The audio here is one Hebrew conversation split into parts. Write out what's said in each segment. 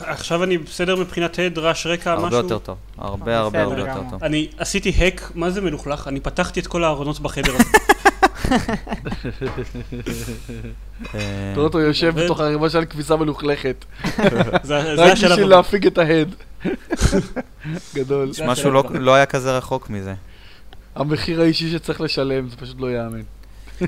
עכשיו אני בסדר מבחינת הד, רעש רקע, משהו? הרבה יותר טוב. הרבה הרבה בסדר הרבה יותר. טוב. אני עשיתי האק, מה זה מלוכלך? אני פתחתי את כל הארונות בחדר הזה. אה, אתה רואה אותו יושב. בתוך ערימה של כביסה מלוכלכת. רק בשביל. להפיג את ההד. גדול. משהו לא-. לא היה כזה רחוק מזה. המחיר האישי שצריך לשלם, זה פשוט לא ייאמן.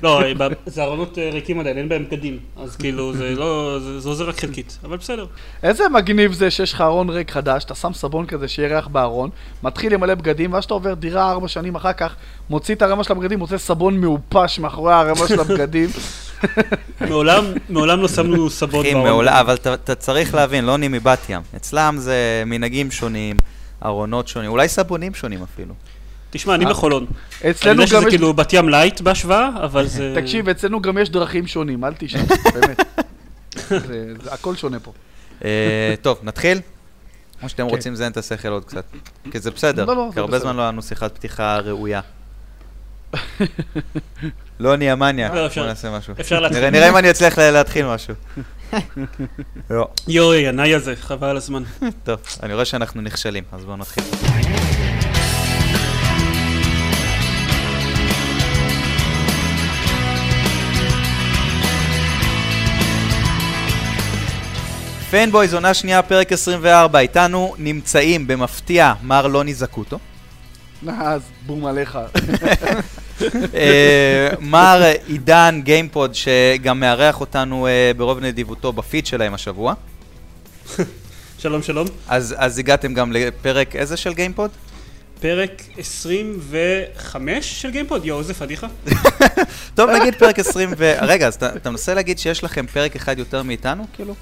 לא, זה ארונות אה, ריקים עדיין, אין בהם בגדים. אז כאילו, זה לא, זה עוזר רק חלקית, אבל בסדר. איזה מגניב זה שיש לך ארון ריק חדש, אתה שם סבון כזה שיהיה ריח בארון, מתחיל למלא בגדים, ואז שאתה עובר דירה ארבע שנים אחר כך, מוציא את הרמה של הבגדים, מוצא סבון מעופש מאחורי הרמה של הבגדים. מעולם, מעולם לא שמנו סבון אחי, בארון. מעולה, אבל אתה- אתה צריך להבין, לא אני מבת ים. אצלם זה מנהגים שונים, ארונות שונים, אולי סבונים שונים אפילו. תשמע, אני אה, בחולון. אני אצלנו יודע גם שזה יש... כאילו בת ים לייט בהשוואה, אבל זה... תקשיב, אצלנו גם יש דרכים שונים, אל תשאל, באמת. זה- זה הכל שונה פה. אה, טוב, נתחיל? או שאתם כן. רוצים לזיין את השכל עוד קצת. כי זה בסדר, לא, לא, כי זה הרבה בסדר. זמן לא היה לנו שיחת פתיחה ראויה. לא נהיה מניאק, לא, בוא נעשה משהו. אפשר להתחיל. נראה- אם אני אצליח לה- להתחיל משהו. לא. יואי, הנאי הזה, חבל על הזמן. טוב, אני רואה שאנחנו נכשלים, אז בואו נתחיל. פאנבויז, עונה שנייה, פרק 24, איתנו נמצאים במפתיע מר לוני זקוטו, אז בום עליך. אה, מר עידן גיימפוד, שגם מארח אותנו אה, ברוב נדיבותו בפיד שלהם השבוע. שלום, שלום. אז, אז הגעתם גם לפרק איזה של גיימפוד? פרק 25 של גיימפוד, יואו, איזה פדיחה. טוב, נגיד פרק 20 ו... רגע, אז אתה, מנסה להגיד שיש לכם פרק אחד יותר מאיתנו? כאילו?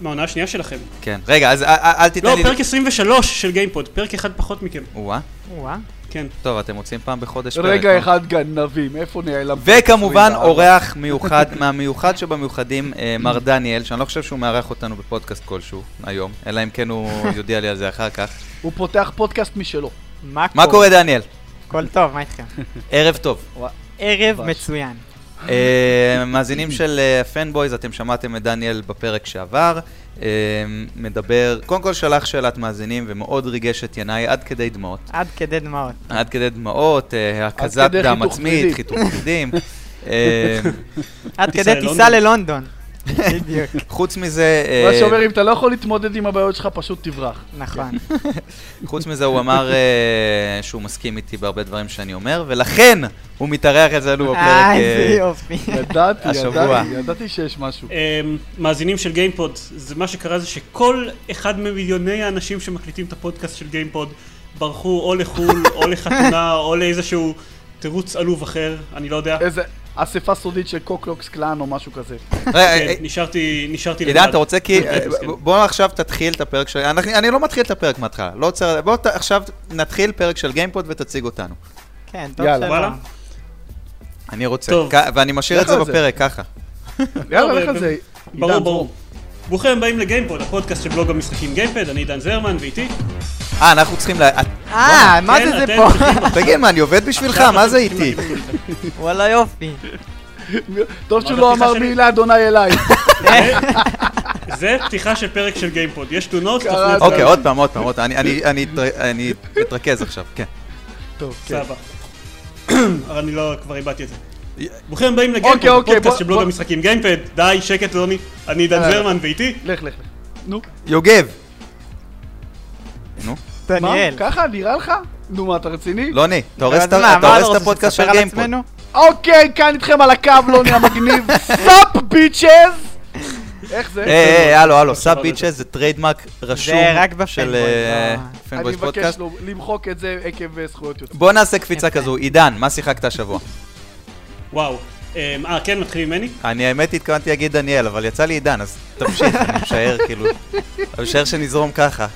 מהעונה השנייה שלכם. כן. רגע, אז אל, אל אל תיתן לא, לי... פרק 23 של גיימפוד, פרק אחד פחות מכם. וואה. כן. טוב, אתם מוצאים פעם בחודש פרק. רגע לא? אחד גנבים, איפה נעלם? וכמובן 24? אורח מיוחד, מהמיוחד שבמיוחדים, אה, מר דניאל, שאני לא חושב שהוא מארח אותנו בפודקאסט כלשהו היום, אלא אם כן הוא יודיע לי על זה אחר כך. הוא פותח פודקאסט משלו. מה קורה דניאל? הכל טוב, מה איתכם? ערב טוב. ערב. מצוין. אה, מאזינים של פנבויז, אתם שמעתם את דניאל בפרק שעבר. אה, מדבר, קודם כל שלח שאלת מאזינים ומאוד ריגש את ינאי עד כדי דמעות. עד כדי דמעות. עד כדי דמעות, אה, הקזת דם עצמית. חיתוך ורידים. אה, עד כדי טיסה ללונדון. בדיוק, חוץ מזה, אה, מה שאומר, אם אתה לא יכול להתמודד עם הבעיות שלך, פשוט תברח. נכון. חוץ מזה הוא אמר אה, שהוא מסכים איתי בהרבה דברים שאני אומר, ולכן הוא מתארח אצלנו בפרק. אה, אה, איזה יופי. ידעתי, השבוע. ידעתי, ידעתי שיש משהו. מאזינים של גיימפוד, זה מה שקרה זה שכל אחד ממיליוני האנשים שמקליטים את הפודקאסט של גיימפוד ברחו או לחו"ל, או לחתונה, או לאיזשהו תירוץ עלוב אחר, אני לא יודע. אספה סודית של קוקלוקס קלאן או משהו כזה. רגע, כן, אה, נשארתי, נשארתי עידן, אתה רוצה כי... כן, אה. בוא עכשיו תתחיל את הפרק של... אני לא מתחיל את הפרק מההתחלה, לא עוצר... בוא ת- עכשיו נתחיל פרק של גיימפוד ותציג אותנו. כן, טוב יאללה. שלא. וואלה. אני רוצה. ואני משאיר את זה. בפרק ככה. יאללה, לך על זה. ברור, ברור. ברוכים הבאים לגיימפוד, הפודקאסט של בלוג המשחקים גיימפאד, אני עידן זרמן, ואיתי. אה, אנחנו צריכים ל... אה, מה כן, זה זה אתם פה? תגיד, מה, אני עובד בשבילך? עכשיו מה זה איתי? וואלה יופי. טוב שהוא לא אמר שלי? מילה אדוני אליי. זה פתיחה של פרק של גיימפוד, יש תלונות, תפנו זה. אוקיי, זה. עוד פעם, עוד פעם, עוד פעם. אני- אני- אני אתר- אני אתרכז עכשיו, כן. טוב, כן. סבבה. אבל אני לא, כבר איבדתי את זה. ברוכים הבאים לגיימפוד, אוקיי, אוקיי, הפודקאסט בוא- של בלוג המשחקים גיימפאד. די, שקט רוני, אני עידן יאללה. זרמן, ואיתי. לך, לך, לך. נו, יוגב. נו, מה? דניאל. ככה נראה לך? נו, מה, אתה רציני? לוני, אתה הורס אז את ה- מה, אתה מה הורס את רוצה הפודקאסט של גיימפוד. עצמנו? אוקיי, כאן איתכם על הקו, לוני המגניב. sup bitches! איך זה? היי, היי, הלו, הלו, עכשיו sup bitches זה trademark רשום רק של בפאנבויז, אה, לא. אני פאנבויז מבקש פודקאסט. למחוק את זה עקב אה, זכויות יוצרים. בוא נעשה קפיצה. כזו, עידן, מה שיחקת השבוע? וואו. אמ, אה, כן, מתחילים ממני? אני האמת התכוונתי להגיד דניאל, אבל יצא לי עידן, אז תמשיך, אני משער כאילו, אני משער שנזרום ככה.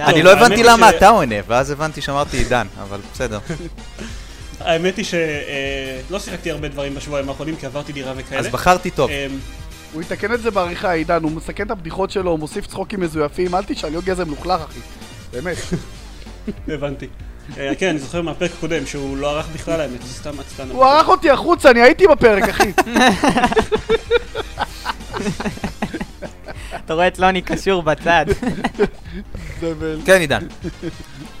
אני לא הבנתי למה אתה עונה, ואז הבנתי שאמרתי עידן, אבל בסדר. האמת היא שלא שיחקתי הרבה דברים בשבועיים האחרונים, כי עברתי דירה וכאלה. אז בחרתי טוב. אמ, הוא יתקן את זה בעריכה, עידן, הוא מסכן את הבדיחות שלו, הוא מוסיף צחוקים מזויפים, אל תשאל, יוגי איזה מלוכלך, אחי. באמת. הבנתי. אה, כן, אני זוכר מהפרק הקודם שהוא לא ערך בכלל האמת, זה סתם עצלן. הוא ערך אותי החוצה, אני הייתי בפרק, אחי. אתה רואה את לוני קשור בצד. כן, עידן.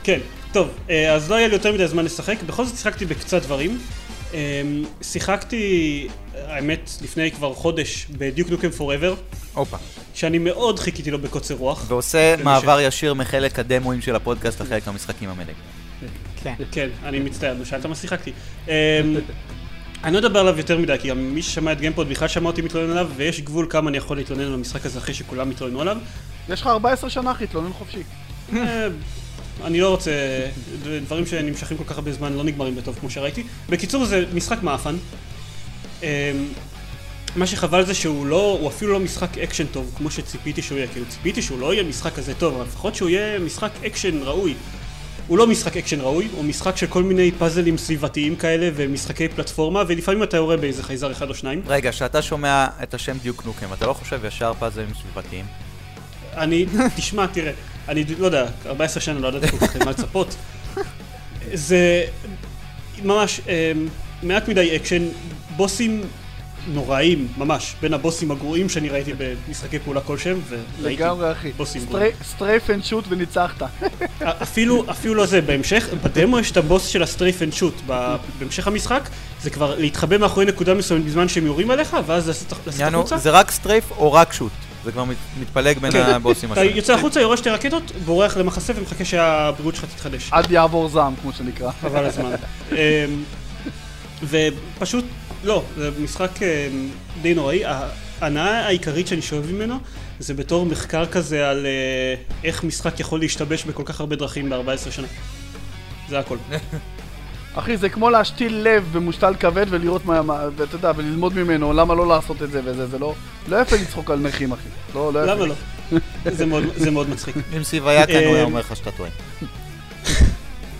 כן, טוב, אה, אז לא היה לי יותר מדי זמן לשחק, בכל זאת שיחקתי בקצת דברים. אה, שיחקתי, האמת, לפני כבר חודש בדיוק נוקם פוראבר, הופה. שאני מאוד חיכיתי לו בקוצר רוח. ועושה מעבר ישיר מחלק הדמואים של הפודקאסט לחלק המשחקים המלאים. כן. כן, אני מצטער, נו, שאלת מה שיחקתי. אני לא אדבר עליו יותר מדי, כי גם מי ששמע את גיימפוד בכלל שמע אותי מתלונן עליו, ויש גבול כמה אני יכול להתלונן על המשחק הזה אחרי שכולם התלוננו עליו. יש לך 14 שנה, אחי, תלונן חופשי. אה, אני לא רוצה, דברים שנמשכים כל כך הרבה זמן לא נגמרים בטוב כמו שראיתי. בקיצור זה משחק מאפן. אה, מה שחבל זה שהוא לא, הוא אפילו לא משחק אקשן טוב כמו שציפיתי שהוא יהיה, כאילו ציפיתי שהוא לא יהיה משחק כזה טוב, אבל לפחות שהוא יהיה משחק אקשן ראוי. הוא לא משחק אקשן ראוי, הוא משחק של כל מיני פאזלים סביבתיים כאלה ומשחקי פלטפורמה ולפעמים אתה יורה באיזה חייזר אחד או שניים. רגע, כשאתה שומע את השם דיוק נוקם, אתה לא חושב ישר פאזלים סביבתיים? אני, תשמע, תראה, אני לא יודע, 14 שנה לא ידעתי כל כך למה לצפות. זה ממש אה, מעט מדי אקשן, בוסים נוראים, ממש, בין הבוסים הגרועים שאני ראיתי במשחקי פעולה כלשהם, וראיתי לגמרי, אחי. בוסים גרועים. strafe and shoot וניצחת. אפילו, אפילו לא זה, בהמשך, בדמו יש את הבוס של הסטרייף אנד שוט, ב- בהמשך המשחק, זה כבר להתחבא מאחורי נקודה מסוימת בזמן שהם יורים עליך, ואז לצאת החוצה. זה רק סטרייף או רק שוט? זה כבר מת- מתפלג בין כן. הבוסים אתה השונים. יוצא החוצה, יורה שתי רקטות, בורח למחסה ומחכה שהבריאות שלך תתחדש. עד יעבור זעם, כמו שנקרא. חבל הזמן. אמ, ופשוט, לא, זה משחק אמ, די נוראי. ההנאה העיקרית שאני שואב ממנו זה בתור מחקר כזה על אה, איך משחק יכול להשתבש בכל כך הרבה דרכים ב-14 שנה. זה הכל. אחי, זה כמו להשתיל לב במושתל כבד ולראות מה, מה- ואתה יודע, וללמוד ממנו, למה לא לעשות את זה וזה, זה לא, לא יפה לצחוק על נכים, אחי. לא, לא יפה. למה לא? זה מאוד- זה מאוד מצחיק. אם סיב היה כאן, הוא היה אה, אומר לך שאתה טועה.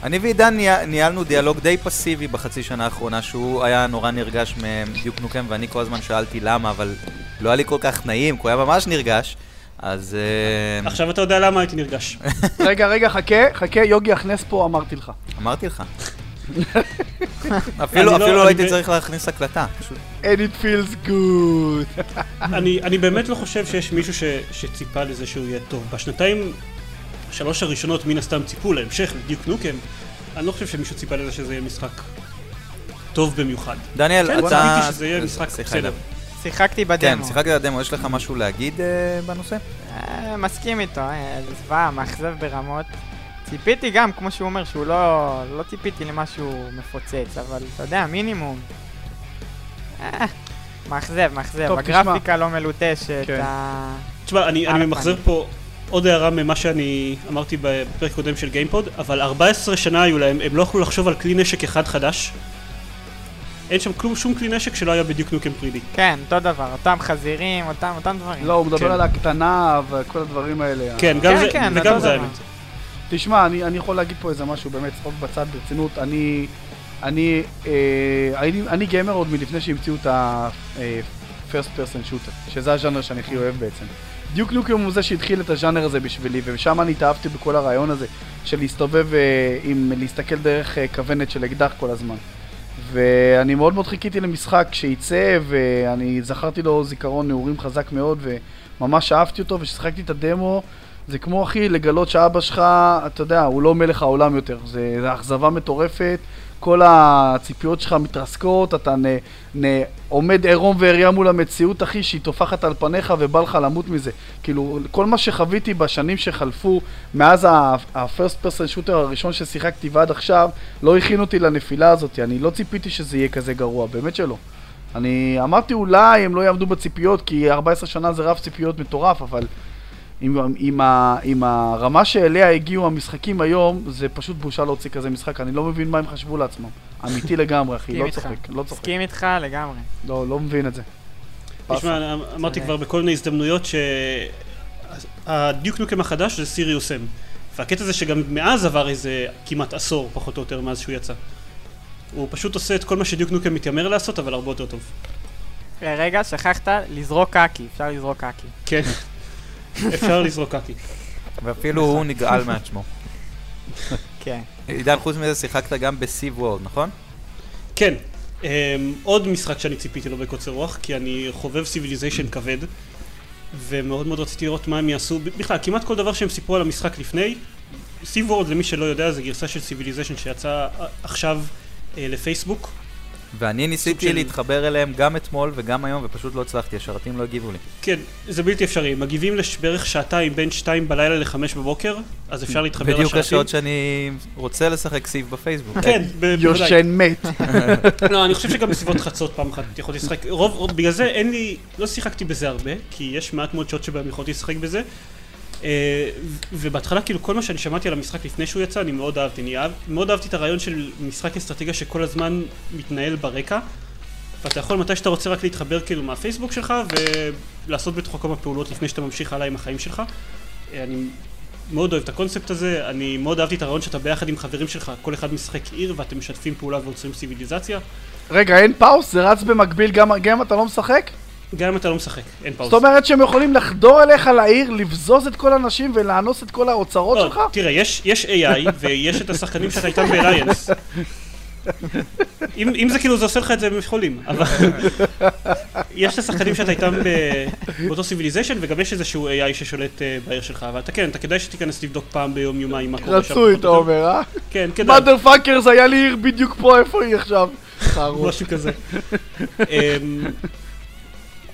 אני ועידן ניהל- ניהלנו דיאלוג די פסיבי בחצי שנה האחרונה, שהוא היה נורא נרגש מדיוק נוקם, ואני כל הזמן שאלתי למה, אבל לא היה לי כל כך נעים, כי הוא היה ממש נרגש. אז אה, עכשיו אתה יודע למה הייתי נרגש. רגע, רגע, חכה, חכה, יוגי הכנס פה, אמרתי לך. אמרתי לך. אפילו לא- אפילו לא הייתי צריך להכניס הקלטה. And it feels good. אני, אני באמת לא חושב שיש מישהו ש, שציפה לזה שהוא יהיה טוב. בשנתיים, שלוש הראשונות מן הסתם ציפו להמשך, בדיוק נוקם. אני לא חושב שמישהו ציפה לזה שזה יהיה משחק טוב במיוחד. דניאל, כן, אתה... ציפיתי שזה יהיה משחק סליחה, בסדר. שיחקתי כן, בדמו. שיחקתי על הדמו, יש לך משהו להגיד אה, בנושא? אה, מסכים איתו, אה, זוועה, מאכזב ברמות. ציפיתי גם, כמו שהוא אומר, שהוא לא... לא ציפיתי למשהו מפוצץ, אבל אתה יודע, מינימום. אה, מאכזב, מאכזב. הגרפיקה לא מלוטשת, כן. ה... תשמע, אני, אני ממחזר. פה עוד הערה ממה שאני אמרתי בפרק קודם של גיימפוד, אבל 14 שנה היו להם, הם לא יכלו לחשוב על כלי נשק אחד חדש. אין שם כלום, שום כלי נשק שלא היה בדיוק נוקם פרידי. כן, אותו דבר, אותם חזירים, אותם, אותם דברים. לא, הוא מדבר כן. על הקטנה וכל הדברים האלה. כן, גם כן, זה, כן, וגם זה. האמת. תשמע, אני, אני יכול להגיד פה איזה משהו, באמת, צחוק בצד, ברצינות. אני, אני, אה, אני, אני גיימר עוד מלפני שהמציאו את ה-first person shooter, שזה הז'אנר שאני הכי אוהב בעצם. דיוק נוקם הוא זה שהתחיל את הז'אנר הזה בשבילי, ושם אני התאהבתי בכל הרעיון הזה, של להסתובב אה, עם, להסתכל דרך אה, כוונת של אקדח כל הזמן. ואני מאוד מאוד חיכיתי למשחק שייצא, ואני זכרתי לו זיכרון נעורים חזק מאוד, וממש אהבתי אותו, וכששיחקתי את הדמו, זה כמו אחי לגלות שאבא שלך, אתה יודע, הוא לא מלך העולם יותר, זה, זה אכזבה מטורפת, כל הציפיות שלך מתרסקות, אתה נ, נ, עומד עירום ועריה מול המציאות אחי שהיא טופחת על פניך ובא לך למות מזה. כאילו, כל מה שחוויתי בשנים שחלפו מאז ה-first person shooter הראשון ששיחקתי ועד עכשיו, לא הכין אותי לנפילה הזאת, אני לא ציפיתי שזה יהיה כזה גרוע, באמת שלא. אני אמרתי אולי הם לא יעמדו בציפיות, כי 14 שנה זה רף ציפיות מטורף, אבל עם, עם, ה, עם הרמה שאליה הגיעו המשחקים היום, זה פשוט בושה להוציא כזה משחק, אני לא מבין מה הם חשבו לעצמם. אמיתי לגמרי, אחי, לא. צוחק, לא צוחק. מסכים איתך לגמרי. לא, לא מבין את זה. תשמע, אמרתי. כבר בכל מיני הזדמנויות שהדיוק נוקם החדש זה סיריוס אם. והקטע זה שגם מאז עבר איזה כמעט עשור, פחות או יותר, מאז שהוא יצא. הוא פשוט עושה את כל מה שדיוק נוקם מתיימר לעשות, אבל הרבה יותר טוב. רגע, שכחת לזרוק קקי, אפשר לזרוק קקי. כן. אפשר לזרוק קקי. ואפילו הוא נגעל מעצמו. כן. עידן, חוץ מזה שיחקת גם ב Civ World, נכון? כן. אמ, עוד משחק שאני ציפיתי לו בקוצר רוח, כי אני חובב סיביליזיישן כבד. ומאוד מאוד רציתי לראות מה הם יעשו, בכלל, כמעט כל דבר שהם סיפרו על המשחק לפני, Civ World למי שלא יודע זה גרסה של Civilization שיצאה עכשיו אה, לפייסבוק, ואני ניסיתי של- להתחבר אליהם גם אתמול וגם היום, ופשוט לא הצלחתי, השרתים לא הגיבו לי. כן, זה בלתי אפשרי, הם מגיבים לבערך שעתיים בין שתיים בלילה לחמש בבוקר, אז אפשר להתחבר לשרתים. בדיוק השעות שאני רוצה לשחק Civ בפייסבוק. כן, בוודאי. יושן מת. לא, אני חושב שגם בסביבות חצות פעם אחת יכולתי לשחק. רוב, רוב, בגלל זה אין לי, לא שיחקתי בזה הרבה, כי יש מעט מאוד שעות שבהם יכולתי לשחק בזה. אה, ובהתחלה כאילו כל מה שאני שמעתי על המשחק לפני שהוא יצא אני מאוד אהבתי, אני אהב, מאוד אהבתי את הרעיון של משחק אסטרטגיה שכל הזמן מתנהל ברקע ואתה יכול מתי שאתה רוצה רק להתחבר כאילו מהפייסבוק שלך ולעשות בתוכו כמה פעולות לפני שאתה ממשיך הלאה עם החיים שלך. אה, אני מאוד אוהב את הקונספט הזה, אני מאוד אהבתי את הרעיון שאתה ביחד עם חברים שלך, כל אחד משחק עיר ואתם משתפים פעולה ויוצרים סיביליזציה. רגע, אין פאוס? זה רץ במקביל גם אם אתה לא משחק? גם אם אתה לא משחק, אין pause. זאת אומרת שהם יכולים לחדור אליך לעיר, לבזוז את כל האנשים ולאנוס את כל האוצרות לא, שלך? תראה, יש, יש AI ויש את השחקנים שאתה איתם ב alliance. אם, אם זה כאילו זה עושה לך את זה הם יכולים, אבל יש את השחקנים שאתה איתם באותו civilization וגם יש איזשהו AI ששולט אה, בעיר שלך, אבל אתה כן, אתה כדאי שתיכנס לבדוק פעם ביום יומיים מה קורה שם. רצוי, אתה. אומר, אה? כן, כדאי, motherfuckers, היה לי עיר בדיוק פה, איפה היא עכשיו? חרוש. משהו כזה.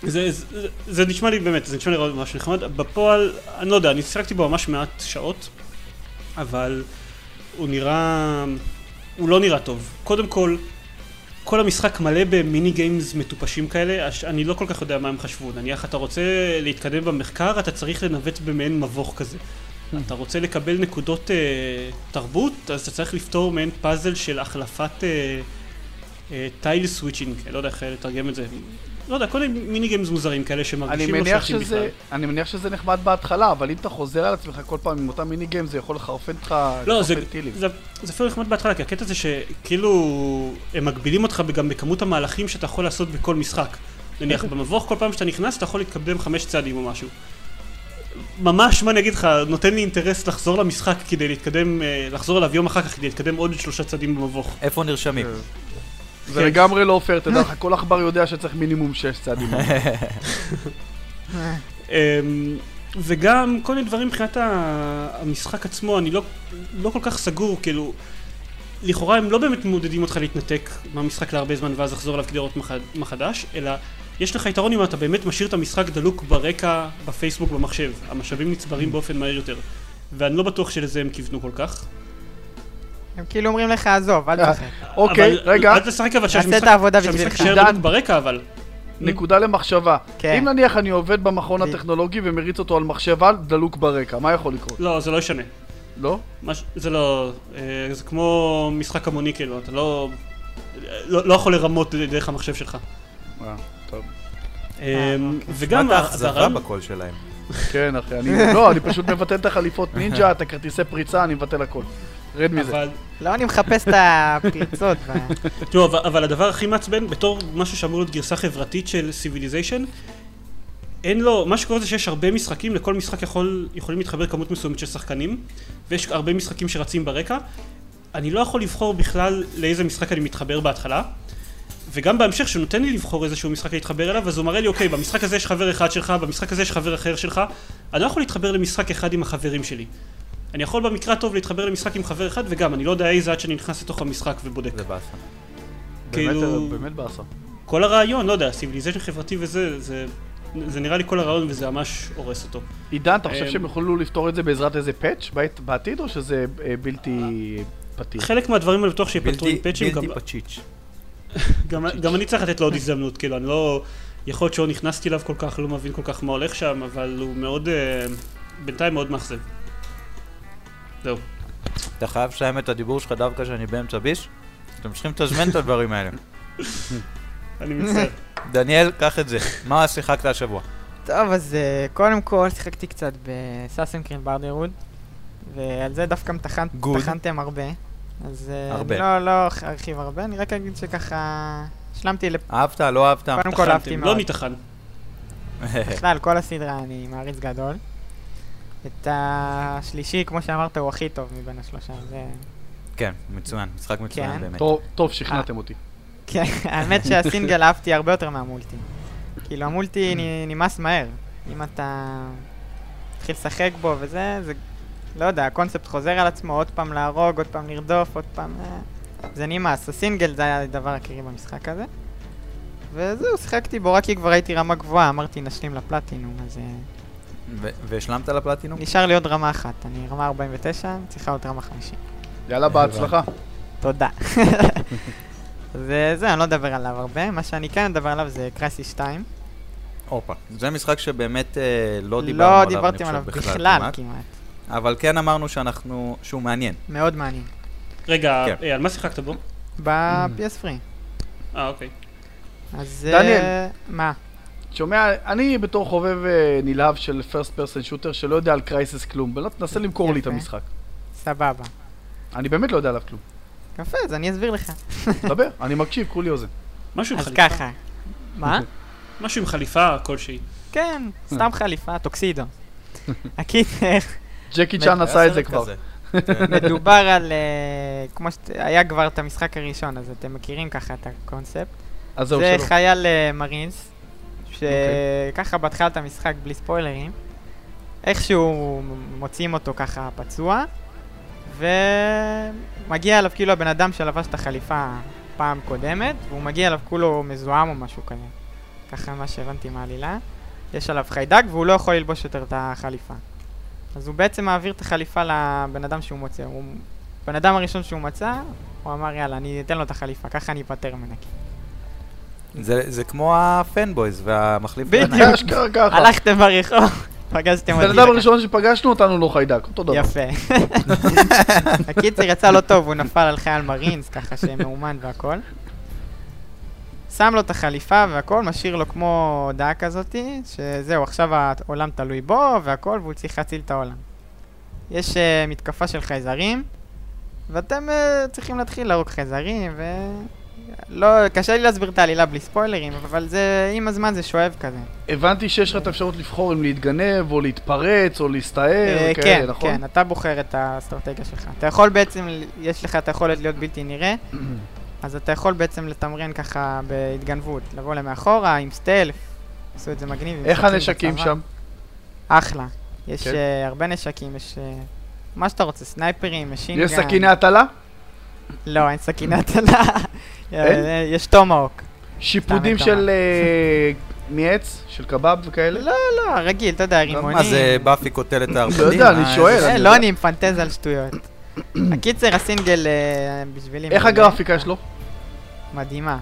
זה, זה, זה נשמע לי באמת, זה נשמע לי ממש נחמד. בפועל, אני לא יודע, אני שיחקתי בו ממש מעט שעות, אבל הוא נראה... הוא לא נראה טוב. קודם כל, כל המשחק מלא במיני גיימס מטופשים כאלה, אני לא כל כך יודע מה הם חשבו. נניח אתה רוצה להתקדם במחקר, אתה צריך לנווט במעין מבוך כזה. אתה רוצה לקבל נקודות אה, תרבות, אז אתה צריך לפתור מעין פאזל של החלפת אה, אה, tile switching, אני לא יודע איך לתרגם את זה. לא יודע, כל מיני mini games מוזרים כאלה אני שמרגישים לא מניח שייכים בכלל. שזה, אני מניח שזה נחמד בהתחלה, אבל אם אתה חוזר על עצמך כל פעם עם אותם mini game, זה יכול לחרפן אותך, לא, זה, לחרפן טילים. זה, זה אפילו נחמד בהתחלה, כי הקטע זה שכאילו הם מגבילים אותך גם בכמות המהלכים שאתה יכול לעשות בכל משחק. נניח במבוך כל פעם שאתה נכנס אתה יכול להתקדם חמש צעדים או משהו. ממש, מה אני אגיד לך, נותן לי אינטרס לחזור למשחק כדי להתקדם, אה, לחזור אליו יום אחר כך כדי להתקדם עוד שלושה צעדים במבוך. איפה נרשמים? זה לגמרי לא פייר, תדע לך, כל עכבר יודע שצריך מינימום 6 צעדים. אמ, וגם כל מיני דברים מבחינת המשחק עצמו, אני לא, לא כל כך סגור, כאילו, לכאורה הם לא באמת מעודדים אותך להתנתק מהמשחק להרבה זמן ואז לחזור אליו כדי לראות מחד- מחדש, אלא יש לך יתרון אם אתה באמת משאיר את המשחק דלוק ברקע, בפייסבוק, במחשב. המשאבים נצברים באופן מהיר יותר. ואני לא בטוח שלזה הם כיוונו כל כך. הם כאילו אומרים לך, עזוב, אל אה, תשחק. אוקיי, יירגע, אל תשחק אבל תעשה שהמשחק את העבודה שהמשחק בשבילך. יישאר דן. דלוק ברקע אבל. נקודה למחשבה. כן. אם נניח אני עובד במכון הטכנולוגי ומריץ אותו על מחשב על דלוק ברקע, מה יכול לקרות? לא, זה לא ישנה. לא? מש... זה לא... אה, זה כמו משחק המוני כאילו, אתה לא... לא, לא יכול לרמות דרך המחשב שלך. אה, טוב. אה, אוקיי. וגם... מה ה- את האכזבה הרעיון- בקול שלהם? כן, אחי, אני... לא, אני פשוט מבטל את החליפות נינג'ה, את הכרטיסי פריצה, אני מבטל הכל. רד מזה. לא, אני מחפש את הפריצות. ו- תראו, אבל, אבל הדבר הכי מעצבן, בתור משהו שאמור להיות גרסה חברתית של Civilization, אין לו, מה שקורה זה שיש הרבה משחקים, לכל משחק יכול, יכולים להתחבר כמות מסוימת של שחקנים, ויש הרבה משחקים שרצים ברקע. אני לא יכול לבחור בכלל לאיזה משחק אני מתחבר בהתחלה, וגם בהמשך שהוא נותן לי לבחור איזשהו משחק להתחבר אליו, אז הוא מראה לי, אוקיי, במשחק הזה יש חבר אחד שלך, במשחק הזה יש חבר אחר שלך, אני לא יכול להתחבר למשחק אחד עם החברים שלי. אני יכול במקרה הטוב להתחבר למשחק עם חבר אחד, וגם, אני לא יודע איזה עד שאני נכנס לתוך המשחק ובודק. זה באסה. כאילו- באמת, באמת באסה. כל הרעיון, לא יודע, Civilization חברתי וזה, זה, זה נראה לי כל הרעיון וזה ממש הורס אותו. עידן, אתה חושב אמ, שהם יוכלו לפתור את זה בעזרת איזה פאץ' בעת- בעתיד, או שזה אה, בלתי פתיר? חלק מהדברים אני בטוח שיפתרו עם פאצ'ים, גם, בלתי פצ'יץ'. גם, גם אני צריך לתת לו עוד הזדמנות, כאילו, אני לא... יכול להיות שלא נכנסתי אליו כל כך, לא מבין כל כך מה הולך שם, אבל הוא מאוד, אה, בינתיים מאוד מאכזב. זהו. אתה חייב לסיים את הדיבור שלך דווקא כשאני באמצע ביש? אתם צריכים לתזמן את הדברים האלה. אני מצטער. דניאל, קח את זה. מה שיחקת השבוע? טוב, אז אה, קודם כל שיחקתי קצת בסאסנקרין ברדרוד, ועל זה דווקא. טחנתם הרבה. אז אה, הרבה. אני לא לא ארחיב הרבה, אני רק אגיד שככה... השלמתי לפ... אהבת, לא אהבת? קודם כל אהבתי טחנתם, מאוד. לא ניתחן. בכלל, כל הסדרה אני מעריץ גדול. את השלישי, כמו שאמרת, הוא הכי טוב מבין השלושה. זה... כן, מצוין, משחק מצוין כן. באמת. טוב, טוב, שכנעתם אותי. כן, האמת שהסינגל אהבתי הרבה יותר מהמולטי. כאילו, המולטי נמאס מהר. אם אתה מתחיל לשחק בו וזה, זה, לא יודע, הקונספט חוזר על עצמו, עוד פעם להרוג, עוד פעם לרדוף, עוד פעם... אה, זה נמאס. הסינגל זה היה הדבר העיקרי במשחק הזה. וזהו, שיחקתי בו רק כי כבר הייתי רמה גבוהה, אמרתי נשלים לפלטינום, אז אה, והשלמת לפלטינום? נשאר לי עוד רמה אחת. אני רמה 49, צריכה עוד רמה 50. יאללה, בהצלחה. תודה. זה, זה, אני לא אדבר עליו הרבה. מה שאני כן אדבר עליו זה קרייסי 2. הופה. זה משחק שבאמת אה, לא דיברנו לא עליו, דיברתם אני עליו חושב, בכלל כמעט. כמעט. אבל כן אמרנו שאנחנו, שהוא מעניין. מאוד מעניין. רגע, כן. אה, על מה שיחקת בו? ב-PS Free. אה, אוקיי. אז... דניאל. אה, מה? שומע, אני בתור חובב אה, נלהב של פרסט פרסן שוטר שלא יודע על קרייסס כלום, בוא תנסה למכור לי את. המשחק. סבבה. אני באמת לא יודע עליו כלום. יפה, אז אני אסביר לך. דבר, אני מקשיב, כולי אוזן. משהו עם אז חליפה. ככה. מה? משהו עם חליפה כלשהי. כן, סתם חליפה, טוקסידו. הקיצר, ג'קי צ'אן עשה את זה כבר. כזה. מדובר על... אה, כמו שהיה כבר את המשחק הראשון, אז אתם מכירים ככה את הקונספט. אז זהו, זה שלא. חייל אה, מרינס, אוקיי. שככה בהתחלת המשחק, בלי ספוילרים, איכשהו מוציאים אותו ככה פצוע, ומגיע אליו כאילו הבן אדם שלבש את החליפה פעם קודמת, והוא מגיע אליו כולו מזוהם או משהו כזה. ככה מה שהבנתי מהעלילה. יש עליו חיידק והוא לא יכול ללבוש יותר את החליפה. אז הוא בעצם מעביר את החליפה לבן אדם שהוא מוצא. הוא... בן אדם הראשון שהוא מצא, הוא אמר יאללה, אני אתן לו את החליפה, ככה אני אפטר ממנה. זה זה כמו הפנבויז והמחליף בדיוק. אשכרה ככה. הלכתם ברחוב, פגשתם הבן אותי. אדם הראשון שפגשנו אותנו לא חיידק, אותו דבר. יפה. הקיצר יצא לא טוב, הוא נפל על חייל מרינס, ככה שמאומן והכל. שם לו את החליפה והכל, משאיר לו כמו הודעה כזאתי, שזהו, עכשיו העולם תלוי בו והכל, והוא צריך להציל את העולם. יש uh, מתקפה של חייזרים, ואתם uh, צריכים להתחיל להרוג חייזרים, ו... לא, קשה לי להסביר את העלילה בלי ספוילרים, אבל זה, עם הזמן זה שואב כזה. הבנתי שיש לך את האפשרות לבחור אם להתגנב, או להתפרץ, או להסתער, אה, וכאלה, כן, נכון? כן, אתה בוחר את האסטרטגיה שלך. אתה יכול בעצם, יש לך את היכולת להיות בלתי נראה, אז אתה יכול בעצם לתמרן ככה בהתגנבות, לבוא למאחורה עם סטלף, עשו את זה מגניב. איך הנשקים בצבא. שם? אחלה. יש כן. אה, הרבה נשקים, יש אה, מה שאתה רוצה, סנייפרים, משינגן. יש סכיני הטלה? לא, אין סכיני הטלה. אין? אה, יש טומהוק. שיפודים של אה, מעץ? של קבב וכאלה? לא, לא, רגיל, אתה יודע, רימונים. מה זה, באפי קוטל את הערפדים? לא יודע, אני שואל. אה, לא. אני מפנטז על שטויות. הקיצר, הסינגל אה, בשבילי... איך. הגרפיקה שלו? מדהימה.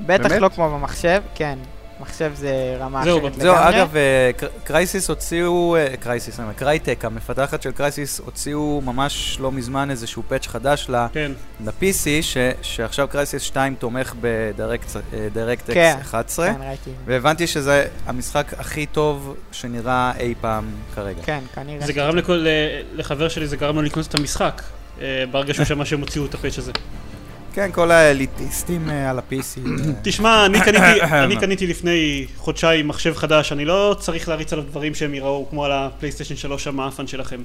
בטח? לא כמו במחשב, כן. מחשב זה רמה זהו, אחרת זהו, לגמרי. אגב, אה, קר- Crysis הוציאו, אה, Crysis, אני אומר, Crytek, המפתחת של Crysis, הוציאו ממש לא מזמן איזשהו patch חדש כן. ל-PC, ש- שעכשיו Crysis 2 תומך ב Direct כן. X 11, כן, ראיתי. והבנתי שזה המשחק הכי טוב שנראה אי פעם כרגע. כן, כנראה. זה גרם לכל, לחבר שלי, זה גרם לו לקנות את המשחק. אה, ברגע שהוא שמע שהם הוציאו את ה patch הזה. כן, כל האליטיסטים אה, על ה-PC. אה, תשמע, אני קניתי, אני קניתי לפני חודשיים מחשב חדש, אני לא צריך להריץ עליו דברים שהם יראו כמו על הפלייסטיישן 3 המאפן שלכם.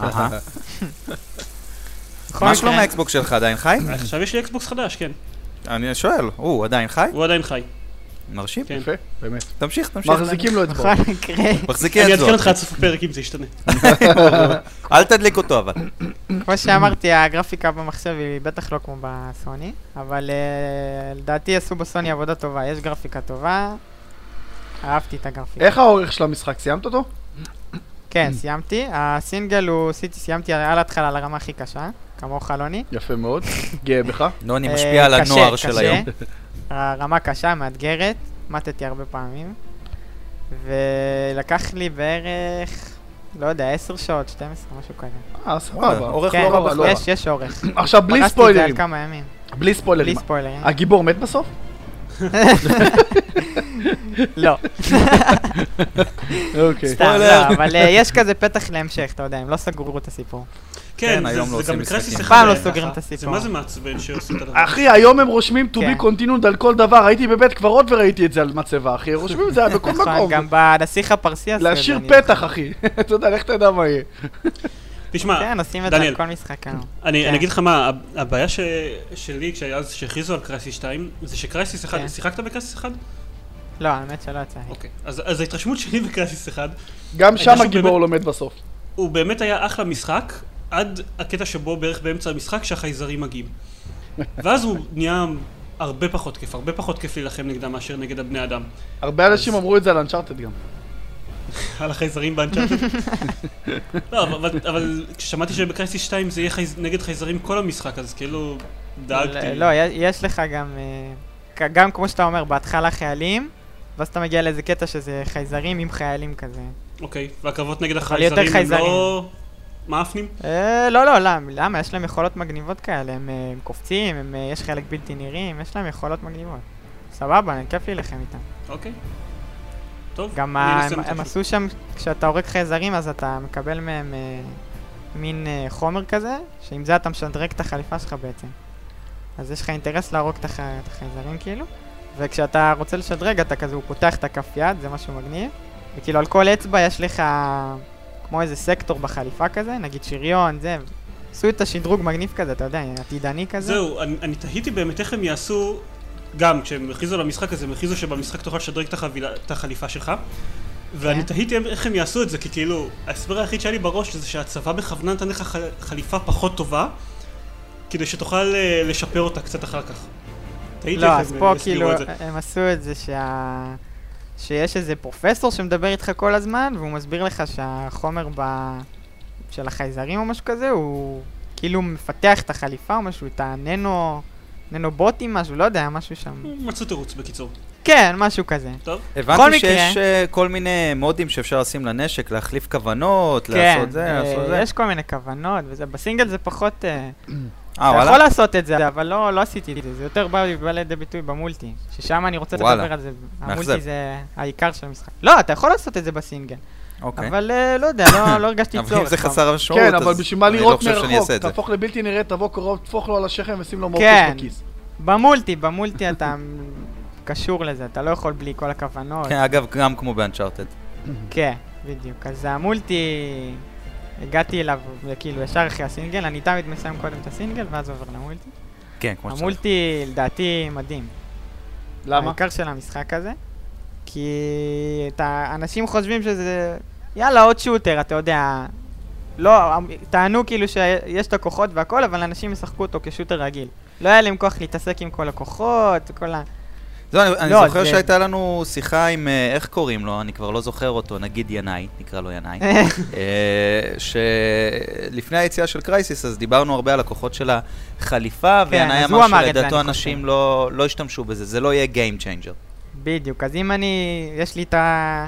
אהה. מה שלום האקסבוקס שלך, עדיין חי? עכשיו יש לי אקסבוקס חדש, כן. אני שואל, הוא עדיין חי? הוא עדיין חי. מרשים? כן. יפה, באמת. תמשיך, תמשיך. מחזיקים לו אצבעות. בכל מקרה, מחזיקי אני אצבעות. אעדכן אותך עד סוף הפרק אם זה ישתנה. אל תדליק אותו אבל. כמו שאמרתי, הגרפיקה במחשב היא בטח לא כמו בסוני, אבל אה, לדעתי עשו בסוני עבודה טובה. יש גרפיקה טובה, אהבתי את הגרפיקה. איך האורך של המשחק? סיימת אותו? כן, סיימתי. הסינגל הוא, עשיתי, סיימתי על ההתחלה על הרמה הכי קשה, כמוך לוני. יפה מאוד. גאה בך. נוני אה, משפיע על הנוער של קשה. היום. הרמה קשה, מאתגרת, מתתי הרבה פעמים, ולקח לי בערך, לא יודע, 10 שעות, 12, משהו כזה. אה, סבבה. אורך כן, לא רע בכלל. יש, יש אורך. עכשיו בלי פרסתי את זה ספוילרים. על כמה ימים, בלי בלי ספוילרים. ספוילרים. הגיבור מת בסוף? לא, אוקיי. סתם, לא, אבל אה, יש כזה פתח להמשך, אתה יודע, הם לא סגרו את הסיפור. כן, היום זה- לא עושים משחקים. פעם לא סוגרים. את הסיפור. זה מה זה מעצבן שעושים את הדבר הזה. אחי, היום הם רושמים to כן. be continued על כל דבר. הייתי בבית קברות וראיתי את זה על מצבה, אחי. רושמים את זה בכל נכון, מקום. גם בנסיך הפרסי עשו את זה. להשאיר פתח. אחי. אתה יודע, לך תדע מה יהיה. תשמע, כן, עושים את זה דניאל. על כל משחק היום. אני כן. אני אגיד לך מה, הב- הבעיה ש- שלי, שהכריזו על Crysis 2, זה ש Crysis 1, כן. שיחקת ב Crysis 1? לא, האמת שלא יצא לי. אוקיי. אז אז ההתרשמות שלי ב Crysis 1, גם שם הגיבור באמת- לומד בסוף. הוא באמת היה אחלה משחק, עד הקטע שבו בערך באמצע המשחק שהחייזרים מגיעים. ואז הוא נהיה הרבה פחות כיף, הרבה פחות כיף להילחם נגדם מאשר נגד הבני אדם. הרבה אנשים אמרו את זה על Uncharted גם. על החייזרים ב Uncharted. לא, אבל, אבל כששמעתי שב Crysis 2 זה יהיה חייז... נגד חייזרים כל המשחק, אז כאילו דאגתי. לא, יש- יש לך גם, אה, גם כמו שאתה אומר, בהתחלה חיילים, ואז אתה מגיע לאיזה קטע שזה חייזרים עם חיילים כזה. אוקיי, והקרבות נגד החייזרים הם חייזרים. לא... מאפנים? אה, לא, לא, למה? למה? יש להם יכולות מגניבות כאלה, הם, אה, הם קופצים, הם, אה, יש חלק בלתי נראים, יש להם יכולות מגניבות. סבבה, כיף להילחם איתם. אוקיי. טוב, גם ה- הם, הם. עשו שם, כשאתה הורג חייזרים אז אתה מקבל מהם אה, מין אה, חומר כזה, שעם זה אתה משדרג את החליפה שלך בעצם. אז יש לך אינטרס להרוג את הח- את החייזרים כאילו, וכשאתה רוצה לשדרג אתה כזה, הוא פותח את הכף יד, זה משהו מגניב, וכאילו על כל אצבע יש לך כמו איזה סקטור בחליפה כזה, נגיד שריון, זה, עשו את השדרוג מגניב כזה, אתה יודע, עתידני כזה. זהו, אני, אני תהיתי באמת איך הם יעשו, גם כשהם הכריזו על המשחק הזה, הם הכריזו שבמשחק תוכל לשדרג את, החבילה, את החליפה שלך. ואני כן. תהיתי איך הם יעשו את זה, כי כאילו, ההסבר היחיד שהיה לי בראש זה שהצבא בכוונה נתן לך חליפה פחות טובה, כדי שתוכל אה, לשפר אותה קצת אחר כך. תהיתי לא, אז פה כאילו. הם עשו את זה שה... שיש איזה פרופסור שמדבר איתך כל הזמן, והוא מסביר לך שהחומר ב... של החייזרים או משהו כזה, הוא כאילו מפתח את החליפה או משהו, את הננו... ננו בוטים משהו, לא יודע, משהו שם. מצאו תירוץ בקיצור. כן, משהו כזה. טוב? הבנתי מקרה- שיש אה, כל מיני מודים שאפשר לשים לנשק, להחליף כוונות, כן, לעשות זה, אה, לעשות זה. יש כל מיני כוונות וזה, בסינגל זה פחות... אה, אה, אתה יכול וואלה? לעשות את זה, אבל לא, לא עשיתי את זה, זה יותר בא, בא לידי ביטוי במולטי, ששם אני רוצה וואלה. לדבר על זה. המולטי זה העיקר של המשחק. לא, אתה יכול לעשות את זה בסינגל, אוקיי. אבל אה, לא יודע, לא, לא הרגשתי צורך. אבל אם זה חסר משמעות, כן, אז אבל בשביל מה אני לא לראות חושב שאני מרחוק? אעשה את זה. תהפוך לבלתי נראה, תבוא קרוב, תפוך לו על השכם ושים לו כן. מורקס בכיס. במולטי, במולטי אתה קשור לזה, אתה לא יכול בלי כל הכוונות. כן, אגב, גם כמו באנצ'ארטד. כן, בדיוק. אז המולטי, הגעתי אליו, כאילו, ישר אחרי הסינגל, אני תמיד מסיים קודם את הסינגל, ואז עובר למולטי. כן, כמו שצריך. המולטי, לדעתי, מדהים. למה? העיקר של המשחק הזה. כי את האנשים חושבים שזה, יאללה, עוד שוטר, אתה יודע. לא, טענו כאילו שיש את הכוחות והכל, אבל אנשים ישחקו אותו כשוטר רגיל. לא היה להם כוח להתעסק עם כל הכוחות, כל ה... זהו, אני, אני לא, זוכר זה- שהייתה לנו שיחה עם, אה, איך קוראים לו, אני כבר לא זוכר אותו, נגיד ינאי, נקרא לו ינאי, אה, שלפני היציאה של קרייסיס, אז דיברנו הרבה על הכוחות של החליפה, כן, וינאי אמר שלדעתו אני אנשים. לא, לא השתמשו בזה, זה לא יהיה Game Changer. בדיוק, אז אם אני, יש לי את ה...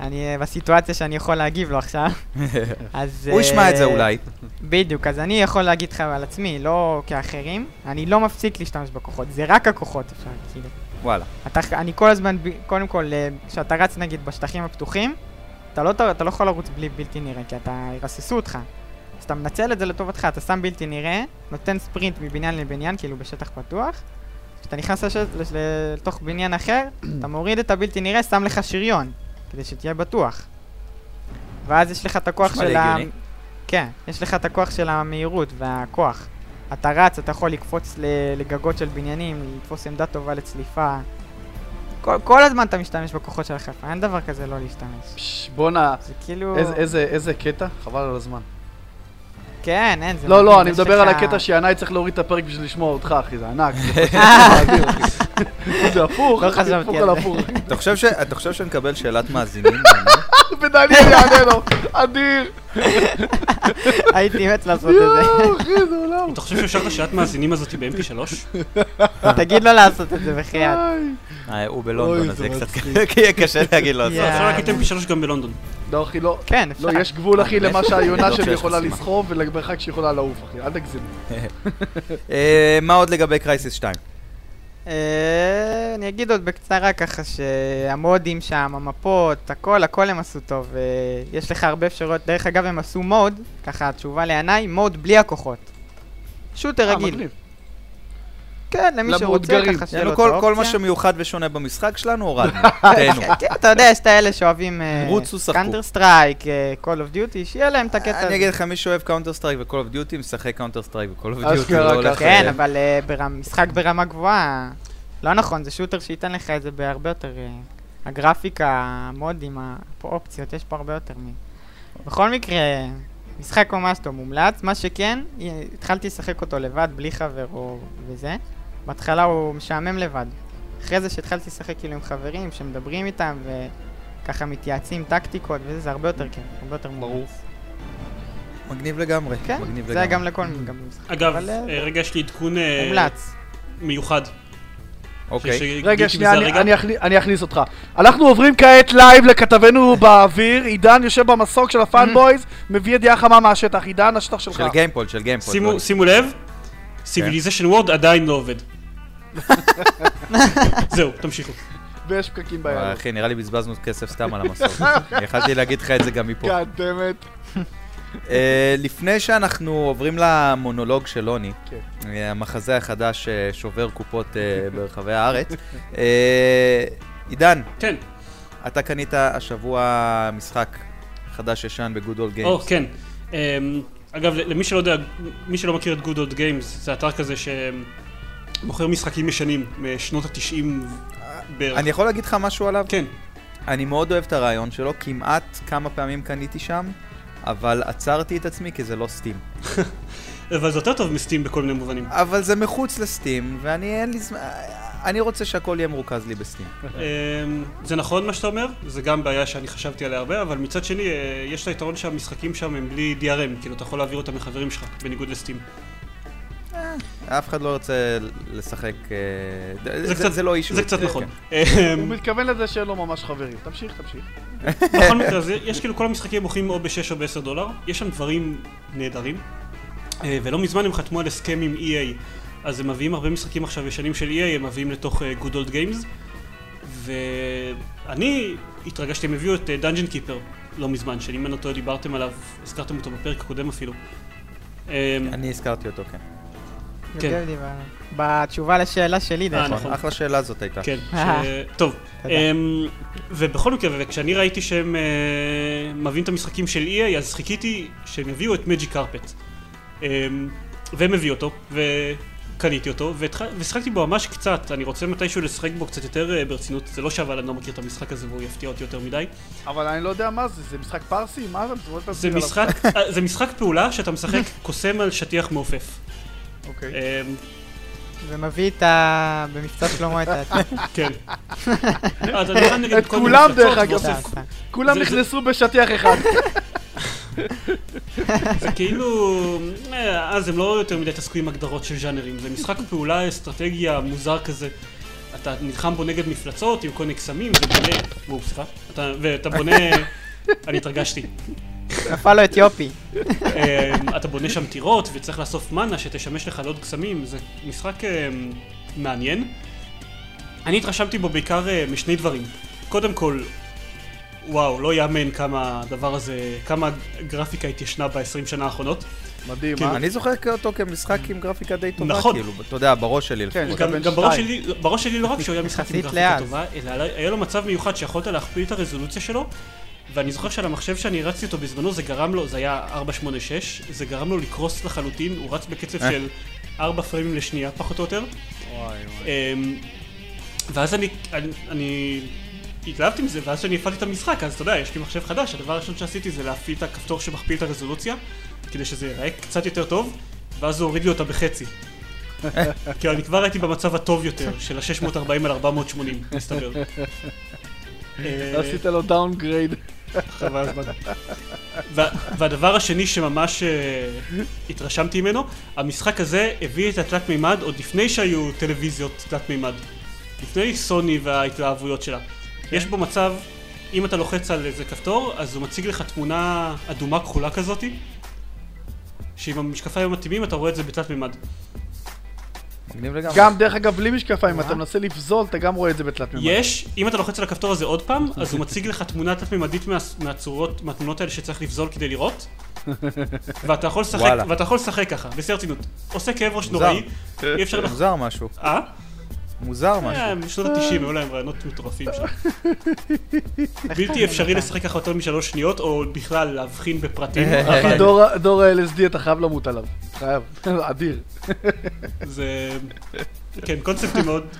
אני בסיטואציה שאני יכול להגיב לו עכשיו, אז... הוא ישמע את זה אה, אולי. בדיוק, אז אני יכול להגיד לך על עצמי, לא כאחרים, אני לא מפסיק להשתמש בכוחות, זה רק הכוחות אפשר, כאילו. וואלה. אתה, אני כל הזמן, קודם כל, אה, כשאתה רץ נגיד בשטחים הפתוחים, אתה לא, אתה לא יכול לרוץ בלי בלתי נראה, כי אתה, ירססו אותך. אז אתה מנצל את זה לטובתך, אתה שם בלתי נראה, נותן ספרינט מבניין לבניין, כאילו בשטח פתוח. כשאתה נכנס לש... לש... לתוך בניין אחר, אתה מוריד את הבלתי נראה, שם לך שריון, כדי שתהיה בטוח. ואז יש לך את הכוח של ה... כן, יש לך את הכוח של המהירות והכוח. אתה רץ, אתה יכול לקפוץ לגגות של בניינים, לתפוס עמדה טובה לצליפה. כל, כל הזמן אתה משתמש בכוחות של החיפה, אין דבר כזה לא להשתמש. בואנה, זה כאילו... איזה- איזה- איזה קטע, חבל על הזמן. כן, אין, זה לא, לא, אני מדבר על הקטע שינאי צריך להוריד את הפרק בשביל לשמוע אותך, אחי, זה ענק. זה אה. אדיר, אחי. זה הפוך, לא חשבתי הפוך על זה. הפוך. אתה חושב ש- אתה חושב שנקבל שאלת מאזינים? ודניאל יענה לו, אדיר. הייתי מת לעשות את יואו, אחי, זה עולם. אתה חושב שאפשר את השעת מאזינים הזאת ב-MP3? זה. תגיד לו לעשות את זה בחייאת. אה, הוא בלונדון, אז זה זה קצת. יהיה קשה להגיד לו לא, זה. אפשר להגיד MP3 גם בלונדון. לא, אחי, לא. כן, אפשר. לא, יש גבול, אחי? למה שהיונה לא שלי יכולה. לסחוב ולמרחק שהיא יכולה לעוף, אחי, אל תגזים. אה, מה עוד לגבי Crysis 2? אה, אני אגיד עוד בקצרה ככה שהמודים שם, המפות, הכל, הכל הם עשו טוב. אה, יש לך הרבה אפשרויות. דרך אגב, הם עשו mode, ככה התשובה לעיניי, mode בלי הכוחות. shooter אה, רגיל. כן, למי שרוצה. ככה שיהיה לו את כל כל מה האופציה. שמיוחד ושונה במשחק שלנו, הורדנו. תהנו. כן, אתה יודע, יש את האלה שאוהבים. Counter Strike, Call of Duty, שיהיה להם את הקטע אני הזה. אגיד לך, מי שאוהב Counter Strike ו-Call of Duty, משחק Counter Strike ו-Call of Duty, אשכרה לא הולך... ככה. כן, אה, אבל אה, משחק ברמה גבוהה, לא נכון, זה shooter שייתן לך את זה בהרבה יותר... אה, הגרפיקה, המודים, האופציות, יש פה הרבה יותר מ... בכל מקרה, משחק ממש טוב, מומלץ. מה שכן, התחלתי לשחק אותו לבד, בלי חבר או וזה. בהתחלה הוא משעמם לבד. אחרי זה שהתחלתי לשחק כאילו עם חברים, שמדברים איתם וככה מתייעצים טקטיקות וזה, זה הרבה יותר כיף, הרבה יותר. ברור. מגניב לגמרי. כן, מגניב זה לגמרי. גם לכל גם משחק. אגב, אבל, אה, אה, רגע, יש לי עדכון אה, מומלץ. מיוחד. אוקיי. רגע, שנייה, אני-. אני אכני- אני אכניס אותך. אנחנו עוברים כעת live לכתבנו באוויר, עידן יושב במסוק של הפאנבויז, מביא ידיעה חמה מהשטח. עידן, השטח שלך. של גיימפוד, של גיימפוד. שימו- שימו לב, Civilization World עדיין לא עובד. זהו, תמשיכו. ויש פקקים ביד. אחי, נראה לי בזבזנו כסף סתם על המסוק. יכלתי להגיד לך את זה גם מפה. God damn it. אה, לפני שאנחנו עוברים למונולוג של לוני, כן. אה, המחזה החדש אה, שובר קופות ברחבי הארץ, עידן, כן, אתה קנית השבוע משחק חדש ישן בגוד אולד או, גיימס. כן. אמ, אגב, למי שלא יודע, מי שלא מכיר את Good Old Games, זה אתר כזה שמוכר משחקים ישנים משנות התשעים בערך. אני יכול להגיד לך משהו עליו? כן, אני מאוד אוהב את הרעיון שלו, כמעט כמה פעמים קניתי שם, אבל עצרתי את עצמי כי זה לא סטים. אבל זה יותר טוב מסטים בכל מיני מובנים. אבל זה מחוץ לסטים, ואני אין לי זמן... אני רוצה שהכל יהיה מרוכז לי בסטים. אמ, זה נכון מה שאתה אומר, זה גם בעיה שאני חשבתי עליה הרבה, אבל מצד שני, אה, יש את היתרון שהמשחקים שם הם בלי DRM, כאילו אתה יכול להעביר אותם לחברים שלך, בניגוד לסטים. אף אחד לא ירצה לשחק... אה, זה, קצת- זה לא אישו. זה קצת כן. נכון. הוא אמ, מתכוון לזה שאין לו ממש חברים. תמשיך, תמשיך. בכל מקרה, זה- יש כאילו כל המשחקים מוכרים או ב-6 או ב-10 דולר, יש שם דברים נהדרים, אה, ולא מזמן הם חתמו על הסכם עם EA, אז הם מביאים הרבה משחקים עכשיו ישנים של EA, הם מביאים לתוך אה, Good Old Games, ואני התרגשתי, הם הביאו את דאנג'ן קיפר לא מזמן, שאם אני לא טועה דיברתם עליו, הזכרתם אותו בפרק הקודם אפילו. אמ, אני הזכרתי אותו, כן. כן. בתשובה לשאלה שלי, דרך אה, אגב. נכון. אחלה שאלה זאת הייתה. כן, אה. ש... טוב. אמ, ובכל מקרה, וכשאני ראיתי שהם אה, מביאים את המשחקים של EA, אז חיכיתי שהם יביאו את מג'יק קרפט. אמ, והם הביאו אותו, וקניתי אותו, והתח- ושיחקתי בו ממש קצת, אני רוצה מתישהו לשחק בו קצת יותר ברצינות, זה לא שאבל אני לא מכיר את המשחק הזה והוא יפתיע אותי יותר מדי. אבל אני לא יודע מה זה, זה משחק פרסי? מה זה? זה משחק פעולה שאתה משחק קוסם על שטיח מעופף. אוקיי. אמ, ומביא את ה... במבצע שלמה את ה... כן. נגד את כולם, דרך אגב. סתם, סתם. כולם נכנסו בשטיח אחד. זה כאילו, אה, אז הם לא יותר מדי התעסקו עם הגדרות של ז'אנרים, זה משחק פעולה אסטרטגיה מוזר כזה. אתה נלחם בו נגד מפלצות עם כל מיני קסמים ובונה, ואתה בונה, אני התרגשתי, נפל לו אתיופי. אתה בונה שם טירות וצריך לאסוף מנה שתשמש לך לעוד קסמים, זה משחק אה, מעניין. אני התרשמתי בו בעיקר אה, משני דברים, קודם כל, וואו, לא יאמן כמה הדבר הזה, כמה גרפיקה התיישנה ב-20 שנה האחרונות. מדהים, כן? אני זוכר אותו כמשחק עם גרפיקה די טובה, נכון. כאילו, אתה יודע, בראש שלי כן, לפחות. גם, גם בראש. שלי, בראש שלי לא רק שהוא היה משחק עם גרפיקה. טובה, אלא היה לו מצב מיוחד שיכולת להכפיל את הרזולוציה שלו, ואני זוכר שעל המחשב שאני הרצתי אותו בזמנו, זה גרם לו, זה היה 486, זה גרם לו לקרוס לחלוטין, הוא רץ בקצב אה. של 4 פריימים לשנייה, פחות או יותר. וואי, וואי. אמ, ואז אני, אני, אני התלהבתי מזה, ואז כשאני הפעלתי את המשחק, אז אתה יודע, יש לי מחשב חדש, הדבר הראשון שעשיתי זה להפעיל את הכפתור שמכפיל את הרזולוציה, כדי שזה ייראה קצת יותר טוב, ואז הוא הוריד לי אותה בחצי. כי אני כבר הייתי במצב הטוב יותר, של ה-640 על 480, מסתבר. עשית לו downgrade. חבל הזמן. וה- והדבר השני שממש אה, התרשמתי ממנו, המשחק הזה הביא את התלת מימד עוד לפני שהיו טלוויזיות תלת מימד. לפני סוני וההתלהבויות שלה. יש בו מצב, אם אתה לוחץ על איזה כפתור, אז הוא מציג לך תמונה אדומה כחולה כזאתי, שעם המשקפיים המתאימים אתה רואה את זה בתלת מימד. מגניב לגמרי. גם, דרך אגב, בלי משקפיים, מה? אתה מנסה לבזול, אתה גם רואה את זה בתלת מימד. יש, אם אתה לוחץ על הכפתור הזה עוד פעם, אז הוא מציג לך תמונה תלת-ממדית מה- מהצורות, מהתמונות האלה שצריך לבזול כדי לראות. ואתה יכול לשחק. ואתה יכול לשחק ככה, בשיא הרצינות. עושה כאב ראש. נוראי, אי אפשר. מוזר משהו. אה? מוזר משהו. אה, בשנות ה-90 היו להם רעיונות מטורפים שם. בלתי אפשרי לשחק ככה יותר משלוש שניות, או בכלל להבחין בפרטים, אחי, דור- ה-LSD אתה חייב למות עליו. חייב. אדיר. זה... כן,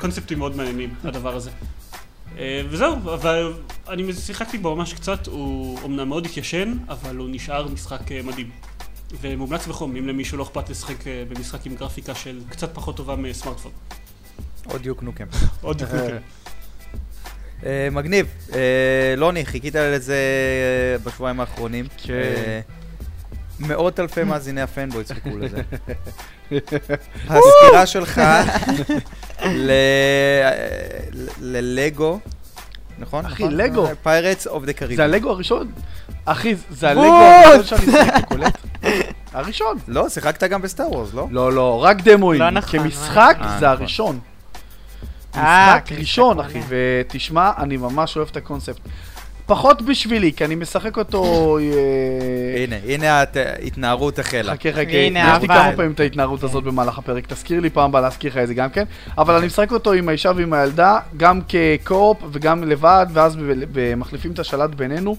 קונספטים מאוד, מעניינים, הדבר הזה. אה, וזהו, אבל אני שיחקתי בו ממש קצת, הוא אומנם מאוד התיישן, אבל הוא נשאר משחק אה, מדהים. ומומלץ בחום, אם למישהו לא אכפת לשחק אה, במשחק עם גרפיקה של קצת פחות טובה מסמארטפון. עוד Duke Nukem. עוד דקוקים. אה, מגניב. אה, לוני, חיכית לזה אה, בשבועיים האחרונים. כן. מאות אלפי מאזיני הפנבוי ציפו לזה. הסקירה שלך ללגו, נכון? אחי, לגו. Pirates of the Carib. זה הלגו הראשון? אחי, זה! הלגו הראשון שאני שיחקתי, קולט? הראשון. לא, שיחקת גם ב Star Wars, לא? לא, לא, רק דמואים. לא נכון, כמשחק לא נכון. זה אה, הראשון. אה, משחק כמשחק ראשון. אחי, ותשמע, אני ממש אוהב את הקונספט. פחות בשבילי, כי אני משחק אותו... אה, הנה, הנה ההתנערות החלה. חכה חכה, הנה, יש לי. כמה פעמים את ההתנערות הזאת במהלך הפרק, תזכיר לי פעם הבאה להזכיר לך את זה גם כן, אבל אני משחק אותו עם האישה ועם הילדה, גם כקו-אופ וגם לבד, ואז מחליפים את השלט בינינו.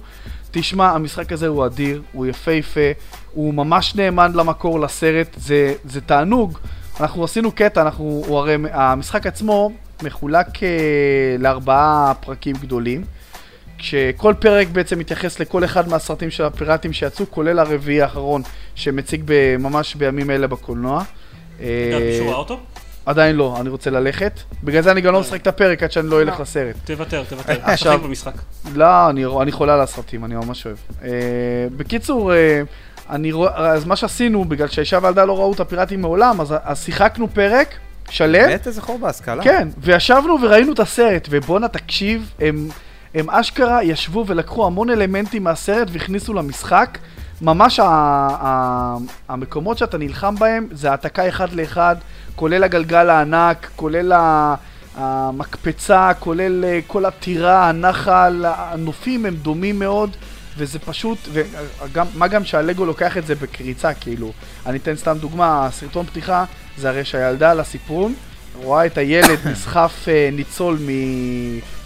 תשמע, המשחק הזה הוא אדיר, הוא יפהפה, הוא ממש נאמן למקור, לסרט, זה, זה תענוג. אנחנו עשינו קטע, אנחנו, הוא הרי, המשחק עצמו מחולק אה, לארבעה פרקים גדולים. כשכל פרק בעצם מתייחס לכל אחד מהסרטים של הפיראטים שיצאו, כולל הרביעי האחרון שמציג ממש בימים אלה בקולנוע. אגב, אה, מישהו ראה אותו? עדיין לא, אני רוצה ללכת. בגלל זה אני גם לא משחק את הפרק עד שאני לא אלך לא. לסרט. תוותר, תוותר. עכשיו- תשחק במשחק. לא, אני, אני חולה על הסרטים, אני ממש אוהב. אה, בקיצור, אה, אני רואה, אז מה שעשינו, בגלל שהאישה והילדה לא ראו את הפיראטים מעולם, אז, אז שיחקנו פרק שלם. באמת איזה חור בהשכלה. כן, וישבנו וראינו את הסרט, ובואנה תקשיב, הם, הם אשכרה ישבו ולקחו המון אלמנטים מהסרט והכניסו למשחק. ממש ה, ה, המקומות שאתה נלחם בהם זה העתקה אחד לאחד, כולל הגלגל הענק, כולל ה- המקפצה, כולל אה, כל הטירה, הנחל, הנופים הם דומים מאוד. וזה פשוט, וגם, מה גם שהלגו לוקח את זה בקריצה, כאילו, אני אתן סתם דוגמה, הסרטון פתיחה זה הרי שהילדה על הסיפון רואה את הילד נסחף אה, ניצול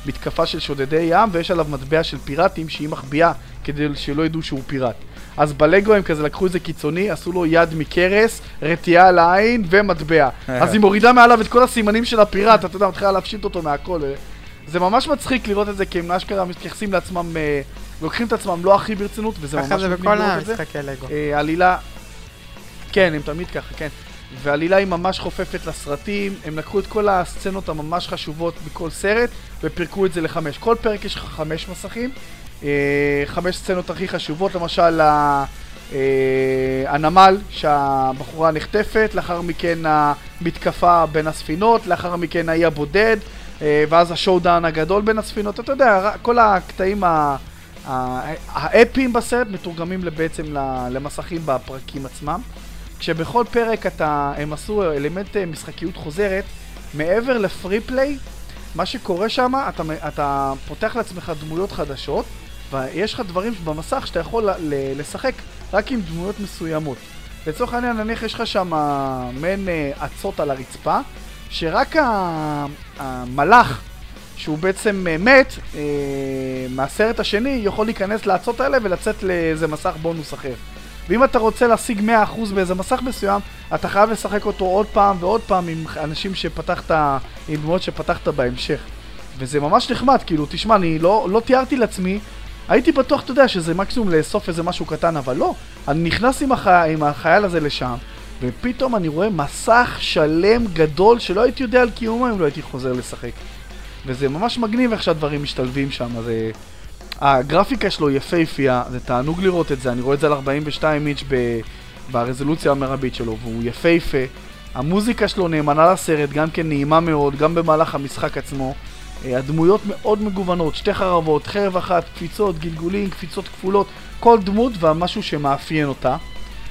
ממתקפה של שודדי ים, ויש עליו מטבע של פיראטים שהיא מחביאה כדי שלא ידעו שהוא פיראט. אז בלגו הם כזה לקחו את זה קיצוני, עשו לו יד מקרס, רתיעה על העין ומטבע. אז היא מורידה מעליו את כל הסימנים של הפיראט, אתה יודע, מתחילה להפשיט אותו מהכל. אה. זה ממש מצחיק לראות את זה, כי הם אשכרה מתייחסים לעצמם, אה, לוקחים את עצמם לא הכי ברצינות, וזה ממש ככה זה בכל. המשחקי לגו. אה, עלילה, כן, הם תמיד ככה, כן. ועלילה היא ממש חופפת לסרטים, הם לקחו את כל הסצנות הממש חשובות בכל סרט ופירקו את זה לחמש. כל פרק יש לך חמש מסכים, אה, חמש סצנות הכי חשובות, למשל אה, הנמל שהבחורה נחטפת, לאחר מכן המתקפה בין הספינות, לאחר מכן האי הבודד, אה, ואז השואודאון הגדול בין הספינות, אתה יודע, כל הקטעים ה... האפים בסרט מתורגמים בעצם למסכים בפרקים עצמם. כשבכל פרק אתה, הם עשו אלמנט אה, משחקיות חוזרת, מעבר לפרי פליי, מה שקורה שם, אתה, אתה פותח לעצמך דמויות חדשות, ויש לך דברים במסך שאתה יכול לשחק רק עם דמויות מסוימות. לצורך העניין, נניח יש לך שם מעין אה, אצות על הרצפה, שרק המלאך, שהוא בעצם אה, מת, אה, מהסרט השני, יכול להיכנס לאצות האלה ולצאת לאיזה מסך בונוס אחר. ואם אתה רוצה להשיג 100% באיזה מסך מסוים, אתה חייב לשחק אותו עוד פעם ועוד פעם עם אנשים שפתחת, עם דמויות שפתחת בהמשך. וזה ממש נחמד, כאילו, תשמע, אני לא, לא תיארתי לעצמי, הייתי בטוח, אתה יודע, שזה מקסימום לאסוף איזה משהו קטן, אבל לא. אני נכנס עם, הח... עם החייל הזה לשם, ופתאום אני רואה מסך שלם גדול שלא הייתי יודע על קיומו אם לא הייתי חוזר לשחק. וזה ממש מגניב איך שהדברים משתלבים שם, זה... הגרפיקה שלו יפהפייה, זה תענוג לראות את זה, אני רואה את זה על 42 אינץ' ב... ברזולוציה המרבית שלו, והוא יפהפה. המוזיקה שלו נאמנה לסרט, גם כן נעימה מאוד, גם במהלך המשחק עצמו. אה, הדמויות מאוד מגוונות, שתי חרבות, חרב אחת, קפיצות, גלגולים, קפיצות כפולות, כל דמות ומשהו שמאפיין אותה.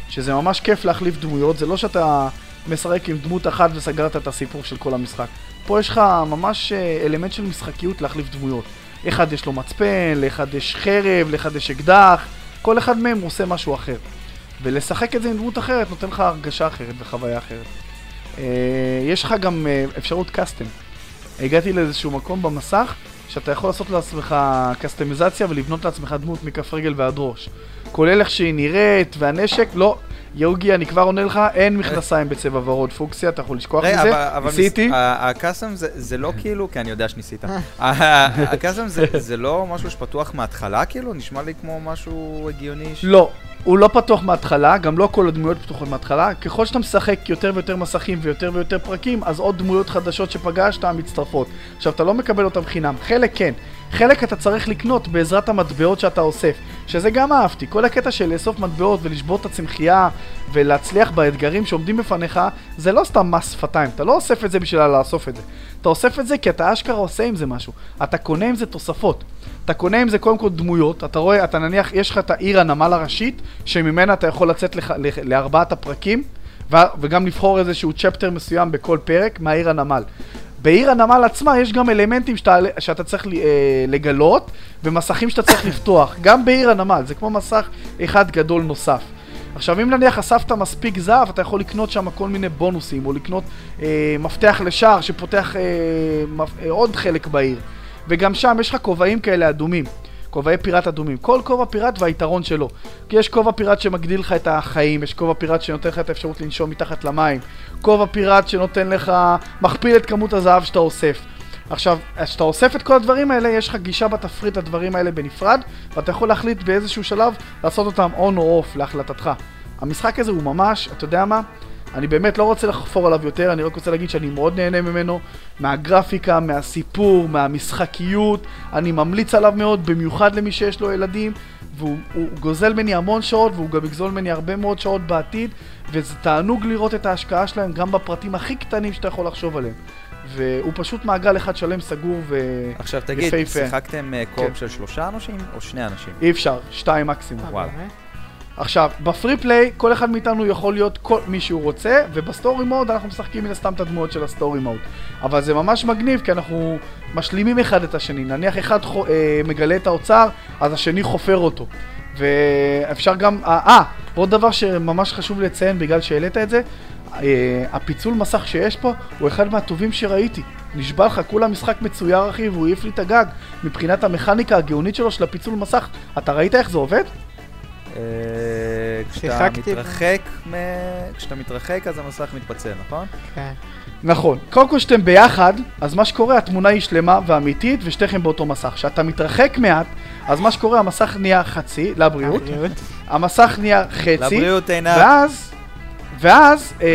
שזה ממש כיף להחליף דמויות, זה לא שאתה משחק עם דמות אחת וסגרת את הסיפור של כל המשחק. פה יש לך ממש אה, אלמנט של משחקיות להחליף דמויות. אחד יש לו מצפן, לאחד יש חרב, לאחד יש אקדח, כל אחד מהם עושה משהו אחר. ולשחק את זה עם דמות אחרת נותן לך הרגשה אחרת וחוויה אחרת. אה, יש לך גם אה, אפשרות קאסטם. הגעתי לאיזשהו מקום במסך שאתה יכול לעשות לעצמך קסטמיזציה ולבנות לעצמך דמות מכף רגל ועד ראש. כולל איך שהיא נראית והנשק, לא, יוגי, אני כבר עונה לך, אין מכנסיים בצבע ורוד פוקסיה, אתה יכול לשכוח מזה. ניסיתי. הקאסם זה- זה לא כאילו, כי אני יודע שניסית. הקאסם זה- זה לא משהו שפתוח מההתחלה כאילו? נשמע לי כמו משהו הגיוני. לא, הוא לא פתוח מההתחלה, גם לא כל הדמויות פתוחות מההתחלה. ככל שאתה משחק יותר ויותר מסכים ויותר ויותר פרקים, אז עוד דמויות חדשות שפגשת מצטרפות. עכשיו, אתה לא מקבל אותם חינם, חלק כן. חלק אתה צריך לקנות בעזרת המטבעות שאתה אוסף, שזה גם אהבתי. כל הקטע של לאסוף מטבעות ולשבור את הצמחייה ולהצליח באתגרים שעומדים בפניך, זה לא סתם מס שפתיים, אתה לא אוסף את זה בשביל לאסוף את זה. אתה אוסף את זה כי אתה אשכרה עושה עם זה משהו. אתה קונה עם זה תוספות. אתה קונה עם זה קודם כל דמויות, אתה רואה, אתה נניח, יש לך את העיר הנמל הראשית, שממנה אתה יכול לצאת לך, לח, לארבעת הפרקים, וגם לבחור איזשהו צ'פטר מסוים בכל פרק מהעיר הנמל. בעיר הנמל עצמה יש גם אלמנטים שאתה, שאתה צריך אה, לגלות, ומסכים שאתה צריך לפתוח, גם בעיר הנמל, זה כמו מסך אחד גדול נוסף. עכשיו, אם נניח אספת מספיק זהב, אתה יכול לקנות שם כל מיני בונוסים, או לקנות אה, מפתח לשער שפותח אה, מפ, אה, עוד חלק בעיר. וגם שם יש לך כובעים כאלה אדומים, כובעי פיראט אדומים. כל כובע פיראט והיתרון שלו. כי יש כובע פיראט שמגדיל לך את החיים, יש כובע פיראט שנותן לך את האפשרות לנשום מתחת למים, כובע פיראט שנותן לך, מכפיל את כמות הזהב שאתה אוסף. עכשיו, כשאתה אוסף את כל הדברים האלה, יש לך גישה בתפריט לדברים האלה בנפרד, ואתה יכול להחליט באיזשהו שלב לעשות אותם on או off להחלטתך. המשחק הזה הוא ממש, אתה יודע מה? אני באמת לא רוצה לחפור עליו יותר, אני רק רוצה להגיד שאני מאוד נהנה ממנו, מהגרפיקה, מהסיפור, מהמשחקיות, אני ממליץ עליו מאוד, במיוחד למי שיש לו ילדים, והוא הוא גוזל ממני המון שעות, והוא גם יגזול ממני הרבה מאוד שעות בעתיד, וזה תענוג לראות את ההשקעה שלהם גם בפרטים הכי קטנים שאתה יכול לחשוב עליהם. והוא פשוט מעגל אחד שלם סגור ו... עכשיו תגיד. שיחקתם אה, כן. co-op של שלושה אנשים או שני אנשים? אי אפשר, שתיים מקסימום. וואלה. עכשיו, ב free play, כל אחד מאיתנו יכול להיות כל מי שהוא רוצה, וב story mode אנחנו משחקים מן הסתם את הדמויות של ה story mode. אבל זה ממש מגניב, כי אנחנו משלימים אחד את השני. נניח אחד חו, אה, מגלה את האוצר, אז השני חופר אותו. ואפשר גם... אה, אה, ועוד דבר שממש חשוב לציין בגלל שהעלית את זה, אה, הפיצול מסך שיש פה הוא אחד מהטובים שראיתי. נשבע לך, כולה משחק מצויר אחי, והוא העיף לי את הגג. מבחינת המכניקה הגאונית שלו של הפיצול מסך. אתה ראית איך זה עובד? אה, כשאתה מתרחק, מ- כשאתה מתרחק אז המסך מתפצל, נכון? כן. נכון. קודם כל שאתם ביחד, אז מה שקורה, התמונה היא שלמה ואמיתית, ושתיכם באותו מסך. כשאתה מתרחק מעט, אז מה שקורה, המסך נהיה חצי, לבריאות. המסך נהיה חצי, לבריאות עינת. ואז, ואז, אה,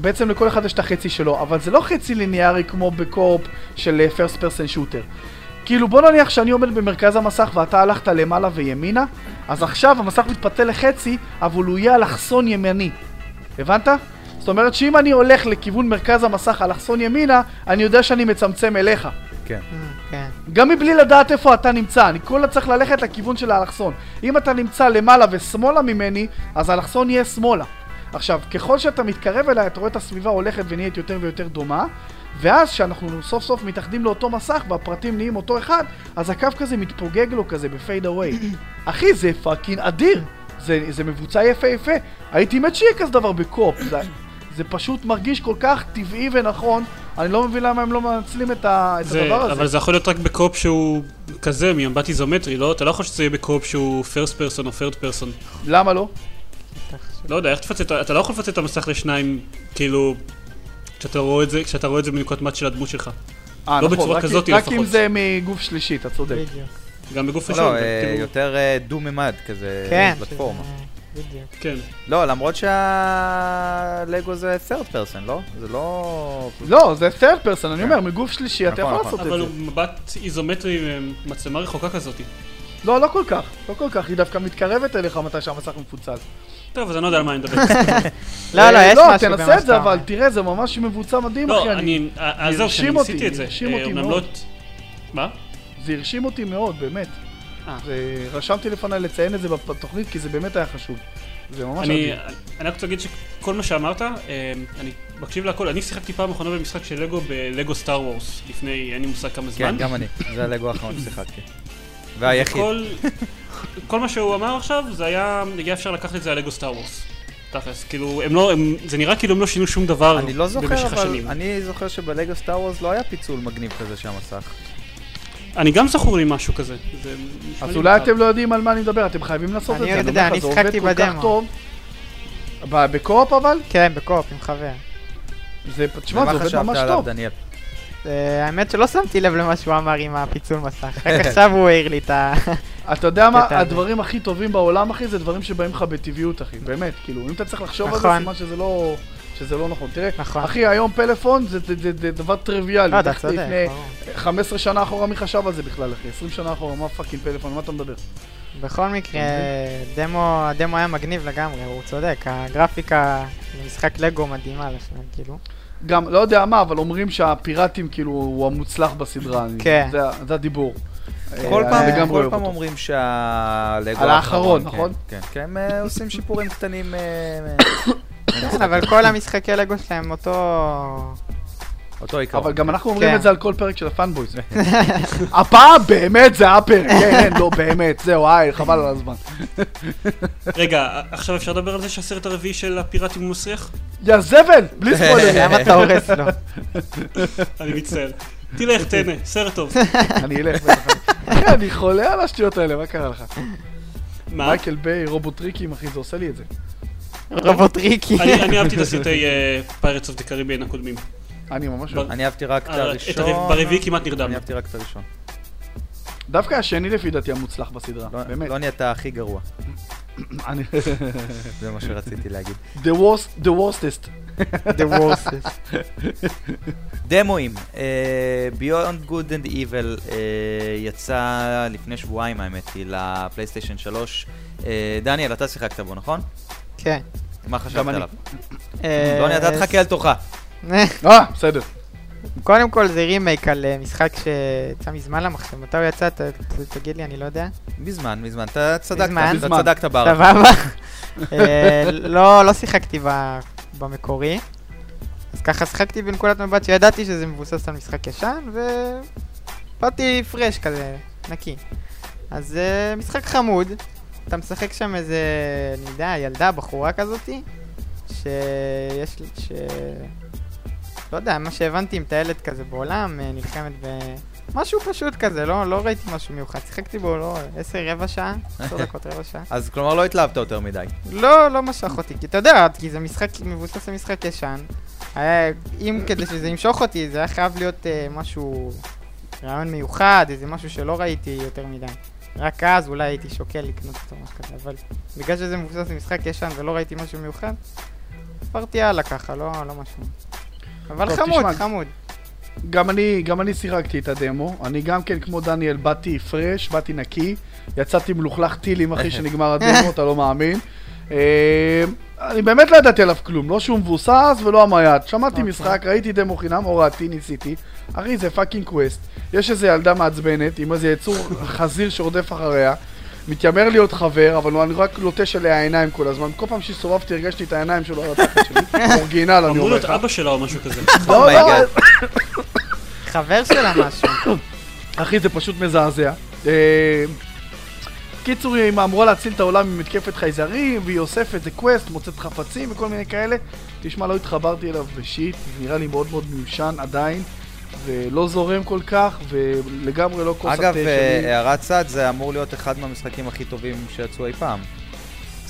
בעצם לכל אחד יש את החצי שלו, אבל זה לא חצי ליניארי כמו בקורפ של פרסט פרסן שוטר. כאילו בוא נניח שאני עומד במרכז המסך ואתה הלכת למעלה וימינה, אז עכשיו המסך מתפצל לחצי, אבל הוא יהיה אלכסון ימני. הבנת? זאת אומרת שאם אני הולך לכיוון מרכז המסך אלכסון ימינה, אני יודע שאני מצמצם אליך. כן. אה, כן. גם מבלי לדעת איפה אתה נמצא, אני כולה צריך ללכת לכיוון של האלכסון. אם אתה נמצא למעלה ושמאלה ממני, אז האלכסון יהיה שמאלה. עכשיו, ככל שאתה מתקרב אליי, אתה רואה את הסביבה הולכת ונהיית יותר ויותר דומה, ואז כשאנחנו סוף סוף מתאחדים לאותו מסך והפרטים נהיים אותו אחד, אז הקו כזה מתפוגג לו כזה ב fade away. אחי, זה fucking אדיר! זה, זה מבוצע יפה יפה. הייתי מת שיהיה כזה דבר ב co-op. זה, זה פשוט מרגיש כל כך טבעי ונכון, אני לא מבין למה הם לא מנצלים את, ה, את זה, הדבר הזה. אבל זה יכול להיות רק ב co-op שהוא כזה, ממבט איזומטרי, לא? אתה לא יכול שזה יהיה ב co-op שהוא first person או third person. למה לא? לא יודע, איך תפצל, אתה לא יכול לפצל את המסך לשניים, כאילו, כשאתה רואה את זה, כשאתה רואה את זה בנקודת מבט של הדמות שלך. אה, לא נכון, בצורה רק, כזאת רק אם לפחות. זה מגוף שלישי, אתה צודק. בדיוק. גם בגוף ראשון, לא, אה, כאילו, יותר אה, דו-ממד כזה, כן. פלטפורמה. שזה- בדיוק. כן. לא, למרות שהלגו זה third person, לא? זה לא... לא, זה third person, אני כן. אומר, מגוף שלישי אתה נכון, יכול נכון. לעשות אבל את הוא זה. מבט איזומטרי, אה, מצלמה רחוקה כזאת. לא, לא כל כך, לא כל כך, היא דווקא מתקרבת אליך מתי שהמסך מפוצל. טוב, אז אני לא יודע על מה אני מדבר. לא, לא, אה, יש לא, משהו במה תנסה את זה, שאתה אבל אומר. תראה, זה ממש מבוצע מדהים, אחי. לא, אני-. אה, זהו, הרשים שאני אותי, ניסיתי את זה. הרשים אה, אותי מאוד. לא... מה? זה הרשים אותי מאוד, באמת. אה. רשמתי לפניי לציין את זה בתוכנית, כי זה באמת היה חשוב. זה ממש אני אדיר. אני רק רוצה להגיד שכל מה שאמרת, אה, אני מקשיב להכל. אני שיחקתי פעם אחרונה במשחק של לגו בלגו סטאר וורס, לפני אין לי מושג כמה זמן. כן, גם אני. זה הלגו האחרון ששיחקתי. והיחיד. כל מה שהוא אמר עכשיו, זה היה, היה אפשר לקחת את זה על לגו סטאר וורס. תכלס, כאילו, הם לא, הם, זה נראה כאילו הם לא שינו שום דבר אני לא זוכר, במשך אבל השנים. אני זוכר שבלגו סטאר וורס לא היה פיצול מגניב כזה של המסך. אני גם זכור לי משהו כזה. זה אז לי אולי מוכר. אתם לא יודעים על מה אני מדבר, אתם חייבים לעשות את אני זה. יודע, אני שיחקתי כל כך בדמו. בקו-אופ אבל? כן, בקו-אופ עם חבר. זה, תשמע, זה עובד ממש טוב. אה, האמת שלא שמתי לב למה שהוא אמר עם הפיצול מסך, רק עכשיו הוא העיר לי את ה... אתה יודע מה. הדברים הכי טובים בעולם, אחי, זה דברים שבאים לך בטבעיות, אחי. באמת, כאילו, אם אתה צריך לחשוב על זה, נכון. סימן שזה לא... שזה לא נכון. תראה, נכון. אחי, היום פלאפון זה, זה, זה, זה דבר טריוויאלי. לא, אתה צודק, לפני ברור. 15 שנה אחורה, מי חשב על זה בכלל, אחי? 20 שנה אחורה, מה fucking פלאפון, מה אתה מדבר? בכל מקרה, דמו, הדמו היה מגניב לגמרי, הוא צודק, הגרפיקה למשחק לגו מדהימה לשם, כאילו. גם, לא יודע מה, אבל אומרים שהפיראטים, כאילו, הוא המוצלח בסדרה. כן. זה, זה הדיבור. כל אה, פעם, כל פעם. אומרים שהלגו על האחרון, כן, נכון? כן, כן, הם אה, עושים שיפורים קטנים. אה, כן, אבל כל המשחקי לגו שלהם אותו... אותו עיקרון. אבל גם אנחנו אומרים כן. את זה על כל פרק של הפאנבויז. הפעם באמת זה הפרק, כן, לא, באמת, זהו, היי, חבל על הזמן. רגע, עכשיו אפשר לדבר על זה שהסרט הרביעי של הפיראטים הוא מסריח? יא זבל, בלי ספוילרים. למה אתה הורס לו? אני מצטער. תלך, תהנה, סרט טוב. אני אלך אני חולה על השטויות האלה, מה קרה לך? מה? מייקל ביי, רובוטריקים, אחי, זה עושה לי את זה. רובוטריקי. אני אני אהבתי את הסרטי Pirates of the הקודמים. אני ממש אוהב. אני אהבתי רק את אה, הראשון. ברביעי כמעט אני נרדמנו. אהבתי רק את הראשון. דווקא השני לפי דעתי המוצלח בסדרה, לא- באמת. לא נהייתה הכי גרוע, אני- זה מה שרציתי להגיד. The worst, the worstest. The worst. דמואים, אה, Beyond Good and Evil אה, יצא לפני שבועיים האמת היא לפלייסטיישן 3. אה, דניאל, אתה שיחקת בו, נכון? כן. מה חשבת אני. עליו? לא נתת תחכה על תורך. אה, בסדר. קודם כל זה רימייק על אה, משחק שיצא מזמן למחשב. מתי הוא יצא? תגיד לי, אני לא יודע. מזמן, מזמן, אתה צדקת, מזמן. אתה. צדקת בערך. סבבה. אה, לא, לא שיחקתי במקורי. אז ככה שיחקתי בנקודת מבט שידעתי שזה מבוסס על משחק ישן, ובאתי פרש כזה, נקי. אז אה, משחק חמוד, אתה משחק שם איזה, אני יודע, ילדה, בחורה כזאתי, שיש, ש... לא יודע, מה שהבנתי, מטיילת כזה בעולם, אה, נלחמת ב... משהו פשוט כזה, לא, לא ראיתי משהו מיוחד. שיחקתי בו, לא, עשר, רבע שעה, עשר דקות, רבע שעה. אז כלומר לא התלהבת יותר מדי. לא, לא משך אותי, כי אתה יודע, כי זה משחק מבוסס על משחק ישן. היה, אם כדי שזה ימשוך אותי, זה היה חייב להיות אה, משהו, רעיון מיוחד, איזה משהו שלא ראיתי יותר מדי. רק אז אולי הייתי שוקל לקנות אותו משהו כזה, אבל בגלל שזה מבוסס על משחק ישן ולא ראיתי משהו מיוחד, עברתי הלאה ככה, לא, לא משהו. אבל טוב, חמוד, תשמע, חמוד. גם אני, גם אני שיחקתי את הדמו. אני גם כן, כמו דניאל, באתי פרש, באתי נקי. יצאתי מלוכלך טילים, אחי, שנגמר הדמו, אתה לא מאמין. אה, אני באמת לא ידעתי עליו כלום, לא שהוא מבוסס ולא המייד. שמעתי אוקיי. משחק, ראיתי דמו חינם, הורדתי, ניסיתי. אחי, זה פאקינג קווסט. יש איזה ילדה מעצבנת עם איזה יצור חזיר שרודף אחריה. מתיימר להיות חבר, אבל אני רק לוטש עליה העיניים כל הזמן. כל פעם שהסתובבתי הרגשתי את העיניים שלו על התחת שלי. אורגינל, אני אמור אומר להיות לך. אבא שלה או משהו כזה. לא, לא, אומייגאד. חבר שלה משהו. אחי, זה פשוט מזעזע. אה, קיצור, היא אמורה להציל את העולם ממתקפת חייזרים, והיא אוספת, זה קווסט, מוצאת חפצים וכל מיני כאלה. תשמע, לא התחברתי אליו בשיט, נראה לי מאוד מאוד מיושן עדיין, ולא זורם כל כך, ולגמרי לא כוס התה אגב, שלי. אה, הערת צד, זה אמור להיות אחד מהמשחקים הכי טובים שיצאו אי פעם.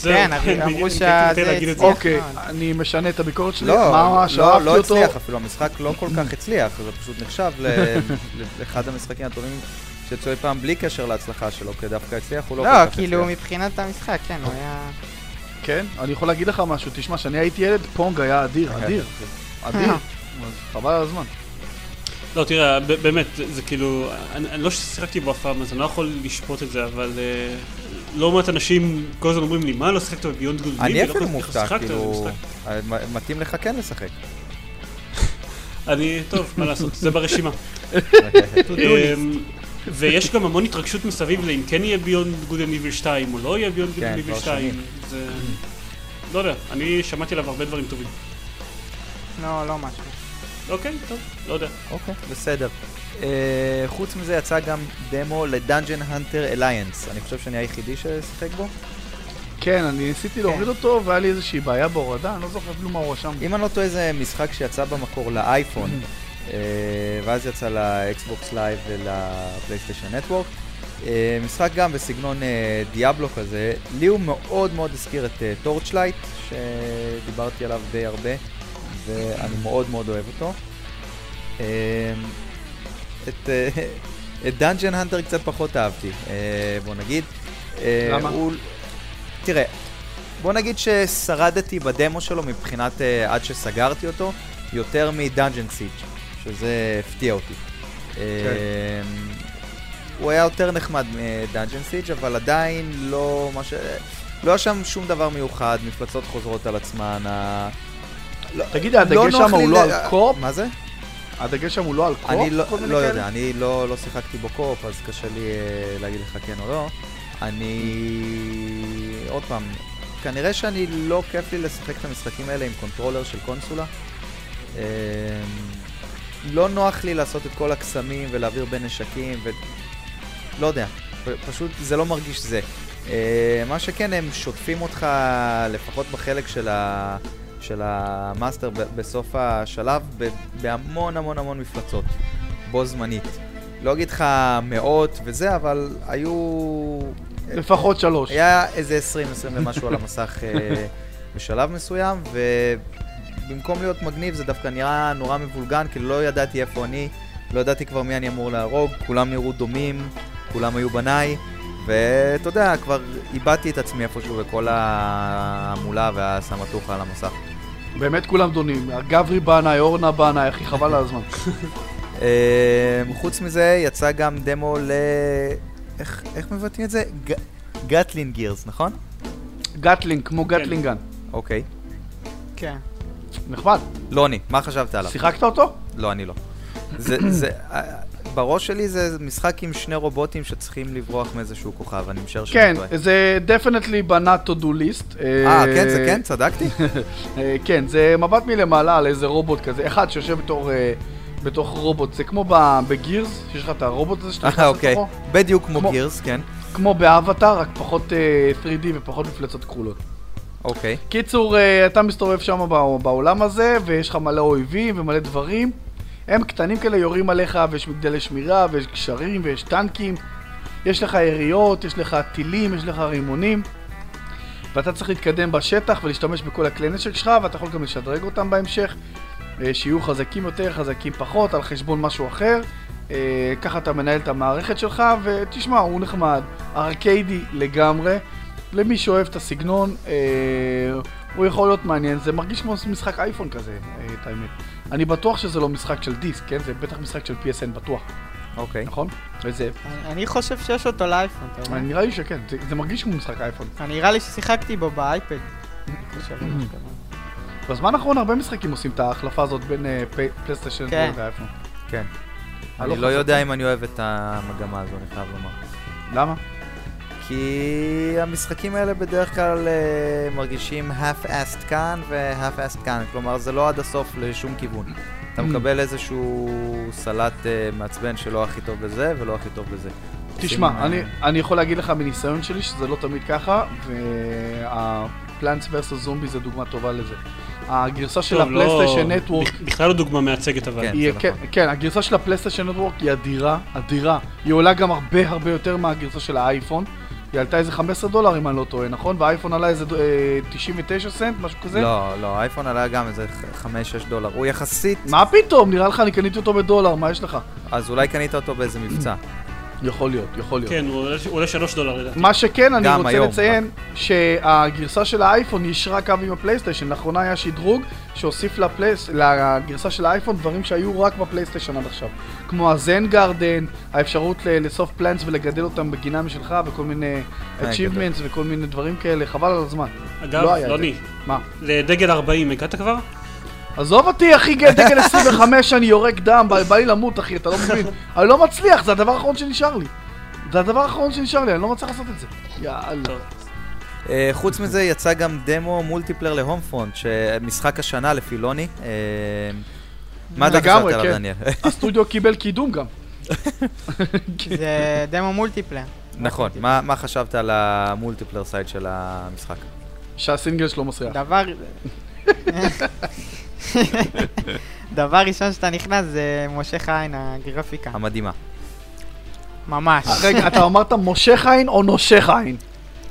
כן, אמרו שזה. הצליח. אוקיי. אני משנה את הביקורת שלי. לא, לא, לא אותו. הצליח אפילו, המשחק לא כל כך הצליח, זה פשוט נחשב לאחד המשחקים הטובים שיצאו אי פעם בלי קשר להצלחה שלו, כי דווקא הצליח, הוא לא כל לא, כך כאילו הצליח. מבחינת המשחק, כן, הוא היה... כן, אני יכול להגיד לך משהו, תשמע, כשאני הייתי ילד, פונג היה אדיר, אדיר, אדיר. אז חבל על הזמן. לא, תראה, באמת, זה כאילו, אני אני לא ששיחקתי בו אף פעם, אז אני לא יכול לשפוט את זה, אבל אה, לא מעט אנשים כל הזמן אומרים לי, מה, לא שיחקת בביונד גוד אני אפילו מופתע, כאילו, אה, מתאים לך כן לשחק. אני, טוב, מה לעשות, זה ברשימה. ויש גם המון התרגשות מסביב לאם כן יהיה Beyond Good and Evil 2 או לא יהיה Beyond Good and Evil כבר 2. שנים. זה... לא יודע, אני שמעתי עליו הרבה דברים טובים. לא, לא משהו. אוקיי, טוב, לא יודע. אוקיי, בסדר. אה, חוץ מזה יצא גם דמו ל Dungeon Hunter Alliance. אני חושב שאני היחידי ששיחק בו. כן, אני ניסיתי להוריד אותו, והיה לי איזושהי בעיה בהורדה, אני לא זוכר אפילו מה הוא רשם. אם אני לא טועה זה משחק שיצא במקור לאייפון, אה, ואז יצא ל Xbox Live ול PlayStation Network. אה, משחק גם בסגנון אה, Diablo כזה. לי הוא מאוד מאוד הזכיר את Torchlight, שדיברתי עליו די הרבה, ואני מאוד מאוד אוהב אותו. אה, את, אה, את Dungeon Hunter קצת פחות אהבתי, אה, בוא נגיד. אה, למה? הוא, תראה, בוא נגיד ששרדתי בדמו שלו מבחינת עד שסגרתי אותו, יותר מ Dungeon Siege, שזה הפתיע אותי. כן. Uh, הוא היה יותר נחמד מ Dungeon Siege, אבל עדיין לא מה ש... לא היה שם שום דבר מיוחד, מפלצות חוזרות על עצמן, תגיד, הדגש נוח שם הוא לא על co-op? מה זה? הדגש שם הוא לא על co-op? אני לא, לא? יודע, אני לא, לא שיחקתי בו co-op, אז קשה לי אה, להגיד לך כן או לא. אני... עוד פעם, כנראה שאני לא כיף לי לשחק את המשחקים האלה עם controller של קונסולה. אה, לא נוח לי לעשות את כל הקסמים ולהעביר בין נשקים ו... לא יודע, פשוט זה לא מרגיש זה. אה, מה שכן, הם שוטפים אותך, לפחות בחלק של, ה... של המאסטר בסוף השלב, בהמון המון המון מפלצות, בו זמנית. לא אגיד לך מאות וזה, אבל היו... לפחות שלוש. היה איזה 20, 20 ומשהו על המסך אה, בשלב מסוים, ובמקום להיות מגניב זה דווקא נראה נורא מבולגן, כאילו לא ידעתי איפה אני, לא ידעתי כבר מי אני אמור להרוג, כולם נראו דומים, כולם היו בניי, ואתה יודע, כבר איבדתי את עצמי איפשהו בכל ההמולה והסמטוחה על המסך. באמת כולם דונים. גברי בנאי, אורנה בנאי, אחי, חבל על הזמן. אה, חוץ מזה, יצא גם דמו ל... איך, איך מבטאים את זה? ג... Gatlin Gears, נכון? Gatling, כמו Gatling gun. אוקיי. כן. נחמד. לוני, מה חשבת עליו? שיחקת אותו? לא, אני לא. זה, זה, אה, בראש שלי זה משחק עם שני רובוטים שצריכים לברוח מאיזשהו כוכב, אני משער שאני כן, טועה. זה definitely ב-not to do list. אה, כן, זה כן? צדקתי? אה, כן, זה מבט מלמעלה על איזה רובוט כזה, אחד שיושב בתור, אה, בתוך רובוט, זה כמו בגירס, שיש לך את הרובוט הזה שאתה אה, נכנס אוקיי. לתוכו, בדיוק כמו כמו- גירס, כן. כמו באבטאר, רק פחות אה, 3D ופחות מפלצות כחולות. אוקיי. קיצור, אה, אתה מסתובב שם בע- בעולם הזה, ויש לך מלא אויבים ומלא דברים. הם קטנים כאלה, יורים עליך, ויש מגדלי שמירה, ויש גשרים, ויש טנקים. יש לך יריות, יש לך טילים, יש לך רימונים. ואתה צריך להתקדם בשטח ולהשתמש בכל הכלי נשק שלך, ואתה יכול גם לשדרג אותם בהמשך, אה, שיהיו חזקים יותר, חזקים פחות, על חשבון משהו אחר. אה, ככה אתה מנהל את המערכת שלך, ותשמע, הוא נחמד, ארקיידי לגמרי. למי שאוהב את הסגנון, אה, הוא יכול להיות מעניין. זה מרגיש כמו משחק אייפון כזה, את האמת. אני בטוח שזה לא משחק של דיסק, כן? זה בטח משחק של PSN בטוח, אוקיי. נכון? וזה, אני- אני חושב שיש אותו לאייפון, אתה יודע. נראה לי שכן, זה, זה מרגיש כמו משחק אייפון. אני- נראה לי ששיחקתי בו באייפד. בזמן האחרון הרבה משחקים עושים את ההחלפה הזאת בין אה, פלייסטיישן כן. ואייפון. כן. אני לא לא. יודע אם אני אוהב את המגמה הזו, אני חייב לומר. למה? כי המשחקים האלה בדרך כלל אה, מרגישים half-assed כאן ו-half-assed כאן, כלומר זה לא עד הסוף לשום כיוון. אתה Mm. מקבל איזשהו סלט אה, מעצבן שלא הכי טוב בזה ולא הכי טוב בזה. תשמע, עושים, אני, אה, אני יכול להגיד לך מניסיון שלי שזה לא תמיד ככה, והפלנטס ורסוס זומבי זה דוגמה טובה לזה. הגרסה של לא- ה PlayStation Network בכ- בכלל לא דוגמה מייצגת אבל. כן. כן, נכון. כן, הגרסה של ה PlayStation Network היא אדירה, אדירה. היא עולה גם הרבה הרבה יותר מהגרסה של האייפון. היא עלתה איזה 15 דולר אם אני לא טועה, נכון? והאייפון עלה איזה אה, 99 סנט, משהו כזה? לא, לא, האייפון עלה גם איזה 5-6 דולר. הוא יחסית, מה פתאום? נראה לך אני קניתי אותו בדולר, מה יש לך? אז אולי קנית אותו באיזה מבצע. יכול להיות, יכול להיות. כן, הוא עולה- הוא עולה 3 דולר לדעתי. מה שכן, אני רוצה היום, לציין שהגרסה של האייפון יישרה קו עם הפלייסטיישן. לאחרונה היה שדרוג שהוסיף לפלייס... לגרסה של האייפון דברים שהיו רק בפלייסטיישן עד עכשיו. כמו הזן גרדן, האפשרות לאסוף פלנטס ולגדל אותם בגינה משלך וכל מיני אה, achievements וכל מיני דברים כאלה, חבל על הזמן. אגב, לא את לוני, מה? לדגל 40 הגעת כבר? עזוב אותי אחי, דגל 25 אני יורק דם, בא בא לי למות אחי, אתה לא מבין? אני לא מצליח, זה הדבר האחרון שנשאר לי. זה הדבר האחרון שנשאר לי, אני לא מצליח לעשות את זה. יאללה. אה, חוץ מזה יצא גם דמו multiplayer ל Homefront, שמשחק השנה לפי לוני. אה, מה אתה חשבת עליו כן. דניאל? הסטודיו קיבל קידום גם. זה דמו multiplayer. נכון, מה מה חשבת על ה multiplayer side של המשחק? שהסינגל שלו מסריח. דבר... דבר ראשון שאתה נכנס זה מושך עין, הגרפיקה. המדהימה. ממש. רגע, אתה אמרת מושך עין או נושך עין?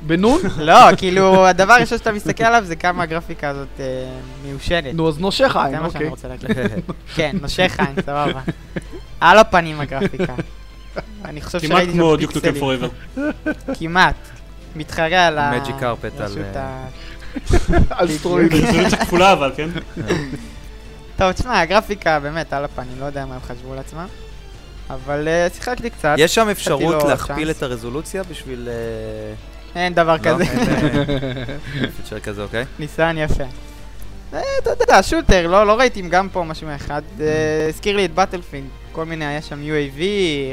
בנון? לא, כאילו, הדבר הראשון שאתה מסתכל עליו זה כמה הגרפיקה הזאת אה, מיושנת. נו, אז נושך עין, זה מה שאני אוקיי. רוצה להגיד. כן, נושך עין, סבבה. על הפנים הגרפיקה. אני חושב כמעט שראיתי כמו שם דיוק נוקם פיקסלים. פוראבר. כמעט. מתחרה על ה... Magic carpet על. על סטרואיד. ברזולוציה כפולה אבל, כן? טוב, תשמע, הגרפיקה באמת על הפנים, לא יודע מה הם חשבו לעצמם. אבל אה, שיחקתי קצת, יש שם אפשרות להכפיל. את הרזולוציה בשביל... אה, אין דבר לא? כזה. אין, אה, כזה, אוקיי? ניסיון יפה. אתה יודע, שוטר, לא לא ראיתי גם פה משהו מאחד. הזכיר לי את באטלפינג, כל מיני, היה שם UAV,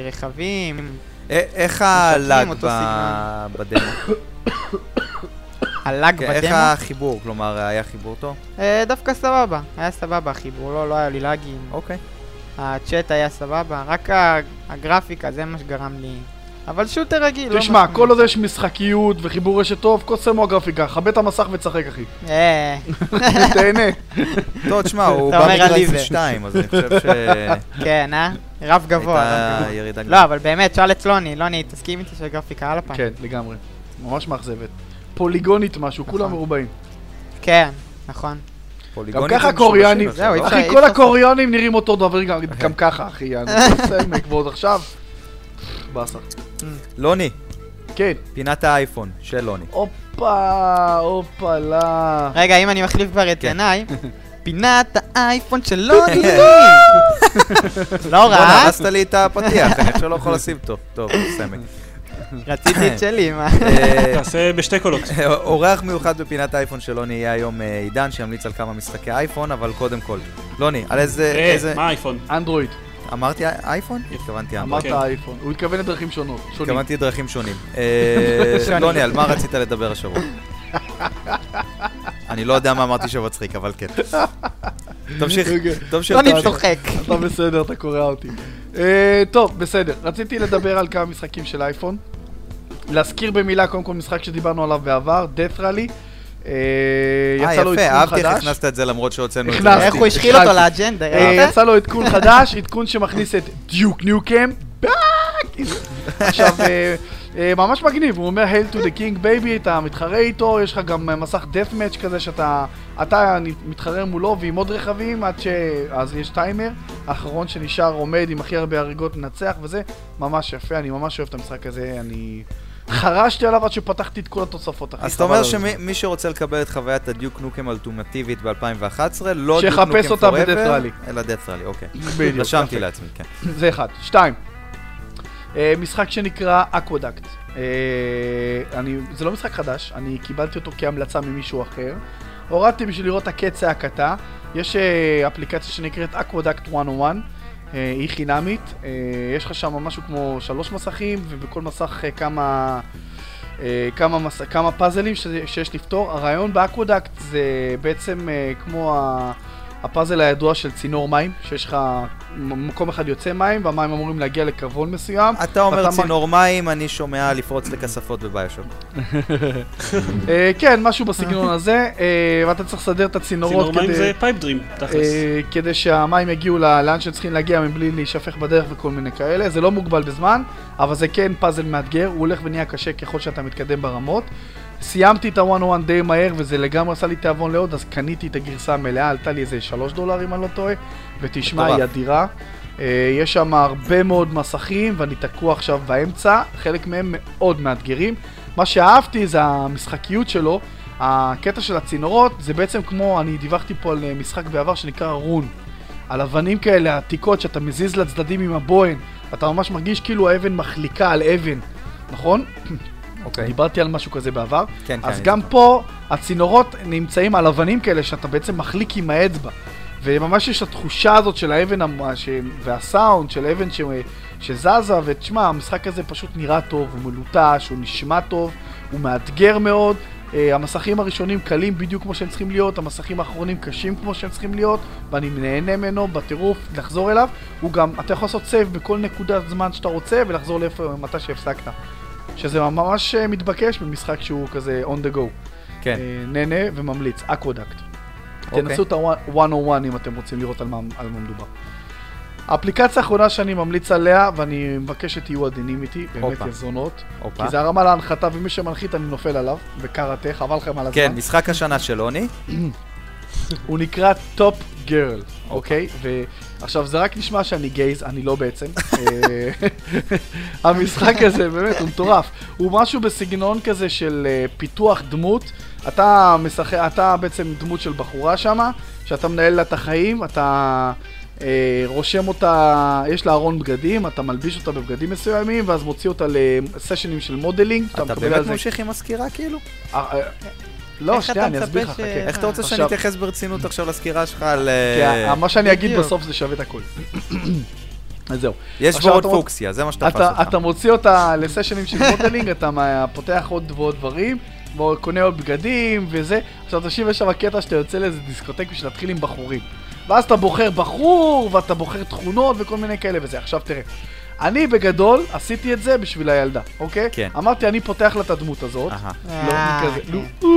רכבים, איך הלאג בדמו? הלאג כן, איך בדמו. החיבור? כלומר, היה חיבור טוב? אה, דווקא סבבה, היה סבבה החיבור, לא לא היה לי לאגים. אוקיי. הצ'אט היה סבבה, רק הגרפיקה זה מה שגרם לי. אבל שוטר רגיל, לא תשמע, כל עוד יש משחקיות וחיבור רשת טוב, קוסמו הגרפיקה, כבה את המסך ותשחק אחי. אה, תהנה. טוב, תשמע, הוא בא עליזה. 2, אז אני חושב שהייתה כן, אה? רף גבוה. גבוה. ירידה לא, אבל באמת, שאל את לוני, לוני, תסכים איתי שהגרפיקה על הפנים. כן, לגמרי. ממש מאכזבת. פוליגונית משהו, כולם נכון. מרובעים. כן, נכון. גם ככה הקוריאנים, לא? אחי, אי כל הקוריאנים נראים אותו דבר, גם- גם ככה, אחי, יאללה. סלמק ועוד עכשיו. באסה. לוני, כן. פינת האייפון של לוני. הופה, הופה, לה. רגע, אם אני מחליף כבר את כן. עיניי, פינת האייפון של לוני! לא בוא'נה, רע, הרסת לי את הפתיח, אני עכשיו לא יכול לשים טוב. טוב, סמק. רציתי את שלי, מה? אה, תעשה בשתי קולות. אורח מיוחד בפינת האייפון של לוני יהיה היום אה, עידן, שימליץ על כמה משחקי אייפון, אבל קודם כל. לוני, על איזה... אה, איזה- מה האייפון? אנדרואיד. אמרתי אייפון? התכוונתי אנדרואיד. אמרת. אייפון. הוא התכוון לדרכים שונות. התכוונתי דרכים שונים. אה, שונים. לוני, על מה רצית לדבר השבוע? אני לא יודע מה אמרתי שמצחיק, אבל כן. תמשיך. תמשיך. לוני תמשיך. צוחק. אתה בסדר, אתה קורע אותי. אה, טוב, בסדר. רציתי לדבר על כמה משחקים של אייפון. להזכיר במילה, קודם כל, משחק שדיברנו עליו בעבר, death rally. אה, אה, יצא לו יפה, עדכון אהבתי איך חדש. הכנסת את זה למרות שהוצאנו את זה. איך הוא השחיל אותו. לאג'נדה, אה? יצא לו עדכון חדש, עדכון שמכניס את דיוק ניוקם. עכשיו, אה, אה, ממש מגניב, הוא אומר Hail to the King baby, אתה מתחרה איתו, יש לך גם אה, מסך death match כזה שאתה אתה מתחרה מולו ועם עוד רכבים עד ש... אז יש טיימר, האחרון שנשאר עומד עם הכי הרבה הריגות מנצח וזה, ממש יפה, אני ממש אוהב את המשחק הזה, אני... חרשתי עליו עד שפתחתי את כל התוספות, אחי. אז אתה אומר. שמי שרוצה לקבל את חוויית הדיוק נוקם האלטרנטיבית ב-2011, לא דיוק שיחפש נוקם אותה פוראבר, ב-Death Rally. אלא death rally, אוקיי. בדיוק. רשמתי. לעצמי, כן. זה אחד. שתיים, אה, משחק שנקרא אקוודקט. אה, אני, זה לא משחק חדש, אני קיבלתי אותו כהמלצה ממישהו אחר. הורדתי בשביל לראות את הקץ ההקתה. יש אה, אפליקציה שנקראת אקוודקט 101, אה, היא חינמית. אה, יש לך שם משהו כמו שלוש מסכים, ובכל מסך אה, כמה... אה, כמה, מס... כמה פאזלים. שיש לפתור. הרעיון ב Aqueduct זה בעצם אה, כמו ה... הפאזל הידוע של צינור מים, שיש לך מקום אחד יוצא מים, והמים אמורים להגיע לכיוון מסוים. אתה אומר צינור מים, אני שומע לפרוץ לכספות ב BioShock. אה, כן, משהו בסגנון הזה, אה, ואתה צריך לסדר את הצינורות צינור מים כדי, זה Pipe Dream, תכלס. אה, כדי שהמים יגיעו לאן שהם צריכים להגיע מבלי להישפך בדרך וכל מיני כאלה. זה לא מוגבל בזמן, אבל זה כן פאזל מאתגר, הוא הולך ונהיה קשה ככל שאתה מתקדם ברמות. סיימתי את ה-101 די מהר וזה לגמרי עשה לי תיאבון לעוד, אז קניתי את הגרסה המלאה, עלתה לי איזה 3 דולר אם אני לא טועה, ותשמע, היא. אדירה. אה, יש שם הרבה מאוד מסכים ואני תקוע עכשיו באמצע, חלק מהם מאוד מאתגרים. מה שאהבתי זה המשחקיות שלו, הקטע של הצינורות זה בעצם כמו, אני דיווחתי פה על אה, משחק בעבר שנקרא רון. על אבנים כאלה עתיקות שאתה מזיז לצדדים עם הבוהן, אתה ממש מרגיש כאילו האבן מחליקה על אבן, נכון? אוקיי. דיברתי על משהו כזה בעבר. כן, כן. אז אני גם זוכר. פה הצינורות נמצאים על אבנים כאלה שאתה בעצם מחליק עם האצבע. וממש יש את התחושה הזאת של האבן המ- ש... והסאונד של אבן ש... שזזה, ותשמע, המשחק הזה פשוט נראה טוב, הוא מלוטש, הוא נשמע טוב, הוא מאתגר מאוד. Uh, המסכים הראשונים קלים בדיוק כמו שהם צריכים להיות, המסכים האחרונים קשים כמו שהם צריכים להיות, ואני נהנה ממנו בטירוף לחזור אליו. הוא גם, אתה יכול לעשות save בכל נקודת זמן שאתה רוצה ולחזור לאיפה, מתי שהפסקת. שזה ממש אה, מתבקש במשחק שהוא כזה on the go. כן. אה, נהנה וממליץ, Aqueduct. אוקיי. תנסו את ה-101 אם אתם רוצים לראות על מה, על מה מדובר. האפליקציה האחרונה שאני ממליץ עליה, ואני מבקש שתהיו עדינים איתי, באמת. יזונות. כי זה הרמה להנחתה, ומי שמנחית אני נופל עליו, בקראטה, חבל לכם על הזמן. כן, משחק השנה של עוני. הוא נקרא Top Girl, אוקיי? ועכשיו זה רק נשמע שאני גיי, אני לא בעצם. אה, המשחק הזה באמת הוא מטורף. הוא משהו בסגנון כזה של אה, פיתוח דמות. אתה משחק, אתה בעצם דמות של בחורה שמה, שאתה מנהל לה את החיים, אתה אה, רושם אותה, יש לה ארון בגדים, אתה מלביש אותה בבגדים מסוימים, ואז מוציא אותה לסשנים של modeling. אתה מקבל באמת ממשיך עם הסקירה כאילו? לא, שנייה, אני אסביר לך, מצפה ש- חכה. איך אתה רוצה שאני אתייחס ברצינות עכשיו לסקירה שלך על... כי אה, מה שאני אגיד. בסוף זה שווה את הכל. אז זהו. יש בו עוד אתה- פוקסיה, זה מה שתפס אתה, אותך. אתה מוציא אותה לסשנים של modeling, אתה פותח עוד ועוד דברים, קונה עוד בגדים וזה. עכשיו תקשיב, יש שם קטע שאתה יוצא לאיזה דיסקוטק בשביל להתחיל עם בחורים. ואז אתה בוחר בחור, ואתה בוחר תכונות וכל מיני כאלה וזה. עכשיו תראה, אני בגדול עשיתי את זה בשביל הילדה, אוקיי? כן. אמרתי, אני פותח לה את הדמות הזאת. לא, אה, כזה, כן. לא,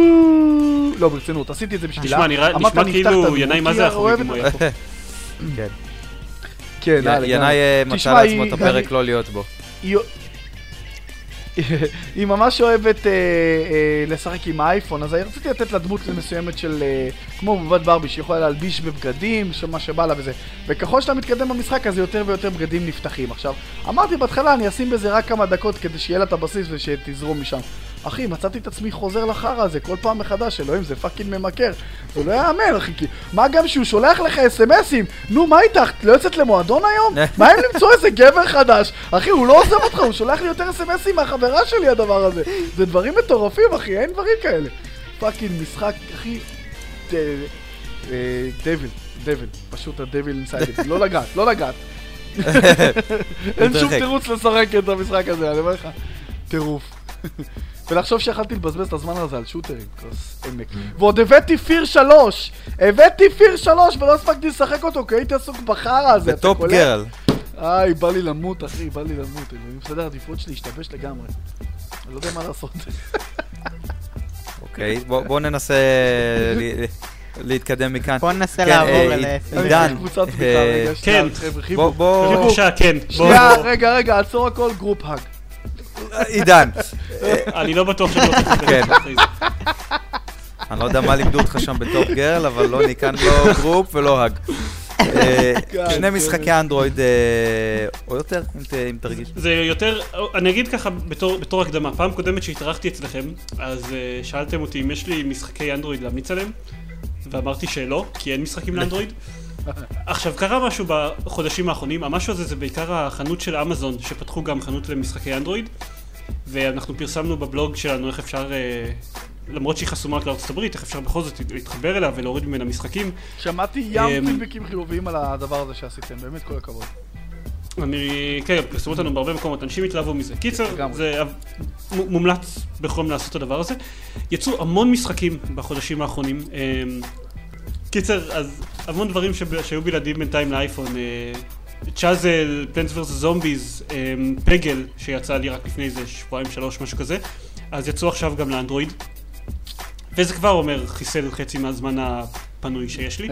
לא, ברצינות, עשיתי את זה בשבילה. נשמע, כאילו ינאי מה זה אחורי כן. כן, ינאי אה, מצא לעצמו את הפרק לא להיות בו. היא... ממש אוהבת אה, אה, לשחק עם האייפון, אז רציתי לתת לה דמות מסוימת של... אה, כמו בבת ברבי, שהיא יכולה להלביש בבגדים, מה שבא לה וזה. וככל שאתה מתקדם במשחק, אז יותר ויותר בגדים נפתחים. עכשיו, אמרתי בהתחלה, אני אשים בזה רק כמה דקות כדי שיהיה לה את הבסיס ושתזרום משם. אחי, מצאתי את עצמי חוזר לחרא הזה כל פעם מחדש, אלוהים, זה fucking ממכר. זה לא יאמן, אחי, כי... מה גם שהוא שולח לך אס.אם.אסים? נו, מה איתך? את לא יוצאת למועדון היום? מה עם למצוא איזה גבר חדש? אחי, הוא לא עוזב אותך, הוא שולח לי יותר אס.אם.אסים מהחברה שלי, הדבר הזה. זה דברים מטורפים, אחי, אין דברים כאלה. fucking משחק, אחי... אה, devil, devil, פשוט the devil inside, לא לגעת, לא לגעת. אין שום. תירוץ לשחק את המשחק הזה, אני אומר לך, טירוף. ולחשוב שיכלתי לבזבז את הזמן הזה על shooter ים, כוס עמק. ועוד הבאתי F.E.A.R. שלוש! הבאתי F.E.A.R. שלוש ולא הספקתי לשחק אותו כי הייתי עסוק בחרא הזה, אתה קולט? Girl. איי, בא לי למות, אחי, בא לי למות. אלוהים, בסדר, העדיפות שלי השתבש לגמרי. אני לא יודע מה לעשות. אוקיי, בוא בוא ננסה ל- להתקדם מכאן. בוא ננסה כן, לעבור אה, אל... עידן. אני תמיכה, אה, רגע, שנייה, כן. חבר'ה, בוא, חיבוק. בוא, בבקשה, כן. שנייה. רגע, רגע, עצור הכל, group hug. עידן, אני לא בטוח שאני לא צריך כן. לדבר אחרי זה. אני לא יודע מה לימדו אותך שם ב Top Girl, אבל אין כאן לא group ולא hug. אה, שני משחקי אנדרואיד, אה, או יותר, אם תרגיש. זה יותר, אני אגיד ככה בתור, הקדמה, פעם קודמת שהתארחתי אצלכם, אז uh, שאלתם אותי אם יש לי משחקי אנדרואיד להמליץ עליהם, ואמרתי שלא, כי אין משחקים לאנדרואיד. עכשיו קרה משהו בחודשים האחרונים, המשהו הזה זה בעיקר החנות של אמזון, שפתחו גם חנות למשחקי אנדרואיד, ואנחנו פרסמנו בבלוג שלנו איך אפשר, uh, למרות שהיא חסומה רק לארצות הברית, איך אפשר בכל זאת להתחבר אליה ולהוריד ממנה משחקים. שמעתי ים אמ, פידבקים חיוביים על הדבר הזה שעשיתם, באמת כל הכבוד. אני, כן, פרסמו אותנו בהרבה מקומות, אנשים התלהבו מזה. קיצר. זה מומלץ בחום לעשות את הדבר הזה. יצאו המון משחקים בחודשים האחרונים. קיצר, אז המון דברים שב- שהיו בלעדים בינתיים לאייפון. אה, צ'אזל, פלנס ורס זומביז, פגל, שיצא לי רק לפני איזה שבועיים שלוש, משהו כזה. אז יצאו עכשיו גם לאנדרואיד. וזה כבר אומר חיסל חצי מהזמן הפנוי שיש לי.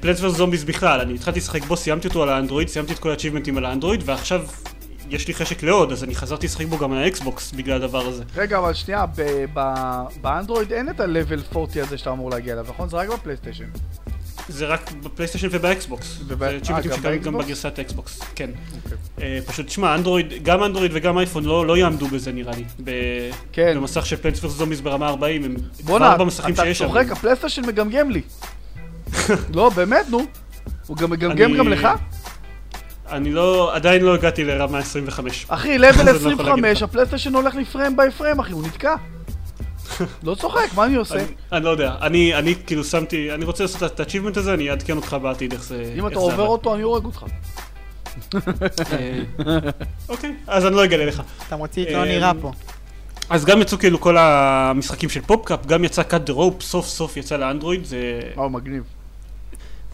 Plants vs. Zombies בכלל, אני התחלתי לשחק בו, סיימתי אותו על האנדרואיד, סיימתי את כל ה achievement ים על האנדרואיד, ועכשיו יש לי חשק לעוד, אז אני חזרתי לשחק בו גם על האקסבוקס בגלל הדבר הזה. רגע, אבל שנייה, ב- ב- באנדרואיד אין את ה-level 40 הזה שאתה אמור להגיע אליו, נכון? זה רק בפלייסטיישן. זה רק בפלייסטיישן ובאקסבוקס. וב- זה אה, גם שקיימים גם באקסבוקס? בגרסת האקסבוקס, כן. אוקיי. אה, פשוט, שמע, אנדרואיד, גם אנדרואיד וגם אייפון לא לא יעמדו בזה נראה לי. כן. במסך של Plants vs. Zombies ברמה 40, הם בואנה, כבר במסכים אתה שיש שם. צוחק, הפלייסטיישן מגמגם לי. לא, באמת, נו. הוא גם מגמגם גם לך? אני לא, עדיין לא הגעתי לרמה 25. אחי, לבל לא יכול להגיד 25, לך. הפלייסטיישן הולך לי פריים ביי פריים, אחי, הוא נתקע. לא צוחק, מה אני עושה? אני- אני לא יודע, אני אני כאילו שמתי, אני רוצה לעשות את ה-achievement הזה, אני אעדכן אותך בעתיד איך זה... אם אתה זה עובר עבד. אותו, אני הורג אותך. אה, אוקיי, אז אני לא אגלה לך. אתה מוציא את אמ, לא נראה פה. אז גם יצאו כאילו כל המשחקים של PopCap, גם יצא Cut the Rope, סוף סוף יצא לאנדרואיד, זה וואו, מגניב.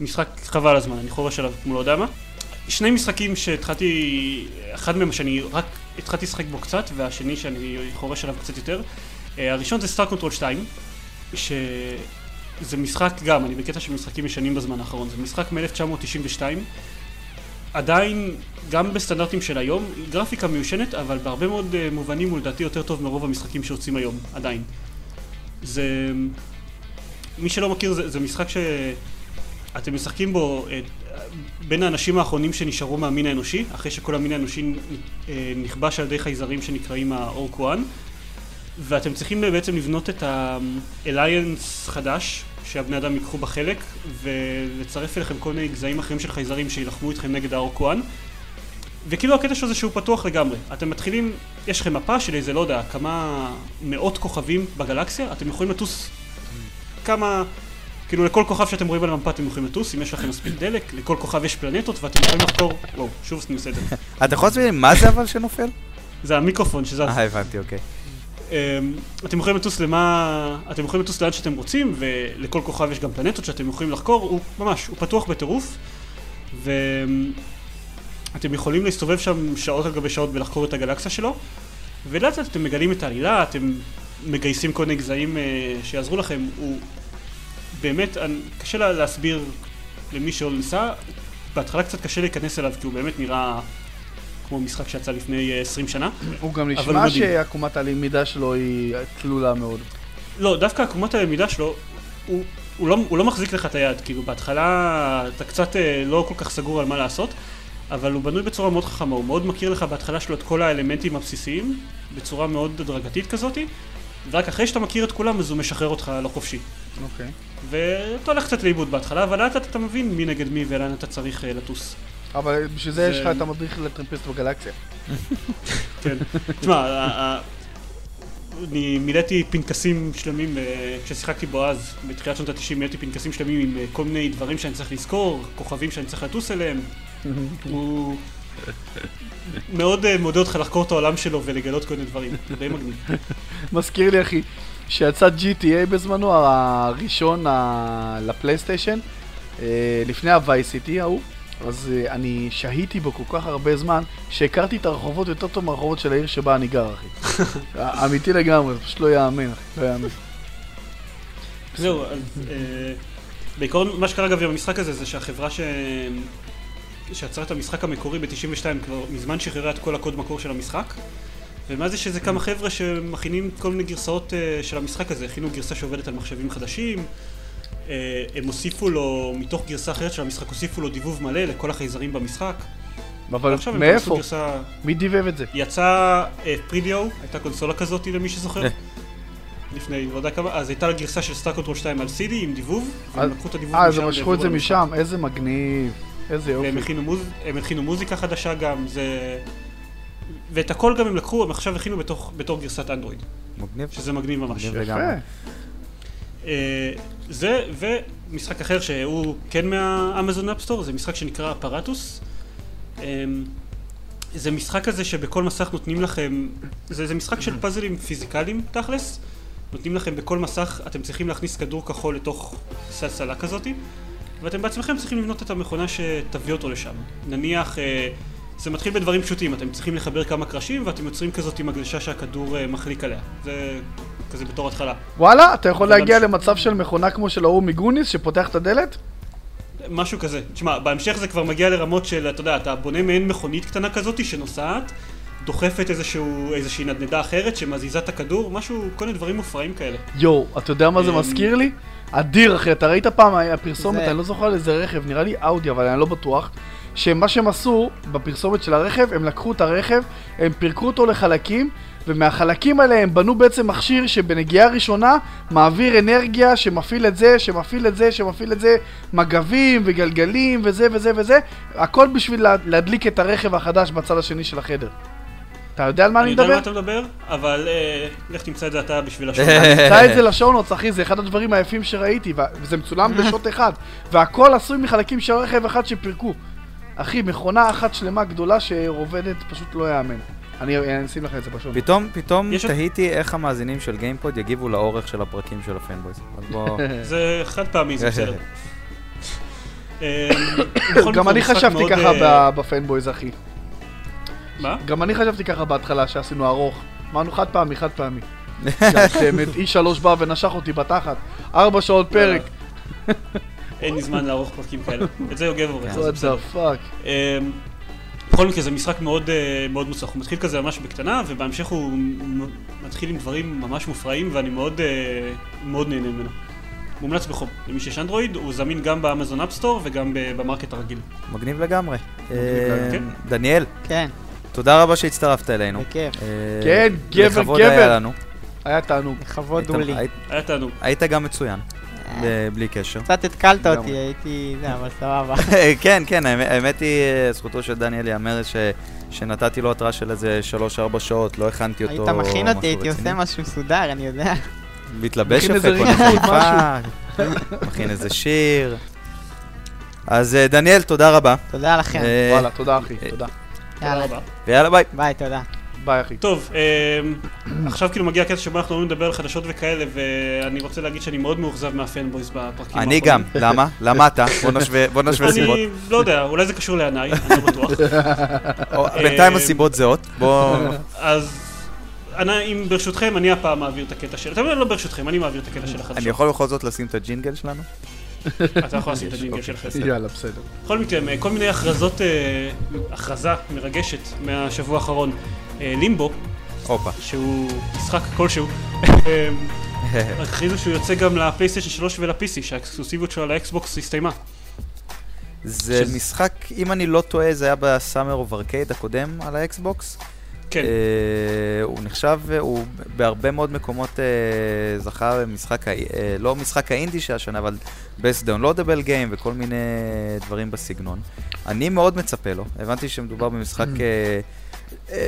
משחק חבל על הזמן, אני חורש עליו כמו לא יודע מה. שני משחקים שהתחלתי, אחד מהם שאני רק התחלתי לשחק בו קצת, והשני שאני חורש עליו קצת יותר. אה, הראשון זה Star Control 2, שזה משחק גם, אני בקטע של משחקים ישנים בזמן האחרון, זה משחק מ-1992, עדיין, גם בסטנדרטים של היום, גרפיקה מיושנת, אבל בהרבה מאוד אה, מובנים הוא לדעתי יותר טוב מרוב המשחקים שיוצאים היום, עדיין. זה... מי שלא מכיר, זה, זה משחק שאתם משחקים בו אה, בין האנשים האחרונים שנשארו מהמין האנושי, אחרי שכל המין האנושי אה, נכבש על ידי חייזרים שנקראים האורק 1, ואתם צריכים בעצם לבנות את האליינס חדש, שהבני אדם ייקחו בה חלק, ולצרף אליכם כל מיני גזעים אחרים של חייזרים שיילחמו איתכם נגד האורק 1. וכאילו הקטע שלו זה שהוא פתוח לגמרי. אתם מתחילים, יש לכם מפה של איזה, לא יודע, כמה מאות כוכבים בגלקסיה, אתם יכולים לטוס כמה, כאילו לכל כוכב שאתם רואים על המפה אתם יכולים לטוס, אם יש לכם מספיק דלק, לכל כוכב יש פלנטות ואתם יכולים לחקור, וואו, שוב אני עושה את זה. אתה יכול להסביר לי מה זה אבל שנופל? זה המיקרופון שזז. אה, הבנתי, אוקיי. אמ, אתם יכולים לטוס למה, אתם יכולים לטוס לאן שאתם רוצים, ולכל כוכב יש גם פלנטות שאתם יכולים לחקור, הוא ממש, הוא פתוח בטירוף, ואתם יכולים להסתובב שם שעות על גבי שעות ולחקור את הגלקסיה שלו, ולאט לאט אתם מגלים את העלילה, אתם מגייסים כל מיני גזעים אה, שיעזרו לכם, הוא באמת, אני- קשה לה להסביר למי שעוד ניסה, בהתחלה קצת קשה להיכנס אליו, כי הוא באמת נראה כמו משחק שיצא לפני אה, 20 שנה. הוא גם נשמע. שעקומת הלמידה שלו היא תלולה מאוד. לא, דווקא עקומת הלמידה שלו, הוא, הוא, לא, הוא לא מחזיק לך את היד, כאילו בהתחלה אתה קצת אה, לא כל כך סגור על מה לעשות, אבל הוא בנוי בצורה מאוד חכמה, הוא מאוד מכיר לך בהתחלה שלו את כל האלמנטים הבסיסיים, בצורה מאוד הדרגתית כזאתי, ורק אחרי שאתה מכיר את כולם אז הוא משחרר אותך לא חופשי. אוקיי. ואתה הולך קצת לאיבוד בהתחלה, אבל לאט אתה מבין מי נגד מי ולאן אתה צריך אה, לטוס. אבל בשביל זה יש זה- לך את המדריך לטרמפיסט בגלקסיה. כן. תשמע, אני מילאתי פנקסים שלמים אה, כששיחקתי בו אז, בתחילת שנות ה-90 מילאתי פנקסים שלמים עם אה, כל מיני דברים שאני צריך לזכור, כוכבים שאני צריך לטוס אליהם. הוא מאוד אה, מעודד אותך לחקור את העולם שלו ולגלות כל מיני דברים, זה די מגניב. מזכיר לי אחי, שיצא GTA בזמנו, הראשון ה- לפלייסטיישן, אה, לפני סיטי ההוא, אז אה, אני שהיתי בו כל כך הרבה זמן, שהכרתי את הרחובות יותר טוב מהרחובות של העיר שבה אני גר, אחי. אמיתי לגמרי, זה פשוט לא יאמן, אחי, לא יאמן. זהו, אז בעיקרון מה שקרה אגב עם המשחק הזה זה שהחברה ש... שיצרה את המשחק המקורי ב-92 כבר מזמן שחררה את כל הקוד מקור של המשחק ומאז יש איזה כמה חבר'ה שמכינים כל מיני גרסאות אה, של המשחק הזה, הכינו גרסה שעובדת על מחשבים חדשים אה, הם הוסיפו לו, מתוך גרסה אחרת של המשחק, הוסיפו לו דיבוב מלא לכל החייזרים במשחק אבל מאיפה? גרסה... מי דיבב את זה? יצא 3DO, הייתה קונסולה כזאת למי שזוכר אה. לפני לא יודע כמה, אז הייתה גרסה של Star Control 2 על CD עם דיבוב, והם לקחו את הדיבוב אה, אז משם הם משכו את זה משם, איזה מגניב. איזה למשחק. והם יופי. הכינו, מוז... הם הכינו מוזיקה חדשה גם, זה... ואת הכל גם הם לקחו, הם עכשיו הכינו בתוך, בתור גרסת אנדרואיד, מגניב. שזה מגניב ממש. מגניב. יפה. לגמרי. אה, זה, ומשחק אחר שהוא כן מהאמזון אפסטור, זה משחק שנקרא אפרטוס. אה, זה משחק כזה שבכל מסך נותנים לכם, זה, זה משחק של פאזלים פיזיקליים תכלס, נותנים לכם בכל מסך, אתם צריכים להכניס כדור כחול לתוך סלסלה כזאתי, ואתם בעצמכם צריכים לבנות את המכונה שתביא אותו לשם. נניח, אה, זה מתחיל בדברים פשוטים, אתם צריכים לחבר כמה קרשים ואתם יוצרים כזאת עם הגלישה שהכדור אה, מחליק עליה. זה כזה בתור התחלה. וואלה, אתה יכול להגיע גם- למצב של מכונה כמו של ההוא מגוניס, שפותח את הדלת? משהו כזה. תשמע, בהמשך זה כבר מגיע לרמות של, אתה יודע, אתה בונה מעין מכונית קטנה כזאת שנוסעת, דוחפת איזשהו, איזושהי נדנדה אחרת שמזיזה את הכדור, משהו, כל מיני דברים מופרעים כאלה. יואו, אתה יודע מה זה אמ, מזכיר לי? אדיר אחי, אתה ראית פעם הפרסומת, זה- אני לא זוכר על איזה רכב, נראה לי אאודי, אבל אני לא בטוח. שמה שהם עשו בפרסומת של הרכב, הם לקחו את הרכב, הם פירקו אותו לחלקים, ומהחלקים האלה הם בנו בעצם מכשיר שבנגיעה ראשונה מעביר אנרגיה שמפעיל את זה, שמפעיל את זה, שמפעיל את זה, מגבים וגלגלים וזה וזה וזה, הכל בשביל לה- להדליק את הרכב החדש בצד השני של החדר. אתה יודע על מה אני יודע על מדבר? מה אתה מדבר, אבל אה, לך תמצא את זה אתה בשביל השעון. תמצא את זה לשונוץ, אחי, זה אחד הדברים היפים שראיתי, וזה מצולם בשוט אחד, והכל עשוי מחלקים של רכב אחד שפירקו. אחי, מכונה אחת שלמה גדולה שעובדת פשוט לא יאמן. אני אני אשים לך את זה בשוט. פתאום, פתאום תהיתי איך המאזינים של גיימפוד יגיבו לאורך של הפרקים של הפנבויז. אז בוא... זה חד פעמי, זה בסדר. אה, בכל גם אני חשבתי ככה אה, ב- בפנבויז, אחי. מה? גם אני חשבתי ככה בהתחלה, שעשינו ארוך. אמרנו חד פעמי, חד פעמי. E3 בא ונשך אותי בתחת. ארבע שעות פרק. אין לי זמן לערוך פרקים כאלה. את זה יוגב זה what the fuck. אמ, בכל מקרה זה משחק מאוד אה, מאוד מוצלח, הוא מתחיל כזה ממש בקטנה ובהמשך הוא מתחיל עם דברים ממש מופרעים ואני מאוד אה, מאוד נהנה ממנו. מומלץ בחום, למי שיש אנדרואיד, הוא זמין גם ב Amazon Appstore וגם ב- ב Market הרגיל. מגניב לגמרי. אה, דניאל, כן, תודה רבה שהצטרפת אלינו. בכיף. אה, כן, גבר, לכבוד גבר. היה לנו. היה תענוג. לכבוד הוא לי. היה תענוג. היית גם מצוין, אה, בלי קשר. קצת התקלת אותי. הייתי... זה, אבל סבבה. כן, כן, האמת- היא, אה, זכותו של דניאל ייאמר ש- שנתתי לו התראה של איזה 3-4 שעות, לא הכנתי אותו היית מכין אותי, משהו הייתי. עושה משהו מסודר, אני יודע. מתלבש יפה, קונה חליפה, מכין איזה שיר. אז אה, דניאל, תודה רבה. תודה לכם. אה, וואלה, תודה אחי, אה, תודה. תודה יאללה, רבה. ויאללה ביי. ביי, תודה. ביי אחי. טוב, אמ, עכשיו כאילו מגיע הקטע שבו אנחנו אמורים לדבר על חדשות וכאלה, ואני רוצה להגיד שאני מאוד מאוכזב מהפנבויז בפרקים אני גם, למה? למה אתה? בוא נשווה- סיבות. אני לא יודע, אולי זה קשור לעיניי, אני לא בטוח. בינתיים אה, הסיבות זהות. בוא... אז אני, אם ברשותכם, אני הפעם מעביר את הקטע של... אתם יודעים, לא ברשותכם, אני מעביר את הקטע של החדשות. אני יכול בכל זאת לשים את הג'ינגל שלנו? אתה יכול לשים את הג'ינגל אוקיי, שלך. יאללה, בסדר. בכל מקרה, כל מיני הכרזות, אה, הכרזה מרגשת מהשבוע האחרון. אה, לימבו. שהוא משחק כלשהו, אה, הכריזו שהוא יוצא גם לפלייסטיישן 3 ול-PC, שהאקסקלוסיביות שלו על האקסבוקס הסתיימה. זה משחק, אם אני לא טועה, זה היה ב Summer of Arcade הקודם על האקסבוקס. כן, אה, הוא נחשב, הוא בהרבה מאוד מקומות אה, זכה במשחק, אה, לא משחק האינדי של השנה, אבל best downloadable game וכל מיני דברים בסגנון. אני מאוד מצפה לו, הבנתי שמדובר במשחק, אה,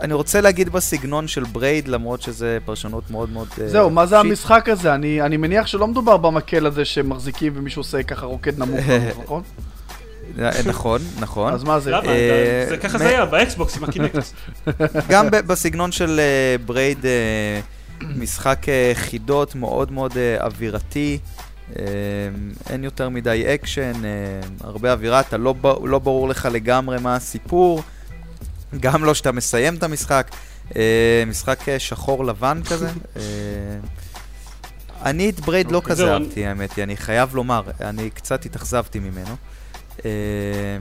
אני רוצה להגיד בסגנון של Braid, למרות שזה פרשנות מאוד מאוד... זהו, מה זה. המשחק הזה? אני אני מניח שלא מדובר במקל הזה שמחזיקים ומישהו עושה ככה רוקד נמוך, נכון? אה, נכון, נכון. אז מה זה? למה? אה, זה ככה זה היה, באקסבוקס עם הקינקט. גם בסגנון של אה, Braid, משחק חידות מאוד מאוד אווירתי. אין יותר מדי אקשן, הרבה אווירה, אתה לא, לא ברור לך לגמרי מה הסיפור, גם לא שאתה מסיים את המשחק. אה, משחק שחור לבן כזה. אה, אני את Braid לא אוקיי. כזה אהבתי, האמת היא, אני חייב לומר, אני קצת התאכזבתי ממנו, אה,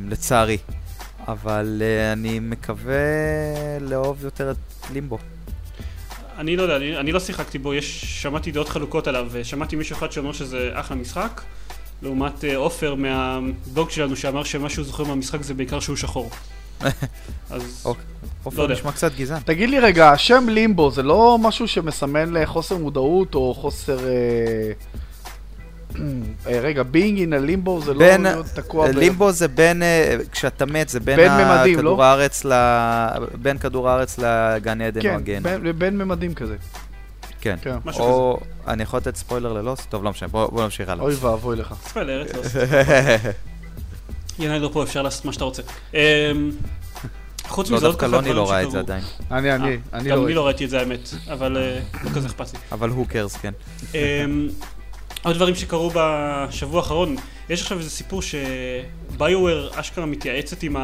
לצערי. אבל uh, אני מקווה לאהוב יותר את לימבו. אני לא יודע, אני, אני לא שיחקתי בו, יש, שמעתי דעות חלוקות עליו, ושמעתי מישהו אחד שאומר שזה אחלה משחק, לעומת אה, עופר מהבלוג שלנו שאמר שמה שהוא זוכר מהמשחק זה בעיקר שהוא שחור. אז אוקיי. עופר לא יודע. נשמע קצת גזען. תגיד לי רגע, השם לימבו זה לא משהו שמסמן לחוסר מודעות או חוסר... אה, אה, רגע, being in a limbo זה לא בין- להיות תקוע ב... לימבו זה בין, אה, כשאתה מת, זה בין, בין ממדים, כדור לא? הארץ ל... בין כדור הארץ לגן עדן או כן, הגיהנום. בין- בין ממדים כזה. כן. כן. או, אני יכול לתת ספוילר ללוס? טוב, לא משנה, בוא בוא נמשיך הלאה. אוי ואבוי לך. ספוילר, לא ינאי לא פה, אפשר לעשות מה שאתה רוצה. אמ, חוץ לא, מזה עוד דווקא ככה לוני לא ראה את זה. עדיין. אני, אני, אה, אני גם לא... אני לא ראיתי את זה האמת, אבל אה, לא כזה אכפת לי. אבל הוא קרס, כן. עוד דברים שקרו בשבוע האחרון, יש עכשיו איזה סיפור שביואר אשכרה מתייעצת עם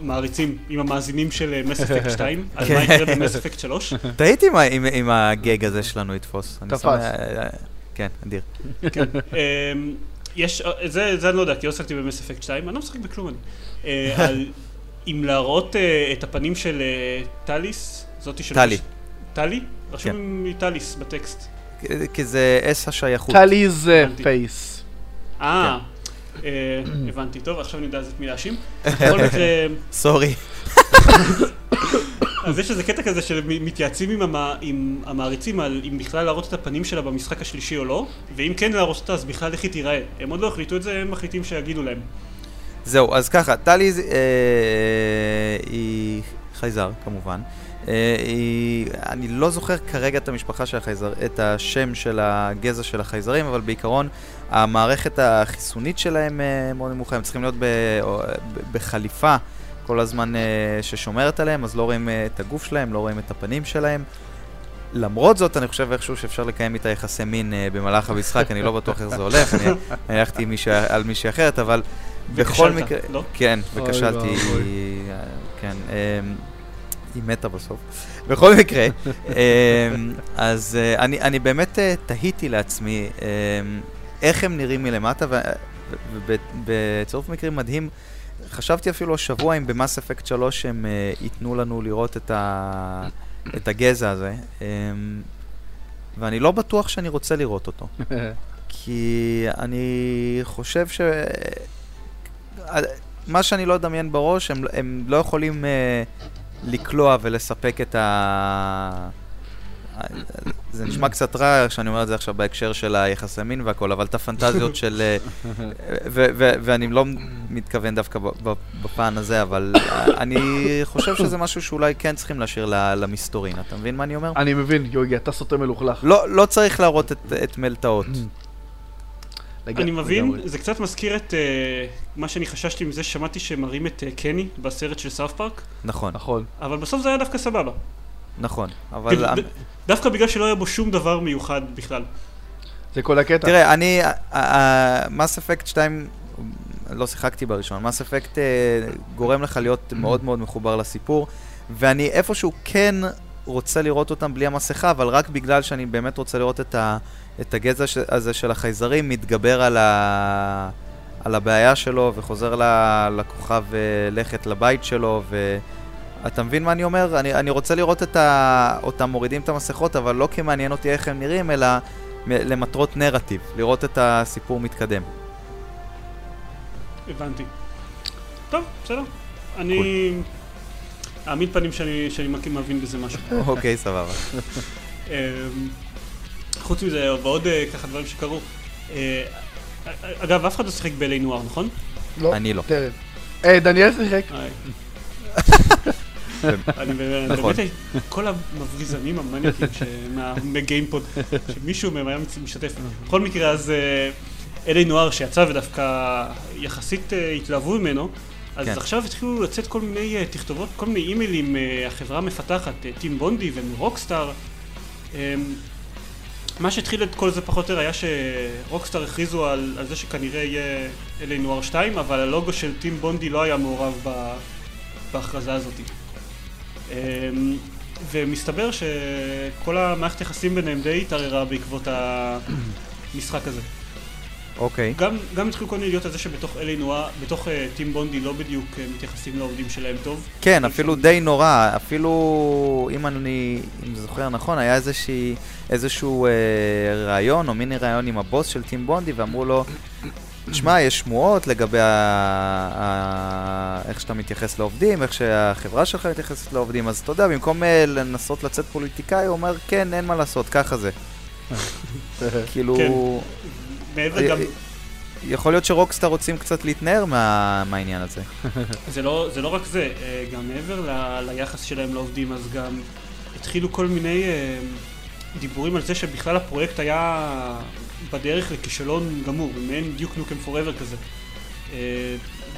המעריצים, עם המאזינים של מס אפקט 2, על מה יקרה במס אפקט 3. תהיתי אם אם- אם הגג הזה שלנו יתפוס. אני תפס. אה, כן, אדיר. אמ, יש, זה, זה אני לא יודע, כי לא שחקתי במס אפקט 2, אני לא משחק בכלום אני. אה, אם להראות אה, את הפנים של טליס, זאתי של... טלי. טלי? כן. רשום לי Tali's בטקסט. כי- זה s השייכות. Tali's הבנתי. face. אה, אה, הבנתי, טוב, עכשיו אני יודע את מי להאשים. בכל מקרה, sorry. אז יש איזה קטע כזה שמתייעצים עם, המ... עם המעריצים על אם בכלל להראות את הפנים שלה במשחק השלישי או לא, ואם כן להראות אותה אז בכלל איך היא תיראה. הם עוד לא החליטו את זה, הם מחליטים שיגידו להם. זהו, אז ככה, טלי אה, היא חייזר, כמובן. אה, היא, אני לא זוכר כרגע את המשפחה של החייזר, את השם של הגזע של החייזרים, אבל בעיקרון המערכת החיסונית שלהם אה, מאוד נמוכה, הם צריכים להיות ב, בחליפה כל הזמן אה, ששומרת עליהם, אז לא רואים אה, את הגוף שלהם, לא רואים את הפנים שלהם. למרות זאת, אני חושב איכשהו שאפשר לקיים איתה יחסי מין אה, במהלך המשחק, אני לא בטוח איך זה הולך, אני הלכתי עם מישהי- על מישהי אחרת, אבל בכל וכשלת, מקרה... לא? כן, וכשלתי. אה, כן, אמ, היא מתה בסוף. בכל מקרה, אמ, אז אה, אני אני באמת אה, תהיתי לעצמי, אמ, איך הם נראים מלמטה, ובצירוף מקרים מדהים, חשבתי אפילו השבוע אם במאס אפקט 3 הם uh, ייתנו לנו לראות את, ה... את הגזע הזה, um, ואני לא בטוח שאני רוצה לראות אותו. כי אני חושב ש... מה שאני לא אדמיין בראש, הם, הם לא יכולים uh, לקלוע ולספק את ה... זה נשמע קצת רע שאני אומר את זה עכשיו בהקשר של היחסי מין והכל, אבל את הפנטזיות של... אה, ואני לא מתכוון דווקא בפן הזה, אבל אני חושב שזה משהו שאולי כן צריכים להשאיר למסתורין. אתה מבין מה אני אומר? אני מבין, יוגי, אתה סוטה מלוכלך. לא, לא צריך להראות את מלטעות. אני מבין, זה קצת מזכיר את אה, מה שאני חששתי מזה ששמעתי שמראים את אה, קני בסרט של סאף פארק. נכון. נכון. אבל בסוף זה היה דווקא סבבה. נכון, אבל... דווקא בגלל שלא היה בו שום דבר מיוחד בכלל. זה כל הקטע. תראה, אני, מס אפקט 2, לא שיחקתי בראשון, מס אפקט אה, גורם לך להיות מאוד מאוד מחובר לסיפור, ואני איפשהו כן רוצה לראות אותם בלי המסכה, אבל רק בגלל שאני באמת רוצה לראות את, ה, את הגזע הזה של החייזרים מתגבר על, ה, על הבעיה שלו וחוזר לכוכב אה, לכת לבית שלו, ו... אתה מבין מה אני אומר? אני, אני רוצה לראות את ה... אותם מורידים את המסכות, אבל לא כי מעניין אותי איך הם נראים, אלא למטרות נרטיב, לראות את הסיפור מתקדם. הבנתי. טוב, בסדר. אני... אעמיד פנים שאני, שאני מבין בזה משהו. אוקיי, סבבה. אמ, חוץ מזה, ועוד אה, ככה דברים שקרו. אה, אגב, אף אחד לא שיחק באלי נוער, נכון? לא. אני לא. אה, דניאל שיחק. אני נכון. באמת, כל המבריזנים המניאקים מהגיימפוד, שמישהו מהם היה משתתף. בכל מקרה, אז אלי נוער שיצא ודווקא יחסית התלהבו ממנו, אז כן. עכשיו התחילו לצאת כל מיני תכתובות, כל מיני אימיילים מהחברה המפתחת, טים בונדי ומרוקסטאר. מה שהתחיל את כל זה פחות או יותר היה שרוקסטאר הכריזו על, על זה שכנראה יהיה אלי נוער 2, אבל הלוגו של טים בונדי לא היה מעורב ב, בהכרזה הזאת. אמ, ומסתבר שכל המערכת יחסים ביניהם די התערערה בעקבות המשחק הזה. אוקיי. Okay. גם, גם התחילו כל מיני להיות על זה שבתוך אלי נועה, בתוך uh, טים בונדי לא בדיוק uh, מתייחסים לעובדים שלהם טוב. כן, אפילו שם... די נורא, אפילו אם אני אם זוכר נכון, היה איזושהי, איזשהו uh, ראיון או מיני ראיון עם הבוס של טים בונדי ואמרו לו, תשמע, יש שמועות לגבי ה... ה... איך שאתה מתייחס לעובדים, איך שהחברה שלך מתייחסת לעובדים, אז אתה יודע, במקום אה, לנסות לצאת פוליטיקאי, הוא אומר, כן, אין מה לעשות, ככה זה. כאילו... מעבר גם... יכול להיות שרוקסטאר רוצים קצת להתנער מה... מהעניין הזה. זה, לא, זה לא רק זה, אה, גם מעבר ל... ליחס שלהם לעובדים, אז גם התחילו כל מיני אה, דיבורים על זה שבכלל הפרויקט היה בדרך לכישלון גמור, מעין דיוק נוקם פוראבר כזה. אה,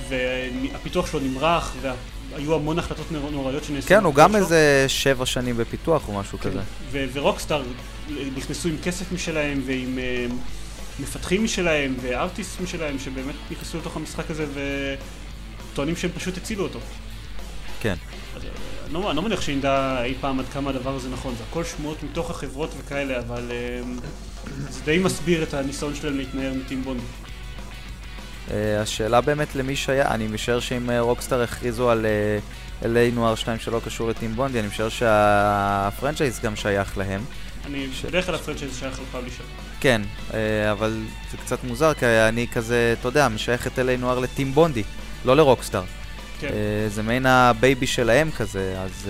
והפיתוח שלו נמרח, והיו המון החלטות נוראיות שנעשו. כן, הוא גם איזה שבע שנים בפיתוח או משהו כן. כזה. ורוקסטאר נכנסו עם כסף משלהם ועם אה, מפתחים משלהם וארטיסט משלהם שבאמת נכנסו לתוך המשחק הזה וטוענים שהם פשוט הצילו אותו. כן. אז, אני לא, לא מניח שנדע אי פעם עד כמה הדבר הזה נכון, זה הכל שמועות מתוך החברות וכאלה, אבל זה די מסביר את הניסיון שלהם להתנער מטים בונדי. השאלה באמת למי שהיה, אני משער שאם רוקסטאר הכריזו על LA נוער 2 שלא קשור לטים בונדי, אני משער שהפרנצ'ייז גם שייך להם. אני, בדרך כלל ה franchise שייך ל publisher. כן, אבל זה קצת מוזר, כי אני כזה, אתה יודע, משייך את LA Noire ל Team Bondi, לא לרוקסטאר. כן. זה מעין ה baby שלהם כזה, אז...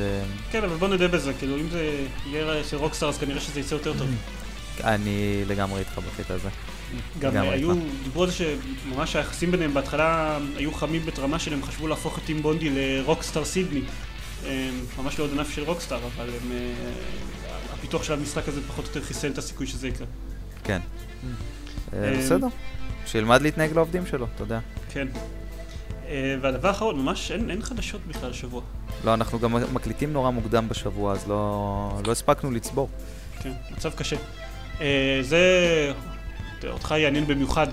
כן, אבל בוא נדע בזה, כאילו אם זה יהיה של רוקסטאר אז כנראה שזה יצא יותר טוב. אני לגמרי איתך בקטע הזה. גם היו, דיברו על זה שממש היחסים ביניהם בהתחלה היו חמים ברמה שלהם חשבו להפוך את Team Bondi לרוקסטאר סידני. ממש לא עוד ענף של רוקסטאר, אבל הם, הפיתוח של המשחק הזה פחות או יותר חיסל את הסיכוי שזה יקרה. כן. בסדר. שילמד להתנהג לעובדים שלו, אתה יודע. כן. והדבר האחרון, ממש אין, אין חדשות בכלל השבוע. לא, אנחנו גם מקליטים נורא מוקדם בשבוע, אז לא, לא הספקנו לצבור. כן, מצב קשה. זה אותך יעניין במיוחד.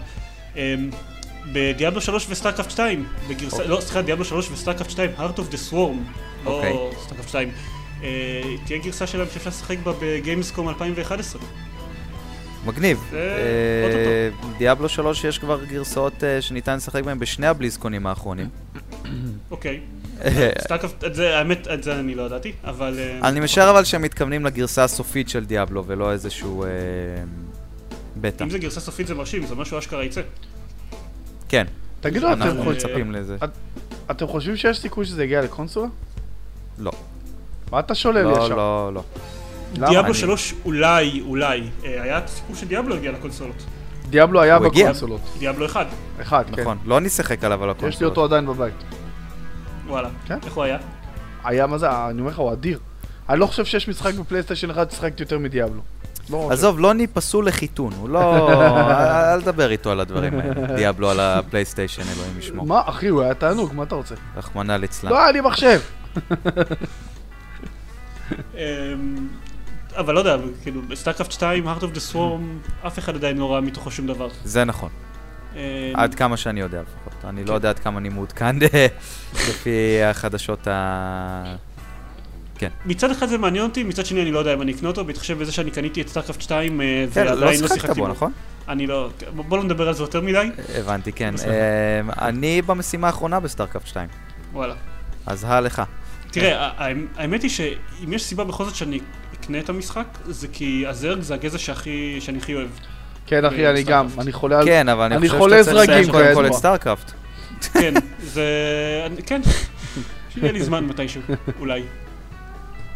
בדיאבלו 3 וסטארקראפט 2, בגרסה, okay. לא, סליחה, דיאבלו 3 וסטארקאפט 2, Heart of the Swarm. לא אוקיי. סטארקאפט 2, uh, תהיה גרסה שלהם שאפשר לשחק בה בגיימסקום 2011. מגניב. זה אה, דיאבלו 3 יש כבר גרסאות אה, שניתן לשחק בהן בשני הבליזקונים האחרונים. אוקיי. אה, את זה, האמת, את זה אני לא ידעתי, אבל... אה, אני משער אבל שהם מתכוונים לגרסה הסופית של דיאבלו ולא איזשהו אה, בטא. אם זה גרסה סופית זה מרשים, זה משהו אשכרה יצא. כן, תגידו, אתם אנחנו חושבים- מצפים לזה. אתם חושבים שיש סיכוי שזה יגיע לקונסולה? לא. מה אתה שולל לי לא, עכשיו? לא, לא. דיאבלו אני- 3 אולי, אולי. אה, היה סיפור שדיאבלו הגיע לקונסולות. דיאבלו היה. בקונסולות. דיאבלו 1, אחד, כן. נכון, לא נשחק עליו על הקונסולות. יש לי אותו עדיין בבית. וואלה. כן. איך הוא היה? היה מה זה, אני אומר לך, הוא אדיר. אני לא חושב שיש משחק בפלייסטיישן אחד ששחקתי יותר מדיאבלו. לא. עזוב, לא פסול לחיתון, הוא לא... אל תדבר איתו על הדברים האלה. דיאבלו על הפלייסטיישן, אלוהים ישמור. מה, אחי, הוא היה תענוג, מה אתה רוצה? רחמנא ליצלן. לא לי מחשב. אמ, אבל לא יודע, כאילו, סטארקראפט 2, Heart of the Swarm, אף אחד עדיין לא ראה מתוכו שום דבר. זה נכון, אמ, עד כמה שאני יודע לפחות. אני לא יודע עד כמה אני מעודכן לפי החדשות ה... מצד אחד זה מעניין אותי, מצד שני אני לא יודע אם אני אקנה אותו, בהתחשב בזה שאני קניתי את StarCraft 2 אה, כן, לא ועדיין לא שיחקת שיחקתי בו. נכון? אני לא, בוא לא נדבר על זה יותר מדי. הבנתי, כן. אה, אני במשימה האחרונה ב StarCraft 2, וואלה. אז הא לך. תראה, ה- האמת היא שאם יש סיבה בכל זאת שאני אקנה את המשחק, זה כי ה Zerg זה הגזע שהכי, שאני הכי אוהב. כן, אחי, אני גם. אני חולה על... כן, אבל אני חושב שאתה צריך לסיים קודם כל. את StarCraft. כן, זה... כן, שיהיה לי זמן מתישהו, אולי.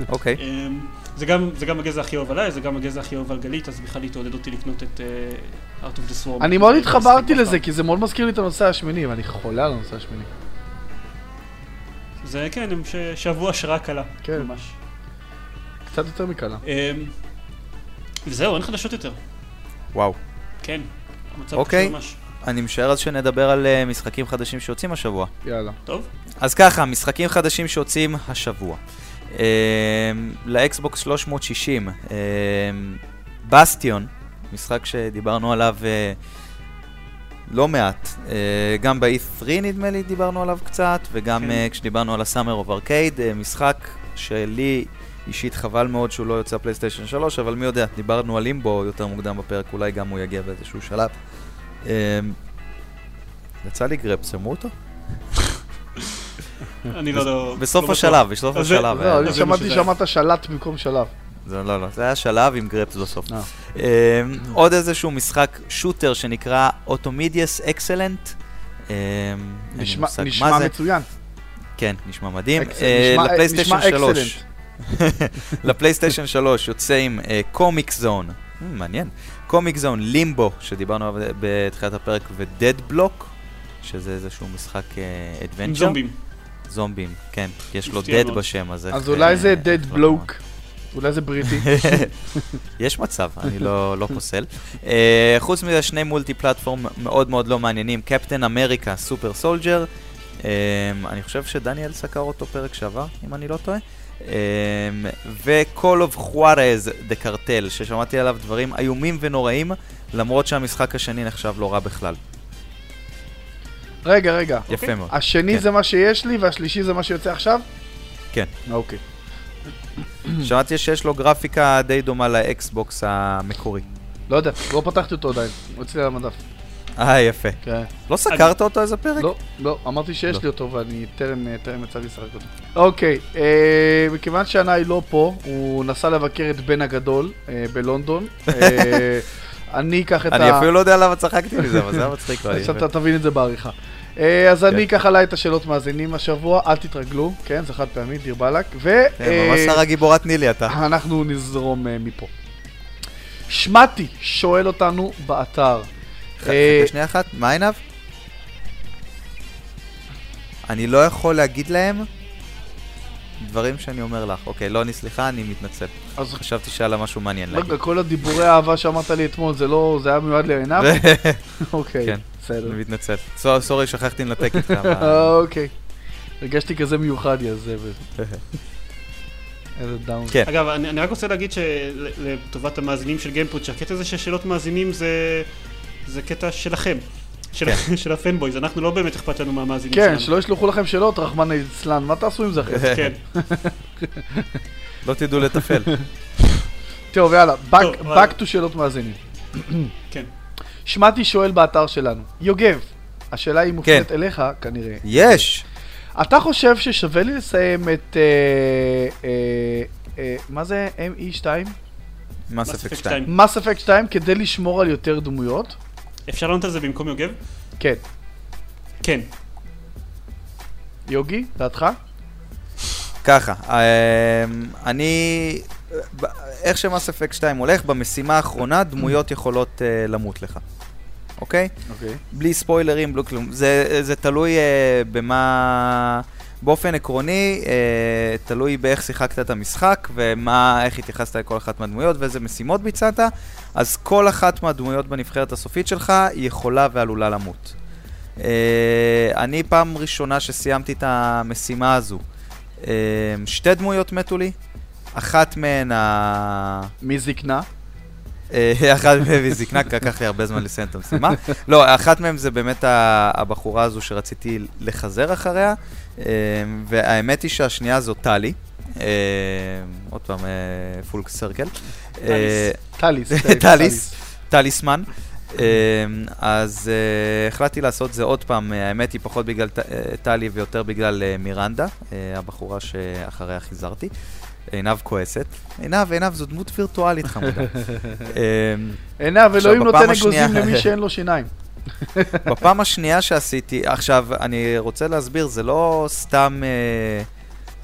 אוקיי. אמ, זה גם, זה גם הגזע הכי אוהב עליי, זה גם הגזע הכי אוהב על גלית, אז בכלל היא תעודד אותי לקנות את uh, Art of the Swarm. אני מאוד זה התחברתי לזה. כי זה מאוד מזכיר לי את הנושא השמיני, ואני חולה על הנושא השמיני. זה כן, הם ש- שאבו השראה קלה. כן. ממש. קצת יותר מקלה. אמ, וזהו, אין חדשות יותר. וואו. כן. המצב אוקיי. ממש. אני משער אז שנדבר על אה, משחקים חדשים שיוצאים השבוע. יאללה. טוב? אז ככה, משחקים חדשים שיוצאים השבוע. אה, ל Xbox 360, אה, בסטיון, משחק שדיברנו עליו אה, לא מעט. אה, גם ב-E3 נדמה לי דיברנו עליו קצת, וגם כן. אה, כשדיברנו על ה Summer of Arcade, משחק שלי אישית חבל מאוד שהוא לא יוצא PlayStation 3, אבל מי יודע, דיברנו על לימבו יותר מוקדם בפרק, אולי גם הוא יגיע באיזשהו שלב. אה, יצא לי גרפ, שמעו אותו? אני לא יודע. בסוף לא. השלב, בסוף השלב. לא, היה- אני שמעתי שאמרת שלט במקום שלב. זה לא, לא, זה היה שלב עם גרפס בסוף. אה. אמ, עוד איזשהו משחק שוטר שנקרא אוטומידיאס אקסלנט. אמ, נשמע-. מצוין. כן, נשמע מדהים. אה, לפלייסטיישן נשמע 3. לפלייסטיישן 3 יוצא עם Comix Zone. מעניין. Comix Zone, Limbo, שדיברנו עליו בתחילת הפרק, ו Dead Block, שזה איזשהו משחק adventure. עם זומבים. זומבים, כן. יש לו dead. בשם, אז איך... אז אולי זה אה, dead איך לא bloke. אולי זה בריטי. יש מצב, אני לא, לא פוסל. אה, חוץ מזה, שני multi platform מאוד מאוד לא מעניינים, Captain America, Super Soldier. אני חושב שדניאל סקר אותו פרק שעבר, אם אני לא טועה. Um, ו-Call of Juarez, דה קרטל, ששמעתי עליו דברים איומים ונוראים, למרות שהמשחק השני נחשב לא רע בכלל. רגע, רגע. יפה מאוד. השני כן. זה מה שיש לי והשלישי זה מה שיוצא עכשיו? כן. אוקיי. שמעתי שיש לו גרפיקה די דומה לאקסבוקס המקורי. לא יודע, לא פתחתי אותו עדיין. הוא אצלי על המדף. אה, יפה. כן. לא סקרת אותו איזה פרק? לא, לא, אמרתי שיש לא. לי אותו ואני טרם, אה, טרם יצא לי לשחק אותו. אוקיי, אה, מכיוון שענאי לא פה, הוא נסע לבקר את בן הגדול אה, בלונדון. אה, אני אקח את ה... אני אפילו לא יודע למה צחקתי מזה, אבל זה היה מצחיק. אבל עכשיו. אתה תבין את זה בעריכה. אה, אז אני כן. אקח עליי את השאלות מאזינים השבוע, אל תתרגלו, כן, זה חד פעמי, דיר באלק. ו... כן, ממש אה, שרה גיבורת נילי אתה. אנחנו נזרום מפה. שמתי שואל אותנו באתר. אה, חכה שנייה אחת, מה עיניו? אני לא יכול להגיד להם דברים שאני אומר לך. אוקיי, לא, אני סליחה, אני מתנצל. אז חשבתי שהיה לה משהו מעניין להגיד. רגע, כל הדיבורי האהבה שאמרת לי אתמול, זה לא, זה היה מיועד לעינב? אוקיי, כן. בסדר. אני מתנצל. סו- sorry, שכחתי לנתק איתך. אוקיי. הרגשתי כזה מיוחד, יא זבל. איזה דאון. כן. אגב, אני, אני רק רוצה להגיד שלטובת המאזינים של גיימפוד, שהקטע הזה של שאלות מאזינים זה, זה קטע שלכם. של, של הפנבויז, אנחנו לא באמת אכפת לנו מהמאזינים כן, שלנו. שלא ישלחו לכם שאלות, רחמנא ליצלן, מה תעשו עם זה אחרי זה? כן. לא תדעו לתפעל. טוב, יאללה, back- back to שאלות מאזינים. כן. שמעתי שואל באתר שלנו, יוגב, השאלה היא מופנית אליך כנראה. יש! אתה חושב ששווה לי לסיים את... אה, אה, אה, מה זה ME2? מס Mass Effect 2. מס אפקט 2 כדי לשמור על יותר דמויות? אפשר לענות על זה במקום יוגב? כן. כן. יוגי, דעתך? ככה, אמ, אני... איך שמס אפקט 2 הולך, במשימה האחרונה דמויות יכולות אה, למות לך, אוקיי? אוקיי. בלי ספוילרים, בלי כלום. זה, זה תלוי אה, במה... באופן עקרוני, אה, תלוי באיך שיחקת את המשחק ומה, איך התייחסת לכל אחת מהדמויות ואיזה משימות ביצעת, אז כל אחת מהדמויות בנבחרת הסופית שלך יכולה ועלולה למות. אה, אני פעם ראשונה שסיימתי את המשימה הזו, אה, שתי דמויות מתו לי, אחת מהן ה... מי זקנה? אה, אחת מהן היא זקנה, לקח לי הרבה זמן לסיים את המשימה. לא, אחת מהן זה באמת הבחורה הזו שרציתי לחזר אחריה, והאמת היא שהשנייה זו טלי. אה, עוד פעם, full circle. טליס. טליס, טליסמן. אה, אז אה, החלטתי לעשות זה עוד פעם, אה, האמת היא פחות בגלל אה, טלי ויותר בגלל אה, מירנדה, אה, הבחורה שאחריה חיזרתי. עינב כועסת. עינב, עינב, זו דמות וירטואלית חמודה. אה, עינב, אלוהים נותן אגוזים למי שאין לו שיניים. בפעם השנייה שעשיתי, עכשיו, אני רוצה להסביר, זה לא סתם, אה,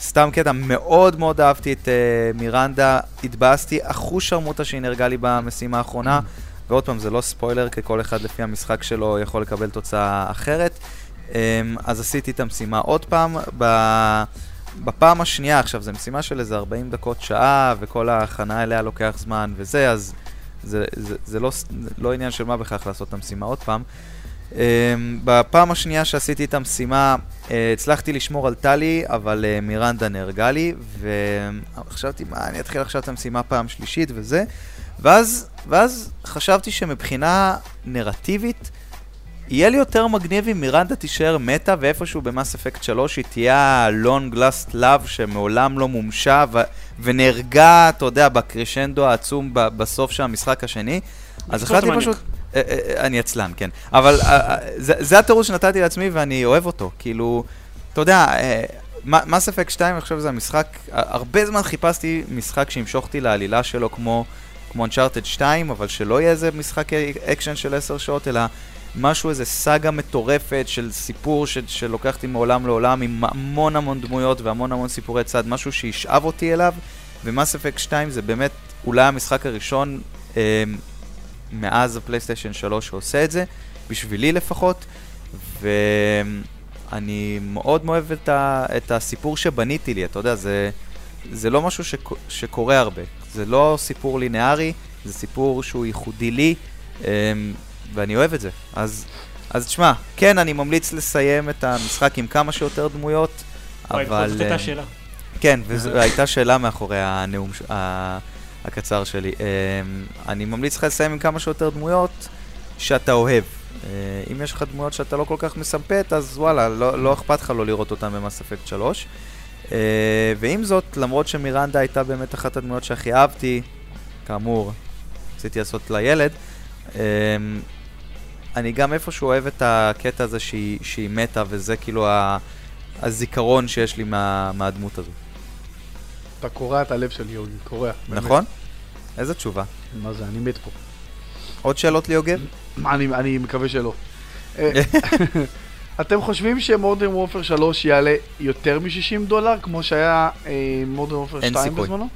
סתם קטע, מאוד מאוד אהבתי את אה, מירנדה, התבאסתי, אחוז שרמוטה שהיא נהרגה לי במשימה האחרונה, ועוד פעם, זה לא ספוילר, כי כל אחד לפי המשחק שלו יכול לקבל תוצאה אחרת. אה, אז עשיתי את המשימה עוד פעם, ב... בפעם השנייה, עכשיו, זו משימה של איזה 40 דקות, שעה, וכל ההכנה אליה לוקח זמן וזה, אז זה, זה, זה לא, ס- לא עניין של מה בכך לעשות את המשימה עוד פעם. Um, בפעם השנייה שעשיתי את המשימה, uh, הצלחתי לשמור על טלי, אבל uh, מירנדה נהרגה לי, וחשבתי, מה, אני אתחיל עכשיו את המשימה פעם שלישית וזה, ואז, ואז חשבתי שמבחינה נרטיבית, יהיה לי יותר מגניב אם מירנדה תישאר מתה, ואיפשהו במאס אפקט 3 היא תהיה ה-long last love שמעולם לא מומשה, ו- ונהרגה, אתה יודע, בקרשנדו העצום ב- בסוף של המשחק השני. אז החלטתי. פשוט... אה, אה, אה, אני עצלן, כן. אבל זה זה התירוץ שנתתי לעצמי ואני אוהב אותו. כאילו, אתה יודע, Mass Effect 2, אני חושב שזה המשחק, הרבה זמן חיפשתי משחק שימשוך אותי לעלילה שלו כמו כמו Uncharted 2, אבל שלא יהיה איזה משחק אקשן של 10 שעות, אלא משהו, איזה סאגה מטורפת של סיפור ש- שלוקח מעולם לעולם עם המון המון דמויות והמון המון סיפורי צד, משהו שישאב אותי אליו, ומס אפקט 2 זה באמת אולי המשחק הראשון אה, מאז הפלייסטיישן 3 שעושה את זה, בשבילי לפחות, ואני מאוד אוהב את, ה... את הסיפור שבניתי לי, אתה יודע, זה, זה לא משהו שק... שקורה הרבה, זה לא סיפור לינארי, זה סיפור שהוא ייחודי לי, אה, ואני אוהב את זה. אז, אז תשמע, כן, אני ממליץ לסיים את המשחק עם כמה שיותר דמויות, וואי, אבל... זאת אה, הייתה שאלה. כן, וזו הייתה שאלה מאחורי הנאום ש- הקצר שלי. אמ, אני ממליץ לך לסיים עם כמה שיותר דמויות שאתה אוהב. אה, אם יש לך דמויות שאתה לא כל כך מסמפת, אז וואלה, לא, לא אכפת לך לא לראות אותן במס אפקט 3. אה, ועם זאת, למרות שמירנדה הייתה באמת אחת הדמויות שהכי אהבתי, כאמור, רציתי לעשות לילד, אני גם איפשהו אוהב את הקטע הזה שהיא, שהיא מתה, וזה כאילו ה... הזיכרון שיש לי מה, מהדמות הזו. אתה קורע את הלב של יוגי, קורע. באמת. נכון? איזה תשובה. מה זה, אני מת פה. עוד שאלות ליוגב? אני, אני מקווה שלא. אה, אתם חושבים ש Modern Warfare 3 יעלה יותר מ-60 דולר, כמו שהיה Modern Warfare אין 2 סיכוי. בזמנו?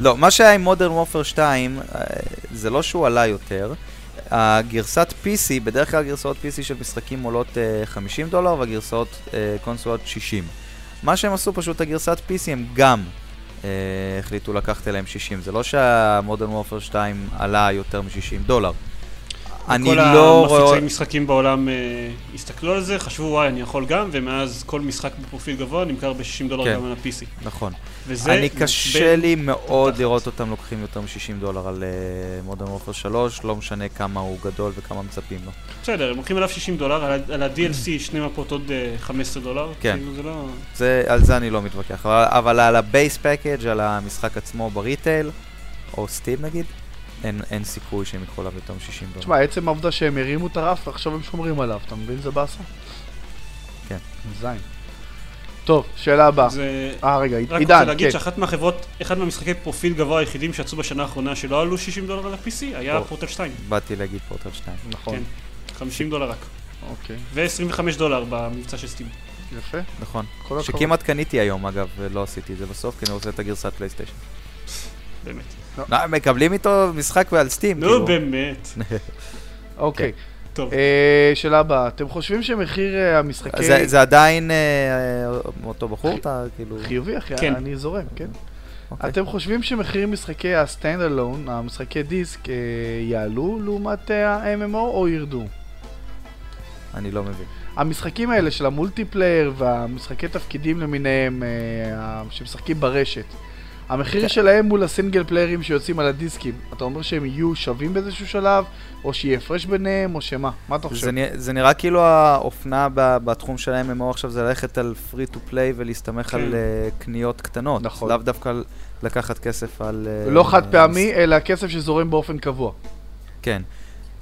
לא, מה שהיה עם Modern Warfare 2, אה, זה לא שהוא עלה יותר. הגרסת PC, בדרך כלל גרסאות PC של משחקים עולות אה, 50 דולר והגרסאות אה, קונסולות 60. מה שהם עשו פשוט, הגרסת PC הם גם אה, החליטו לקחת אליהם 60. זה לא שהמודרן וופר 2 עלה יותר מ-60 דולר. אני כל לא רואה... המפיצי משחקים בעולם אה, הסתכלו על זה, חשבו וואי אני יכול גם, ומאז כל משחק בפרופיל גבוה נמכר ב-60 דולר כן. גם על ה-PC. נכון. וזה... אני קשה מעצבן. לי מאוד תחת. לראות אותם לוקחים יותר מ-60 דולר על מודרן וופר 3, לא משנה כמה הוא גדול וכמה מצפים לו. בסדר, הם לוקחים עליו 60 דולר, על על ה-DLC שני מפות עוד אה, 15 דולר. כן. כאילו זה לא... זה, על זה אני לא מתווכח, אבל, אבל על ה base package, על המשחק עצמו ב retail, או Steam נגיד, אין, אין סיכוי שהם יקחו עליו יותר מ-60 דולר. תשמע, עצם העובדה שהם הרימו את הרף ועכשיו הם שומרים עליו, אתה מבין? זה באסה? כן. זין. טוב, שאלה הבאה. זה... אה, רגע, רק עידן, רוצה להגיד כן. שאחת מהחברות, אחד מהמשחקי פרופיל גבוה היחידים שיצאו בשנה האחרונה שלא עלו 60 דולר על ה-PC, היה. פורטל 2. באתי להגיד פורטל 2. נכון, כן. 50 דולר רק. אוקיי, ו-25 דולר במבצע של סטים. יפה. נכון. שכמעט קניתי היום, אגב, ולא עשיתי את זה בסוף, כי אני רוצה את הגרסת פלייסטיישן. באמת. לא, מקבלים איתו משחק על סטים, נו כאילו. באמת. אוקיי, טוב. אה, שאלה הבאה. אתם חושבים שמחיר אה, המשחקי... זה- זה עדיין אה, אותו בחור, אתה כאילו... חיובי, אחי, כן. אני זורם, כן. אוקיי. אתם חושבים שמחירי משחקי ה stand alone, המשחקי דיסק, אה, יעלו לעומת ה-MMO או ירדו? אני לא מבין. המשחקים האלה של ה multiplayer והמשחקי תפקידים למיניהם אה, שמשחקים ברשת, המחיר. שלהם מול ה single player ים שיוצאים על הדיסקים, אתה אומר שהם יהיו שווים באיזשהו שלב, או שיהיה הפרש ביניהם, או שמה? מה אתה חושב? זה, זה נראה כאילו האופנה בתחום של ה-MMO עכשיו זה ללכת על free to play ולהסתמך כן. על אה, קניות קטנות. נכון. לאו דווקא על- לקחת כסף על... אה, לא חד אה, פעמי, אלא כסף שזורם באופן קבוע. כן.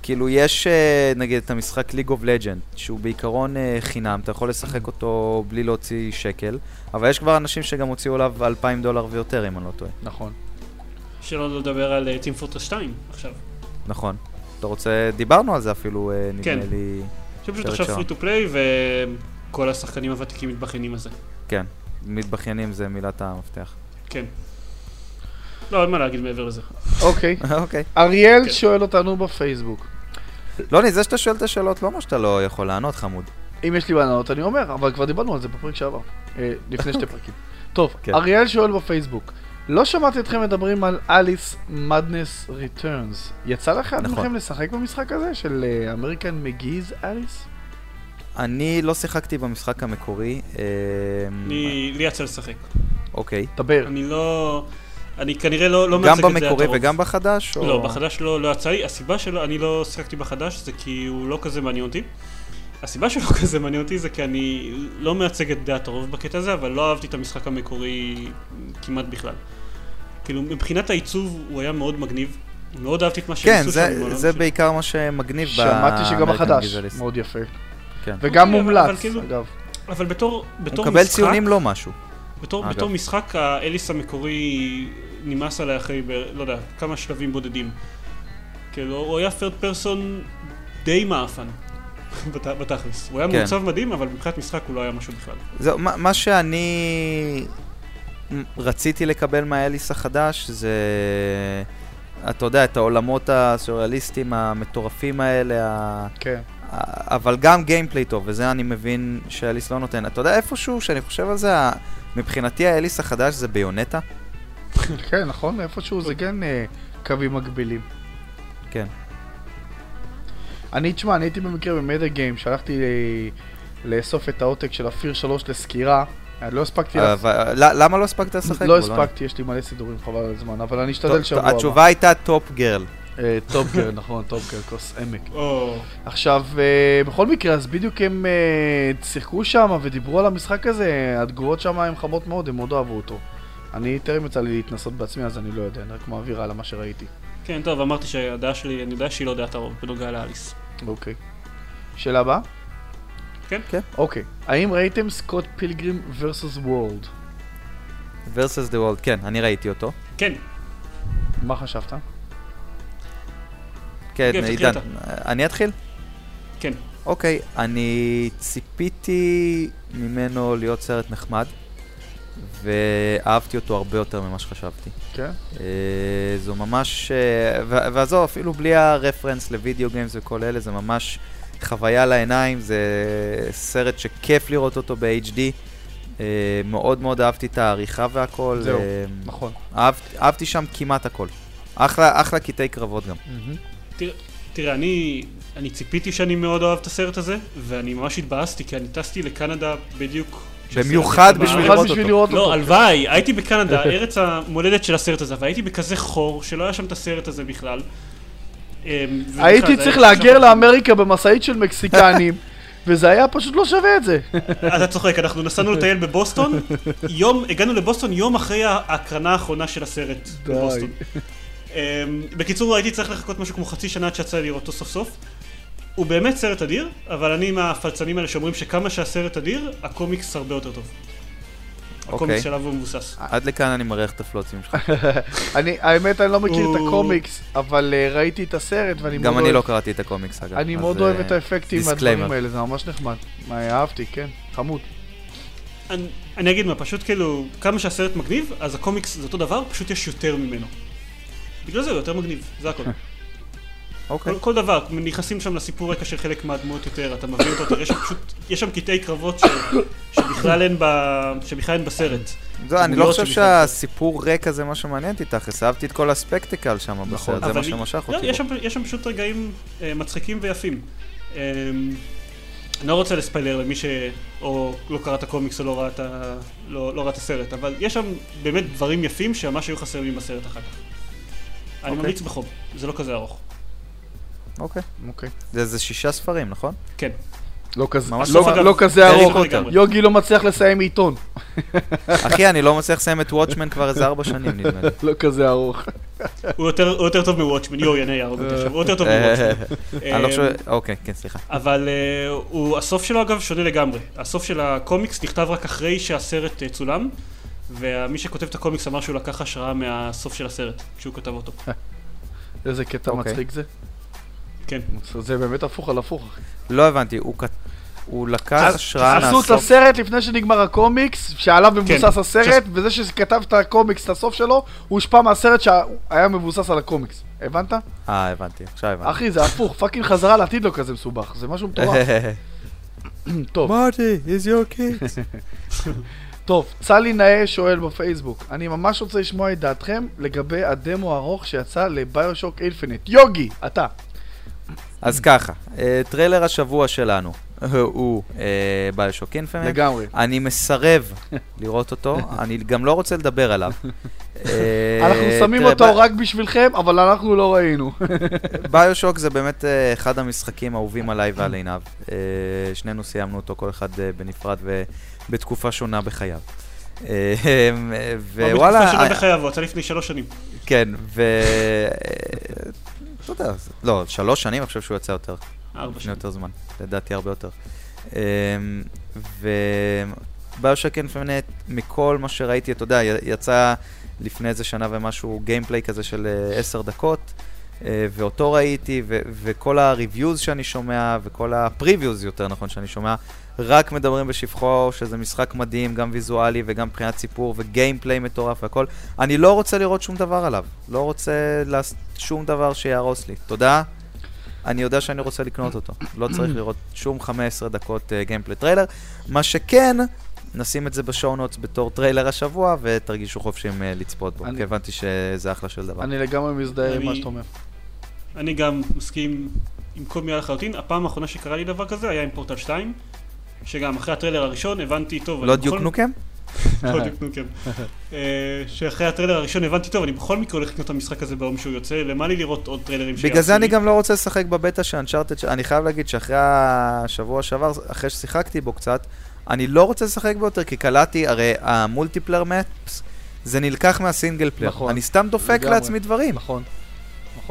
כאילו יש אה, נגיד את המשחק League of Legend, שהוא בעיקרון אה, חינם, אתה יכול לשחק אותו בלי להוציא שקל, אבל יש כבר אנשים שגם הוציאו עליו 2,000 דולר ויותר, אם אני לא טועה. נכון. שלא לדבר על טים פורטרס 2 עכשיו. נכון. אתה רוצה, דיברנו על זה אפילו, אה, נדמה כן. לי, שפשוט עכשיו. פרי טו פליי וכל השחקנים הוותיקים מתבכיינים על זה. כן, מתבכיינים זה מילת המפתח. כן. לא, אין מה להגיד מעבר לזה. אוקיי. אוקיי. אריאל כן. שואל אותנו בפייסבוק. לא, זה שאתה שואל את השאלות לא אומר שאתה לא יכול לענות, חמוד. אם יש לי מה לענות אני אומר, אבל כבר דיברנו על זה בפרק שעבר. אה, לפני שתי פרקים. טוב, כן. אריאל שואל בפייסבוק. לא שמעתי אתכם מדברים על Alice Madness Returns. יצא לאחד נכון. מכם לשחק במשחק הזה של American McGee's Alice? אני לא שיחקתי במשחק המקורי. אה, אני, לי יצא לשחק. אוקיי. דבר. אני לא... אני כנראה לא, לא גם מייצג את דעת במקורי הרוב. וגם בחדש? או- לא, בחדש לא, לא יצא לי. הסיבה שלו, אני לא שיחקתי בחדש זה כי הוא לא כזה מעניין אותי. הסיבה שלא כזה מעניין אותי זה כי אני לא מייצג את דעת הרוב בקטע הזה, אבל לא אהבתי את המשחק המקורי כמעט בכלל. כאילו, מבחינת העיצוב הוא היה מאוד מגניב. מאוד אהבתי את מה שהם כן, עשו זה- שם העולם זה. בעיקר מה שמגניב שמעתי שגם החדש. מאוד יפה. כן. וגם אוקיי, אבל- מומלץ, אבל כאילו- אגב. אבל בתור, בתור הוא מקבל משחק, ציונים לא משהו. בתור, אגב. בתור משחק, האליס המקורי נמאס עליי אחרי, ב, לא יודע, כמה שלבים בודדים. כאילו, הוא היה פרד פרסון די מעפן, בת- בתכלס. הוא היה כן. מעוצב מדהים, אבל מבחינת משחק הוא לא היה משהו בכלל. זהו, מה מה שאני רציתי לקבל מהאליס החדש זה, אתה יודע, את העולמות הסוריאליסטיים המטורפים האלה, כן. אבל גם gameplay טוב, וזה אני מבין שהאליס לא נותן. אתה יודע, איפשהו, שאני חושב על זה, מבחינתי האליס החדש זה Bayonetta. כן, נכון? איפשהו זה כן אה, קווים מקבילים. כן. אני, תשמע, אני הייתי במקרה במדה גיים, שהלכתי אה, לאסוף את העותק של F.E.A.R. 3 לסקירה. אני לא הספקתי, ל- למה לא הספקת לשחק? לא בו? הספקתי, יש לי מלא סידורים חבל על הזמן, אבל אני אשתדל שבוע הבא. התשובה הייתה טופ גרל. אה, טופגר, נכון, טופגר, כוס עמק. עכשיו, אה, בכל מקרה, אז בדיוק הם אה, שיחקו שם ודיברו על המשחק הזה, התגובות שם הן חמות מאוד, הם מאוד אהבו אותו. אני טרם יצא לי להתנסות בעצמי, אז אני לא יודע, אני רק מעביר הלאה מה שראיתי. כן, טוב, אמרתי שהדעה שלי, אני יודע שהיא לא דעת הרוב בנוגע לאליס. אוקיי. שאלה הבאה? כן? כן. אוקיי. האם ראיתם Scott Pilgrim versus World? versus the world, כן, אני ראיתי אותו. כן, מה חשבת? כן, כן, עידן, אתה. אני אתחיל? כן. אוקיי, אני ציפיתי ממנו להיות סרט נחמד, ואהבתי אותו הרבה יותר ממה שחשבתי. כן? אה, זו ממש, אה, ו- ועזוב, אפילו בלי הרפרנס לוידאו גיימס וכל אלה, זה ממש חוויה לעיניים, זה סרט שכיף לראות אותו ב-HD. אה, מאוד מאוד אהבתי את העריכה והכל. זהו, אה, נכון. אהבתי, אהבתי שם כמעט הכל. אחלה, אחלה קטעי קרבות גם. תראה, אני, אני ציפיתי שאני מאוד אוהב את הסרט הזה, ואני ממש התבאסתי, כי אני טסתי לקנדה בדיוק... במיוחד בשביל לראות אותו. לראות לא, אותו. הלוואי, הייתי בקנדה, ארץ המולדת של הסרט הזה, והייתי בכזה חור, שלא היה שם את הסרט הזה בכלל. אמ, הייתי צריך להגר לאמריקה במשאית של מקסיקנים, וזה היה פשוט לא שווה את זה. אתה צוחק, אנחנו נסענו לטייל בבוסטון, יום, הגענו לבוסטון יום אחרי ההקרנה האחרונה של הסרט. בבוסטון. אמ, בקיצור, הייתי צריך לחכות משהו כמו חצי שנה עד שיצא לי לראות אותו סוף סוף. הוא באמת סרט אדיר, אבל אני מהפלצנים האלה שאומרים שכמה שהסרט אדיר, הקומיקס הרבה יותר טוב. הקומיקס אוקיי. שלו הוא מבוסס. עד לכאן אני מריח את הפלוצים שלך. אני, האמת, אני לא מכיר את הקומיקס, אבל אה, ראיתי את הסרט ואני מאוד גם אני אוהב- לא קראתי את הקומיקס אגב. אני מאוד אה, אוהב את האפקטים והדברים disclaimer. האלה, זה ממש נחמד. אהבתי, כן, חמוד. אני, אני אגיד מה, פשוט כאילו, כמה שהסרט מגניב, אז הקומיקס זה אותו דבר, פשוט יש יותר ממנו. בגלל זה הוא יותר מגניב, זה הכל. אוקיי. כל, כל דבר, נכנסים שם לסיפור רקע של חלק מהדמויות יותר, אתה מבין אותו יותר, יש שם פשוט, יש שם קטעי קרבות ש, שבכלל אין, ב, שבכלל אין בסרט. זה, אני לא חושב שהסיפור רקע זה מה שמעניין אותי תכלס, אהבתי את כל הספקטיקל שם בסרט, זה אבל מה שמשך לא, אותי. יש. שם, יש שם פשוט רגעים אה, מצחיקים ויפים. אה, אני לא רוצה לספיילר למי שאו לא קרא את הקומיקס או לא ראה את, ה, לא, לא ראה את הסרט, אבל יש שם באמת דברים יפים שממש היו חסרים לי בסרט אחר כך. אני אוקיי. ממליץ בחום, זה לא כזה ארוך. אוקיי. אוקיי. זה זה שישה ספרים, נכון? כן. לא כזה, לא, אגב, לא כזה ארוך. יוגי לא מצליח לסיים עיתון. אחי, אני לא מצליח לסיים את וואטשמן כבר איזה ארבע שנים, נדמה לי. לא כזה ארוך. הוא יותר, הוא יותר טוב מוואטשמן, יואו, יהרוג אותי עכשיו, הוא יותר טוב מוואטשמן. אני לא אה, חושב... אוקיי, כן, סליחה. אבל uh, הוא, הסוף שלו אגב שונה לגמרי. הסוף של הקומיקס נכתב רק אחרי שהסרט uh, צולם, ומי שכותב את הקומיקס אמר שהוא לקח השראה מהסוף של הסרט, כשהוא כתב אותו. איזה קטע אוקיי. מצחיק זה. כן. זה באמת הפוך על הפוך. לא הבנתי, הוא כת- הוא לקח השראה עשו את מהסוף. הסרט לפני שנגמר הקומיקס, שעליו מבוסס כן. הסרט, וזה שכתב את הקומיקס, את הסוף שלו, הוא הושפע מהסרט שהיה מבוסס על הקומיקס. הבנת? אה, הבנתי, עכשיו הבנתי. אחי, זה הפוך, פאקינג חזרה לעתיד לא כזה מסובך, זה משהו מטורף. טוב, מרטי, it's your kids. טוב, צלי נאה שואל בפייסבוק, אני ממש רוצה לשמוע את דעתכם לגבי הדמו הארוך שיצא לביושוק אינפיניט. יוגי, אתה. אז ככה, אה, טריילר השבוע שלנו הוא ביושוק אינפינט. לגמרי. אני מסרב לראות אותו, אני גם לא רוצה לדבר עליו. אה, אנחנו שמים אותו רק בשבילכם, אבל אנחנו לא ראינו. ביושוק זה באמת אה, אחד המשחקים האהובים עליי ועל עינב. אה, שנינו סיימנו אותו, כל אחד אה, בנפרד ובתקופה שונה בחייו. אה, ווואלה. ווואלה, שונה אה, בחייו, הוא יצא לפני שלוש שנים. כן, ו... אה, לא יודע, לא, שלוש שנים, אני חושב שהוא יצא יותר. ארבע שנים. יותר זמן, לדעתי הרבה יותר. וביושק אינפינט, מכל מה שראיתי, אתה יודע, יצא לפני איזה שנה ומשהו גיימפליי כזה של עשר דקות, ואותו ראיתי, ו- וכל ה reviews שאני שומע, וכל ה previews יותר נכון שאני שומע, רק מדברים בשבחו שזה משחק מדהים, גם ויזואלי וגם מבחינת סיפור, ו gameplay מטורף והכל. אני לא רוצה לראות שום דבר עליו, לא רוצה לעשות שום דבר שיהרוס לי. תודה. אני יודע שאני רוצה לקנות אותו. לא צריך לראות שום 15 דקות uh, gameplay טריילר. מה שכן, נשים את זה ב show notes בתור טריילר השבוע, ותרגישו חופשיים uh, לצפות בו, אני- כי הבנתי שזה אחלה של דבר. אני לגמרי מזדהה עם מה שאתה אומר. אני גם מסכים עם כל מילה לחלוטין. הפעם האחרונה שקרה לי דבר כזה היה עם פורטל 2, שגם אחרי הטריילר הראשון הבנתי, טוב, לא דיוק נוקם? לא דיוק נוקם. אה, שאחרי הטריילר הראשון הבנתי, טוב, אני בכל מקרה הולך לקנות את המשחק הזה ביום שהוא יוצא, למה לי לראות עוד טריילרים בגלל זה שיעשו אני? גם לא רוצה לשחק בבטא של אנצ'ארטד, אני חייב להגיד שאחרי השבוע שעבר, אחרי ששיחקתי בו קצת, אני לא רוצה לשחק בו יותר, כי קלטתי, הרי ה multiplayer maps, זה נלקח מה single player. נכון. אני סתם דופק. לעצמי דברים. נכון.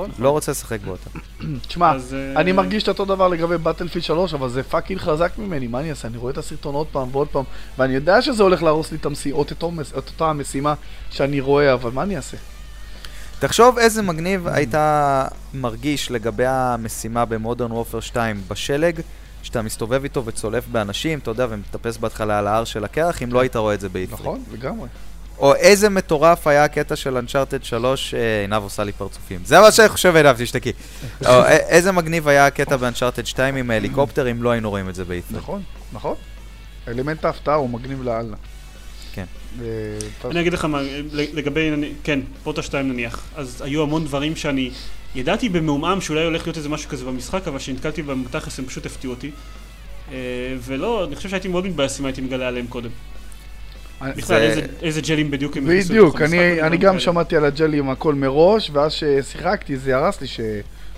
נכון? לא רוצה לשחק בו יותר. תשמע, אה, אני מרגיש את אותו דבר לגבי בבאטלפילד 3, אבל זה פאקינג חזק ממני, מה אני אעשה? אני רואה את הסרטון עוד פעם ועוד פעם, ואני יודע שזה הולך להרוס לי את המשימה, את אותה המשימה שאני רואה, אבל מה אני אעשה? תחשוב איזה מגניב היית מרגיש לגבי המשימה במודרן וופר 2 בשלג, שאתה מסתובב איתו וצולף באנשים, אתה יודע, ומטפס בהתחלה על ההר של הקרח, אם לא היית רואה את זה באיפרי. נכון? לגמרי. או איזה מטורף היה הקטע של אנצ'ארטד 3, אה, עינב עושה לי פרצופים. זה מה שאני חושב עינב, תשתקי. או, א- איזה מגניב היה הקטע באנצ'ארטד 2 עם ההליקופטר, אם לא היינו רואים את זה באיפרי. נכון, נכון. אלמנט ההפתעה הוא מגניב לאללה. כן. אה, אני אגיד לך מה, לגבי, כן, פורטל 2 נניח, אז היו המון דברים שאני ידעתי במעומעם שאולי הולך להיות איזה משהו כזה במשחק, אבל כשנתקלתי בהם בתכלס הם פשוט הפתיעו אותי. אה, ולא, אני חושב שהייתי מאוד מתבאס אם הייתי מגלה עליהם קודם. בכלל, זה- איזה- איזה ג'לים בדיוק הם הכניסו בדיוק, אני, גם כאלה. שמעתי על הג'לי עם הכל מראש, ואז ששיחקתי זה הרס לי ש,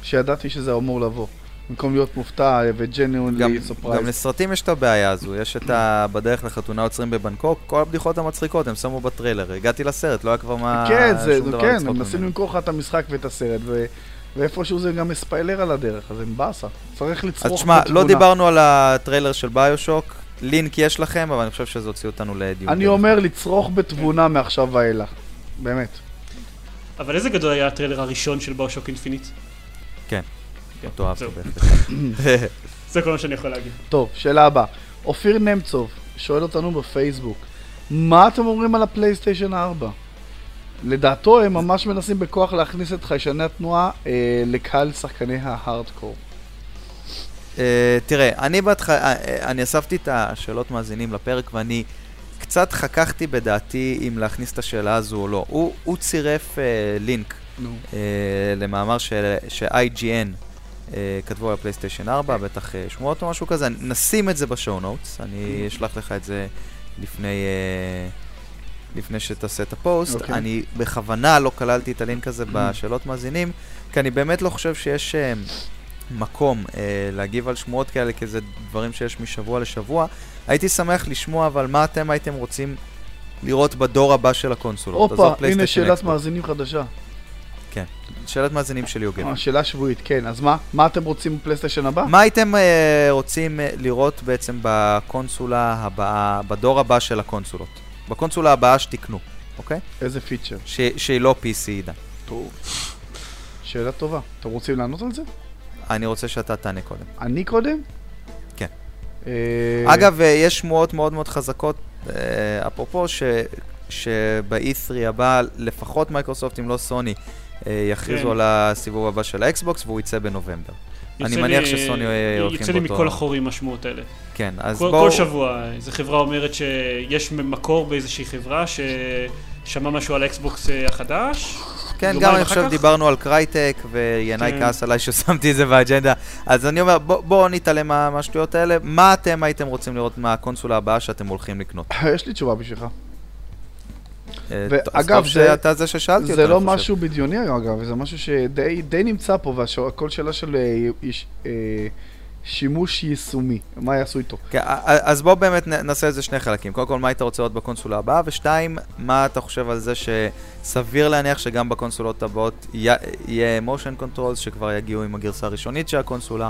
שידעתי שזה אמור לבוא. במקום להיות מופתע גם, וג'נואנלי גם סופרייז. לסרטים יש את הבעיה הזו, יש את ה... בדרך לחתונה עוצרים בבנקוק, כל הבדיחות המצחיקות הם שמו בטריילר, הגעתי לסרט, לא היה כבר מה... כן, זה, שום זה דבר כן, הם מנסים. למכור לך את המשחק ואת הסרט, ו... ואיפשהו זה גם מספיילר על הדרך, אז זה באסה. צריך אז לצרוך תשמע, בתבונה. לא דיברנו על הטריילר של ביושוק, לינק יש לכם, אבל אני חושב שזה הוציא אותנו לדיון. אני אומר לצרוך בתבונה מעכשיו ואילך. באמת. אבל איזה גדול היה הטריילר הראשון של ביושוק אינפיניט? כן, אותו אהבתי זהו. בהחלט. זה כל מה שאני יכול להגיד. טוב, שאלה הבאה. אופיר נמצוב שואל אותנו בפייסבוק, מה אתם אומרים על הפלייסטיישן 4? לדעתו הם ממש מנסים בכוח להכניס את חיישני התנועה אה, לקהל שחקני ההארדקור. אה, תראה, אני בהתחלה, אה, אה, אני אספתי את השאלות מאזינים לפרק ואני קצת חככתי בדעתי אם להכניס את השאלה הזו או לא. הוא, הוא צירף אה, לינק נו. אה, למאמר ש-IGN אה, כתבו על הפלייסטיישן 4, בטח אה, שמועות או משהו כזה, נשים את זה ב show notes, אני אשלח לך את זה לפני, אה, לפני שתעשה את הפוסט. אוקיי. אני בכוונה לא כללתי את הלינק הזה בשאלות מאזינים, כי אני באמת לא חושב שיש מקום אה, להגיב על שמועות כאלה, כי זה דברים שיש משבוע לשבוע. הייתי שמח לשמוע, אבל מה אתם הייתם רוצים לראות בדור הבא של הקונסולות? הופה, הנה שאלת Xbox. מאזינים חדשה. שאלת מאזינים של יוגב. אה, שאלה שבועית, כן. אז מה? מה אתם רוצים בפלייסטיישן הבא? מה הייתם אה, רוצים אה, לראות בעצם בקונסולה הבאה, בדור הבא של הקונסולות? בקונסולה הבאה שתקנו, אוקיי? איזה פיצ'ר? ש- שהיא לא PC עידן. טוב. שאלה טובה. אתם רוצים לענות על זה? אני רוצה שאתה תענה קודם. אני קודם? כן. אה, אגב, אה, יש שמועות מאוד מאוד חזקות, אה, אפרופו, ש- שב-E3 הבא, לפחות מייקרוסופט, אם לא סוני, אה, יכריזו כן. על הסיבוב הבא של האקסבוקס והוא יצא בנובמבר. אני מניח לי- שסוני, אה, הולכים יוצא לי באותו- מכל החורים השמועות האלה. כן, אז כל, בואו... כל שבוע איזה חברה אומרת שיש מקור באיזושהי חברה ששמע משהו על האקסבוקס אה, החדש. כן, גם אני חושב? דיברנו על קרייטק, וינאי כן. כעס עליי ששמתי את זה באג'נדה. אז אני אומר, בואו בוא נתעלם מה- מהשטויות האלה. מה אתם הייתם רוצים לראות מהקונסולה הבאה שאתם הולכים לקנות? יש לי תשובה בשבילך. אה, ואגב, טוב זה- שאתה זה ששאלתי אותה, זה לא. משהו בדיוני אגב, זה משהו שדי די נמצא פה, והכל שאלה של אה, אה, שימוש יישומי, מה יעשו איתו. כן, אז בואו באמת נעשה את זה שני חלקים. קודם כל, מה היית רוצה לראות בקונסולה הבאה? ושתיים, מה אתה חושב על זה שסביר להניח שגם בקונסולות הבאות יה- יהיה motion controls שכבר יגיעו עם הגרסה הראשונית של הקונסולה?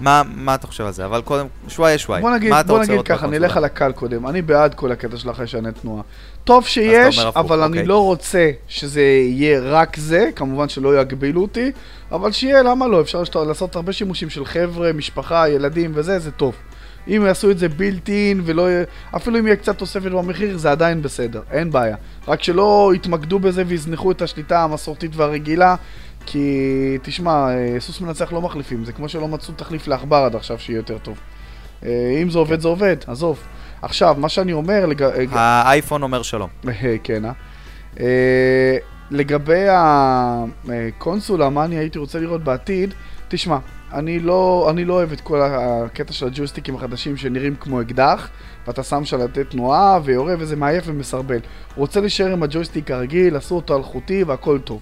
מה, מה אתה חושב על זה? אבל קודם, שוואי שוואי. בוא נגיד, בוא נגיד ככה? נלך על הקל קודם. אני בעד כל הקטע של החיישני תנועה. טוב שיש, אבל אני אוקיי. לא רוצה שזה יהיה רק זה, כמובן שלא יגבילו אותי, אבל שיהיה, למה לא? אפשר לשת- לעשות הרבה שימושים של חבר'ה, משפחה, ילדים וזה, זה טוב. אם יעשו את זה בילט אין, ולא יהיה, אפילו אם יהיה קצת תוספת במחיר, זה עדיין בסדר, אין בעיה. רק שלא יתמקדו בזה ויזנחו את השליטה המסורתית והרגילה, כי תשמע, אה, סוס מנצח לא מחליפים, זה כמו שלא מצאו תחליף לעכבר עד עכשיו שיהיה יותר טוב. אה, אם זה עובד, זה עובד, עזוב. עכשיו, מה שאני אומר, לג... אה, האייפון אומר שלום. כן, אה? אה? לגבי הקונסולה, מה אני הייתי רוצה לראות בעתיד, תשמע, אני לא, אני לא אוהב את כל הקטע של הג'ויסטיקים החדשים שנראים כמו אקדח, ואתה שם שלטי תנועה ויורה וזה מעייף ומסרבל. רוצה להישאר עם הג'ויסטיק הרגיל, עשו אותו אלחוטי והכל טוב.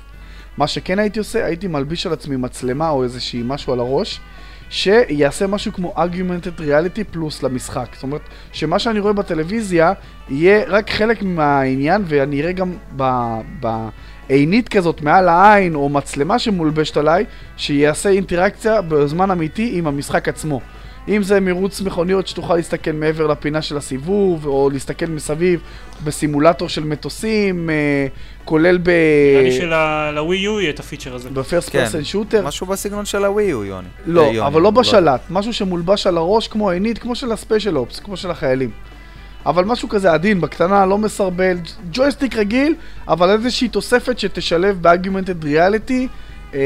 מה שכן הייתי עושה, הייתי מלביש על עצמי מצלמה או איזושהי משהו על הראש, שיעשה משהו כמו Augmented Reality פלוס למשחק. זאת אומרת, שמה שאני רואה בטלוויזיה יהיה רק חלק מהעניין, ואני אראה גם בעינית כזאת מעל העין, או מצלמה שמולבשת עליי, שיעשה אינטראקציה בזמן אמיתי עם המשחק עצמו. אם זה מרוץ מכוניות שתוכל להסתכל מעבר לפינה של הסיבוב, או להסתכל מסביב בסימולטור של מטוסים, אה, כולל ב... נראה לי שלווי יו יהיה את הפיצ'ר הזה. בפרסט כן. פרסן שוטר. משהו בסגנון של הווי הוא, יוני. אה, לא, יוני, אבל לא בשלט, משהו שמולבש על הראש כמו עינית, כמו של הספיישל אופס, כמו של החיילים. אבל משהו כזה עדין, בקטנה, לא מסרבל, ג'ויסטיק רגיל, אבל איזושהי תוספת שתשלב ריאליטי אה,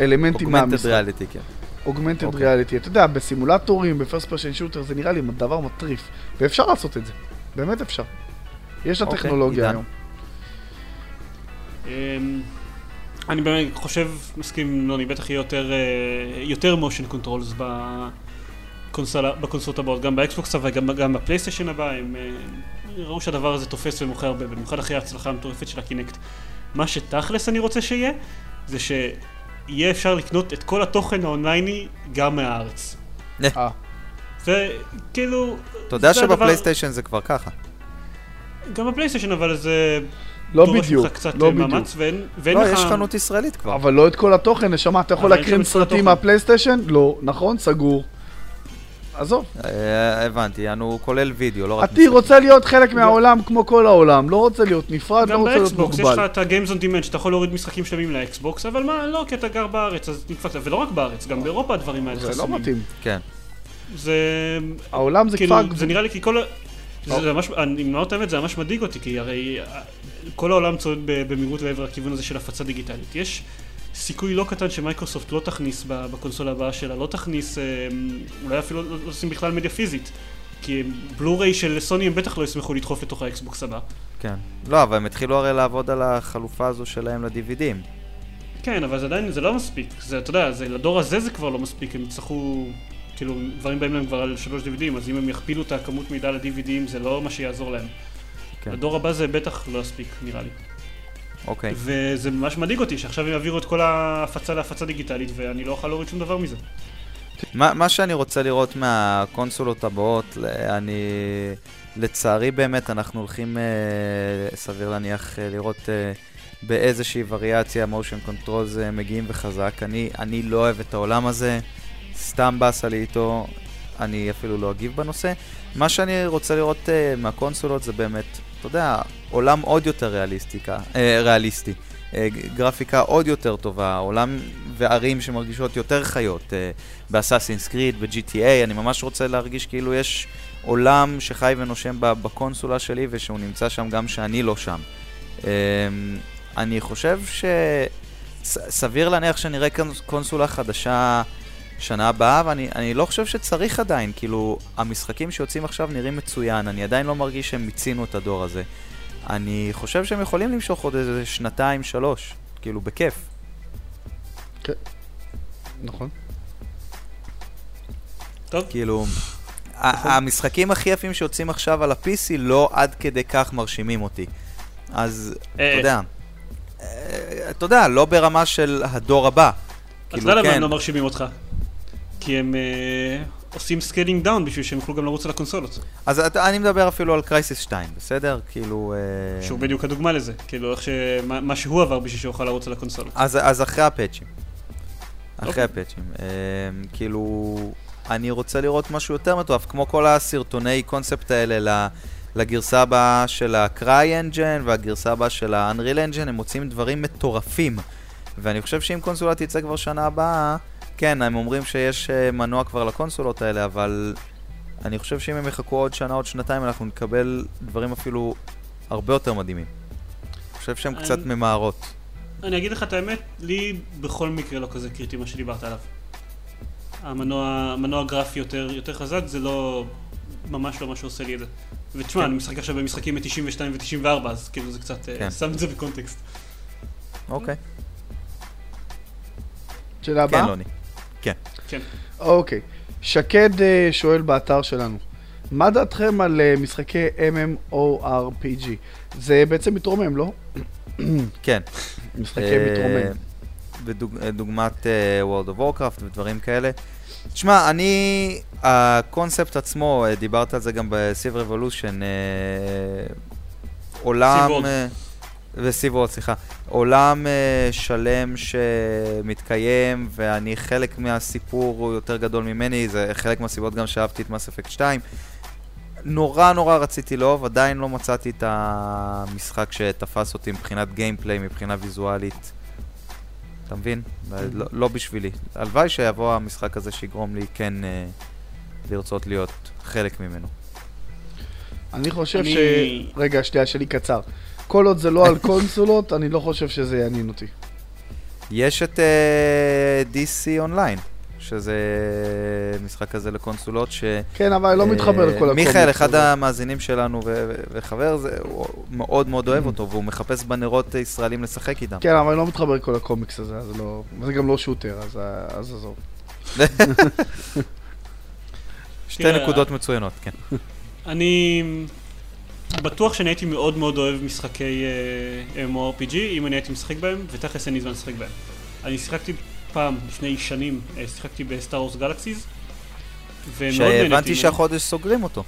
אלמנטים augmented מהמשחק. ריאליטי, כן. augmented אוקיי. ריאליטי. אתה יודע, בסימולטורים, ב first person shooter, זה נראה לי דבר מטריף. ואפשר לעשות את זה, באמת אפשר. יש לה אוקיי, עידן. היום. אמ, אני באמת חושב, מסכים עם נוני, בטח יהיה יותר, אה, יותר controls בקונסולה, בקונסולות הבאות, גם באקסבוקס אבל גם, גם בפלייסטיישן הבא, הם אה, ראו שהדבר הזה תופס ומוכר הרבה, במיוחד אחרי ההצלחה המטורפת של הקינקט. מה שתכלס אני רוצה שיהיה, זה יהיה אפשר לקנות את כל התוכן האונלייני גם מהארץ. אה, זה כאילו... אתה יודע הדבר- שבפלייסטיישן זה כבר ככה. גם בפלייסטיישן, אבל זה... לא בדיוק, קצת לא אה, בדיוק. מאמץ, ואין ואין לא, לך... יש חנות ישראלית כבר. אבל לא את כל התוכן, נשמה, אתה יכול להקרין סרטים. מהפלייסטיישן? לא, נכון, סגור. עזוב. אה, הבנתי, יענו כולל וידאו, לא רק עתי רוצה להיות חלק מהעולם כמו כל העולם, לא רוצה להיות נפרד, לא גם רוצה להיות באקסבוקס יש לך מוגבל. את ה-Games on Demand שאתה יכול להוריד משחקים שלמים לאקסבוקס, אבל מה, לא, כי אתה גר בארץ, אז נדפקת, ולא רק בארץ, גם באירופה הדברים האלה זה לא חסומים. מתאים. כן. זה... העולם זה כאילו, כפר... זה נראה לי כי כל... זה או. זה ממש, אני אומר את האמת, זה ממש מדאיג אותי, כי הרי אה, כל העולם צועד במהירות לעבר הכיוון הזה של הפצה דיגיטלית. יש סיכוי לא קטן שמייקרוסופט לא תכניס בקונסולה הבאה שלה, לא תכניס, אה, אולי אפילו לא לא עושים בכלל מדיה פיזית. כי בלו-ריי של סוני הם בטח לא ישמחו לדחוף לתוך האקסבוקס הבא. כן. לא, אבל הם התחילו הרי לעבוד על החלופה הזו שלהם ל-DVDים. כן, אבל זה עדיין, זה לא מספיק. זה, אתה יודע, זה, לדור הזה זה כבר לא מספיק, הם יצטרכו, כאילו, דברים באים להם כבר על שלוש DVDים, אז אם הם יכפילו את הכמות מידע ל-DVDים, זה לא מה שיעזור להם. כן. לדור הבא זה בטח לא יספיק, נראה לי. אוקיי. וזה ממש מדאיג אותי, שעכשיו הם יעבירו את כל ההפצה להפצה דיגיטלית, ואני לא אוכל להוריד שום דבר מזה. מה, מה שאני רוצה לראות מהקונסולות הבאות, אני... לצערי באמת, אנחנו הולכים, אה, סביר להניח, אה, לראות אה, באיזושהי וריאציה motion controls אה, מגיעים וחזק. אני, אני לא אוהב את העולם הזה, סתם באסה לי איתו, אני אפילו לא אגיב בנושא. מה שאני רוצה לראות אה, מהקונסולות זה באמת, אתה יודע, עולם עוד יותר ריאליסטיקה, אה, ריאליסטי. ג- גרפיקה עוד יותר טובה, עולם וערים שמרגישות יותר חיות. אה, באסאסינס קריד, ב-GTA, אני ממש רוצה להרגיש כאילו יש עולם שחי ונושם בקונסולה שלי ושהוא נמצא שם גם שאני לא שם. אמ, אני חושב ש... סביר להניח שנראה קונס- קונסולה חדשה שנה הבאה, ואני אני לא חושב שצריך עדיין, כאילו, המשחקים שיוצאים עכשיו נראים מצוין, אני עדיין לא מרגיש שהם מיצינו את הדור הזה. אני חושב שהם יכולים למשוך עוד איזה שנתיים, שלוש, כאילו, בכיף. נכון. טוב, כאילו, ה- המשחקים הכי יפים שיוצאים עכשיו על ה-PC לא עד כדי כך מרשימים אותי. אז, אתה אה, יודע, אה, אתה יודע, לא ברמה של הדור הבא. אז כאילו, אתה יודע למה כן, הם לא מרשימים אותך? כי הם אה, עושים scaling down בשביל שהם יוכלו גם לרוץ על הקונסולות. אז אתה- אני מדבר אפילו על Crysis 2, בסדר? כאילו... אה, שהוא בדיוק הדוגמה לזה. כאילו, איך ש... מה מה שהוא עבר בשביל שהוא יוכל לרוץ על הקונסולות. אז, אז אחרי הפאצ'ים. אחרי אוקיי. הפאצ'ים. אה, כאילו, אני רוצה לראות משהו יותר מטורף, כמו כל הסרטוני קונספט האלה ל- לגרסה הבאה של ה-Cry Engine והגרסה הבאה של ה-Unreal Engine, הם מוצאים דברים מטורפים. ואני חושב שאם קונסולה תצא כבר שנה הבאה, כן, הם אומרים שיש אה, מנוע כבר לקונסולות האלה, אבל אני חושב שאם הם יחכו עוד שנה, עוד שנתיים, אנחנו נקבל דברים אפילו הרבה יותר מדהימים. אני חושב שהן אני- קצת ממהרות. אני אגיד לך את האמת, לי בכל מקרה לא כזה קריטי מה שדיברת עליו. המנוע, המנוע גרפי יותר, יותר חזק, זה לא... ממש לא מה שעושה לי את זה. ותשמע, כן. אני משחק עכשיו במשחקים מ-92 ו-94, אז כאילו זה קצת... אה, כן. שם את זה בקונטקסט. אוקיי. שאלה הבאה? כן, לוני. כן. אוקיי. שקד אה, שואל באתר שלנו, מה דעתכם על אה, משחקי MMORPG? זה בעצם מתרומם, לא? כן. משחקי אה, מתרומם. דוגמת World of Warcraft ודברים כאלה. תשמע, אני, הקונספט עצמו, דיברת על זה גם ב-Civ Revolution, אה, עולם... Civ World, סליחה. עולם אה, שלם שמתקיים, ואני חלק מהסיפור הוא יותר גדול ממני, זה חלק מהסיבות גם שאהבתי את Mass Effect 2. נורא נורא רציתי לאהוב, עדיין לא מצאתי את המשחק שתפס אותי מבחינת גיימפליי, מבחינה ויזואלית. אתה מבין? לא, לא בשבילי. הלוואי שיבוא המשחק הזה שיגרום לי כן אה, לרצות להיות חלק ממנו. אני חושב אני- ש... רגע, שנייה, שלי קצר. כל עוד זה לא על קונסולות, אני לא חושב שזה יעניין אותי. יש את אה, DC אונליין, שזה משחק כזה לקונסולות ש... כן, אבל אני לא אה, מתחבר לכל הקומיקס. מיכאל, אחד. המאזינים שלנו ו- ו- וחבר, זה, הוא מאוד מאוד אוהב אותו, והוא מחפש בנרות ישראלים לשחק איתם. כן, אבל אני לא מתחבר לכל הקומיקס הזה, אז לא... זה גם לא שוטר, אז אז עזוב. שתי נקודות מצוינות, כן. אני בטוח שאני הייתי מאוד מאוד אוהב משחקי אה, MMORPG, אם אני הייתי משחק בהם, ותכלס אין לי זמן לשחק בהם. אני שיחקתי פעם, לפני שנים, אה, שיחקתי בסטאר וורס נהניתי שהבנתי. שהחודש סוגרים אותו.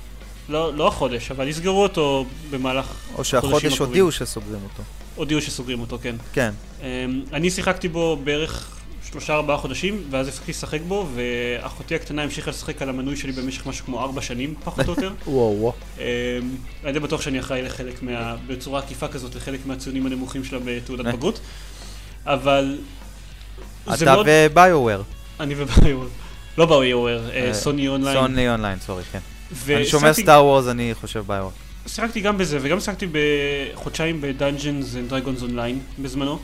לא, לא החודש, אבל יסגרו אותו במהלך... או שהחודש. הודיעו שסוגרים אותו. הודיעו שסוגרים אותו, כן. כן. אמ, אני שיחקתי בו בערך שלושה ארבעה חודשים, ואז הפסקתי לשחק בו, ואחותי הקטנה המשיכה לשחק על המנוי שלי במשך משהו כמו ארבע שנים, פחות או יותר. וואו וואו. אמ, אני די בטוח שאני אחראי לחלק מה... בצורה עקיפה כזאת, לחלק מהציונים הנמוכים שלה בתעודת אה. בגרות. אבל... אתה. ו-BioWare. אני ו-BioWare. לא BioWare, Sony Online. Sony Online, sorry, כן. אני שומע Star Wars, אני חושב BioWare. שיחקתי גם בזה, וגם שיחקתי בחודשיים ב-Dungeons and Dragons Online בזמנו.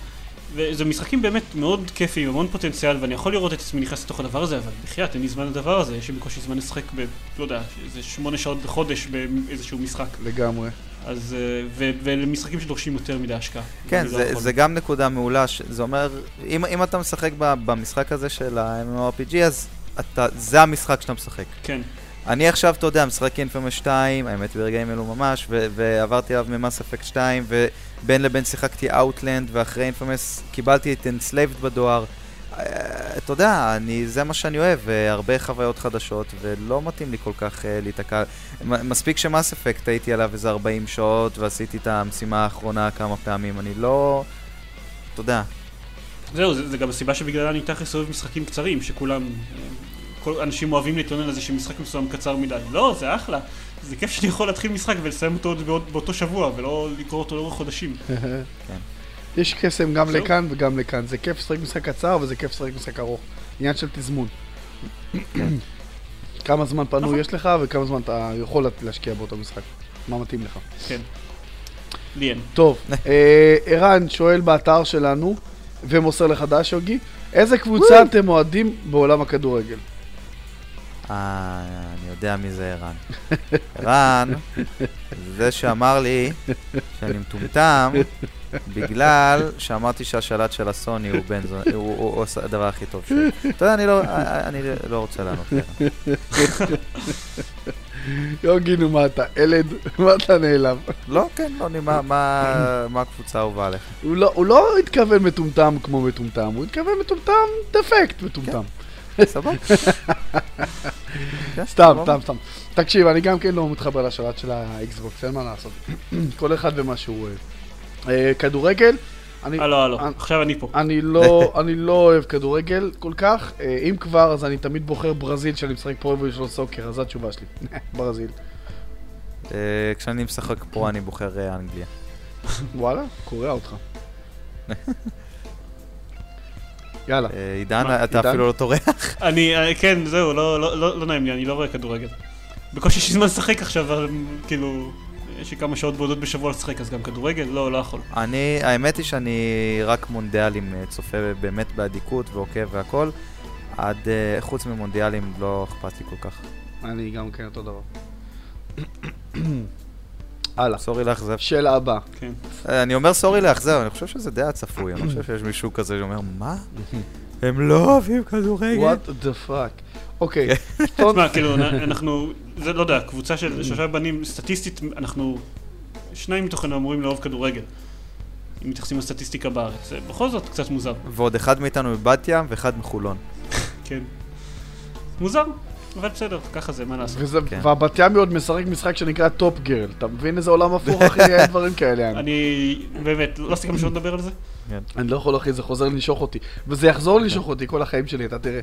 וזה משחקים באמת מאוד כיפיים, המון פוטנציאל, ואני יכול לראות את עצמי נכנס לתוך הדבר הזה, אבל בחייאת, אין לי זמן לדבר הזה, יש לי בקושי זמן לשחק ב... לא יודע, איזה שמונה שעות בחודש באיזשהו משחק. לגמרי. אז... אה, ו- ולמשחקים שדורשים יותר מדי השקעה. כן, לא זה, יכול. זה גם נקודה מעולה, ש- זה אומר, אם, אם אתה משחק ב, במשחק הזה של ה-MMORPG, אז אתה, זה המשחק שאתה משחק. כן, אני עכשיו, אתה יודע, משחק אינפרמס 2, האמת ברגעים אלו ממש, ו- ועברתי עליו ממס אפקט 2, ובין לבין שיחקתי אאוטלנד, ואחרי אינפרמס קיבלתי את Enslaved בדואר. אה, אתה יודע, זה מה שאני אוהב, והרבה חוויות חדשות, ולא מתאים לי כל כך uh, להיתקע. מספיק שמס אפקט הייתי עליו איזה 40 שעות, ועשיתי את המשימה האחרונה כמה פעמים, אני לא... אתה יודע, זהו, זה, זה גם הסיבה שבגללה אני תכלס אוהב משחקים קצרים, שכולם... אה, כל אנשים אוהבים להתלונן על זה שמשחק מסוים קצר מדי. לא, זה אחלה. זה כיף שאני יכול להתחיל משחק ולסיים אותו עוד באותו שבוע, ולא לקרוא אותו לאורך חודשים. יש קסם גם. לכאן וגם לכאן. זה כיף לשחק משחק קצר וזה כיף לשחק משחק ארוך. עניין של תזמון. כמה זמן נכון. פנוי יש לך וכמה זמן אתה יכול להשקיע באותו משחק. מה מתאים לך. כן. לי אין. טוב, אה, ערן שואל באתר שלנו ומוסר לך דש, יוגי, איזה קבוצה אתם אוהדים בעולם הכדורגל? אה, אני יודע מי זה ערן. ערן, זה שאמר לי שאני מטומטם, בגלל שאמרתי שהשלט של הסוני הוא בן זונה, הוא הוא- הוא הדבר הכי טוב שלי. אתה יודע, אני לא- אני לא רוצה לענות. לערן. יוגי, נו מה אתה, ילד? מה אתה נעלב? לא, כן, לא, אני- מה- מה מה הקבוצה האהובה עליך? הוא לא- הוא לא התכוון מטומטם כמו מטומטם, הוא התכוון מטומטם דפקט מטומטם. כן, סבבה. סתם, סתם. תקשיב, אני גם כן לא מתחבר לשלט של ה-Xbox, אין מה לעשות. כל אחד ומה שהוא אוהב. אה, כדורגל, אני... הלו, הלו, עכשיו אני פה. אני לא, אני לא אוהב כדורגל כל כך, אה, אם כבר אז אני תמיד בוחר ברזיל שאני משחק Pro Evolution Soccer, אז זו התשובה שלי. ברזיל. אה, כשאני משחק פה אני בוחר אנגליה. וואלה, קורע אותך. יאללה. אה, עידן, אתה? אפילו לא טורח? אני, אה, כן, זהו, לא- לא לא- לא נעים לי, אני לא רואה כדורגל. בקושי יש לי זמן לשחק עכשיו, אבל כאילו, יש לי כמה שעות בודדות בשבוע לשחק, אז גם כדורגל? לא, לא יכול. אני, האמת היא שאני רק מונדיאלים אה, צופה באמת באדיקות ועוקב והכל. עד, חוץ ממונדיאלים לא אכפת לי כל כך. אני גם כן אותו דבר. הלאה. סורי לאכזב. שאלה הבאה. כן. אה, אני אומר סורי לאכזב, אני חושב שזה די הצפוי, אני לא חושב שיש מישהו כזה שאומר, מה? הם לא אוהבים כדורגל? What the fuck. אוקיי, תשמע, כאילו, אנחנו, זה לא יודע, קבוצה של שלושה בנים, סטטיסטית, אנחנו, שניים מתוכנו אמורים לאהוב כדורגל. אם מתייחסים לסטטיסטיקה בארץ. זה בכל זאת קצת מוזר. ועוד אחד מאיתנו מבת ים ואחד מחולון. כן. מוזר, אבל בסדר, ככה זה, מה לעשות. וזה- כן. והבת ים עוד משחק משחק שנקרא Top Girl. אתה מבין איזה עולם הפוך, אחי? אין דברים כאלה. אני- אני, באמת, לא סיכמנו שלא נדבר על זה? אני לא יכול, אחי, זה חוזר לנשוך אותי. וזה יחזור לנשוך אותי כל החיים שלי, אתה תראה.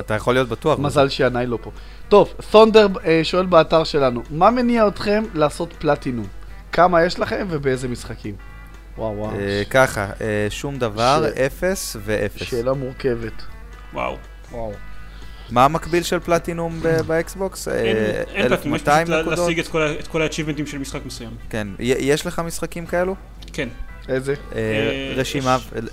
אתה יכול להיות בטוח. מזל שינאי לא פה. טוב, Thunder אה, שואל באתר שלנו, מה מניע אתכם לעשות פלטינום? כמה יש לכם ובאיזה משחקים? וואו וואו, אה, ככה, אה, שום דבר, אפס ואפס. שאלה מורכבת. וואו. וואו. מה המקביל של פלטינום ב- ב-Xbox? אה, אין אין פלטינום, יש 1200 פשוט? להשיג את כל ה-achievementים של משחק מסוים. כן. יש לך משחקים כאלו? כן. איזה? אה, אה,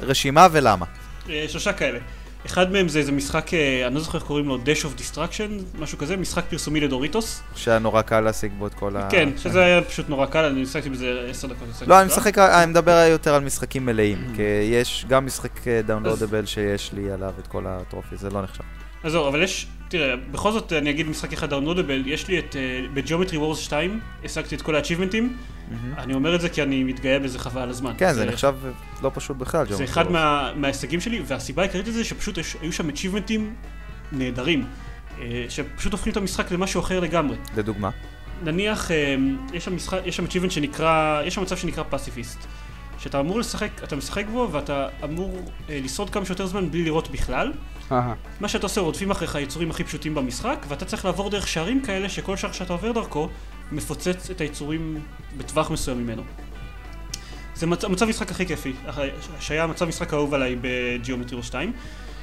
רשימה- ולמה? אה, שלושה כאלה. אחד מהם זה איזה משחק, אה, אני לא זוכר איך קוראים לו, Dash of Distraction, משהו כזה, משחק פרסומי לדוריטוס. שהיה נורא קל להשיג בו את כל ה... כן, שזה היה פשוט נורא קל, אני שיחקתי בזה עשר דקות. אה. לא, אני משחק, אני מדבר יותר על משחקים מלאים, Mm. כי יש גם משחק דאונלודבל שיש לי עליו את כל הטרופי, זה לא נחשב. אז זהו, אבל יש, תראה, בכל זאת אני אגיד משחק אחד דאונלודבל, יש לי את, אה, בג'יאומטרי וורס 2, השגתי את כל האצ'יבמנטים, אני אומר את זה כי אני מתגאה בזה חבל על הזמן. כן, זה נחשב לא פשוט בכלל, זה אחד מההישגים שלי, והסיבה העיקרית לזה שפשוט היו שם אצ'יבמנטים נהדרים, אה, שפשוט הופכים את המשחק למשהו אחר לגמרי. לדוגמה. נניח, אה, יש שם achievement שנקרא, יש שם מצב שנקרא פסיפיסט. שאתה אמור לשחק, אתה משחק בו ואתה אמור אה, לשרוד כמה שיותר זמן בלי לראות בכלל. מה שאתה עושה, רודפים אחריך היצורים הכי פשוטים במשחק, ואתה צריך לעבור דרך שערים כאלה שכל שער שאתה עובר דרכו, מפוצץ את היצורים בטווח מסוים ממנו. זה מצ... מצב משחק הכי כיפי, שהיה מצב משחק האהוב עליי בג'יאומטריו 2,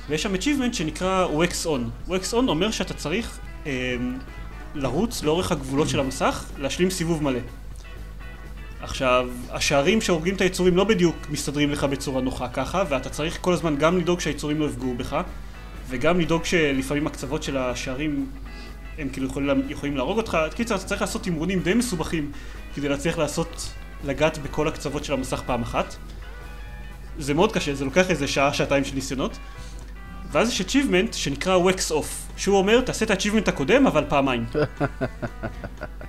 ויש שם achievement שנקרא wax on. wax on אומר שאתה צריך אה, לרוץ לאורך הגבולות של המסך, להשלים סיבוב מלא. עכשיו, השערים שהורגים את היצורים לא בדיוק מסתדרים לך בצורה נוחה ככה, ואתה צריך כל הזמן גם לדאוג שהיצורים לא יפגעו בך, וגם לדאוג שלפעמים הקצוות של השערים הם כאילו יכולים, יכולים להרוג אותך. קיצר, אתה צריך לעשות תמרונים די מסובכים כדי להצליח לעשות, לגעת בכל הקצוות של המסך פעם אחת. זה מאוד קשה, זה לוקח איזה שעה, שעתיים של ניסיונות. ואז יש achievement שנקרא wax off, שהוא אומר, תעשה את ה-achievement הקודם, אבל פעמיים.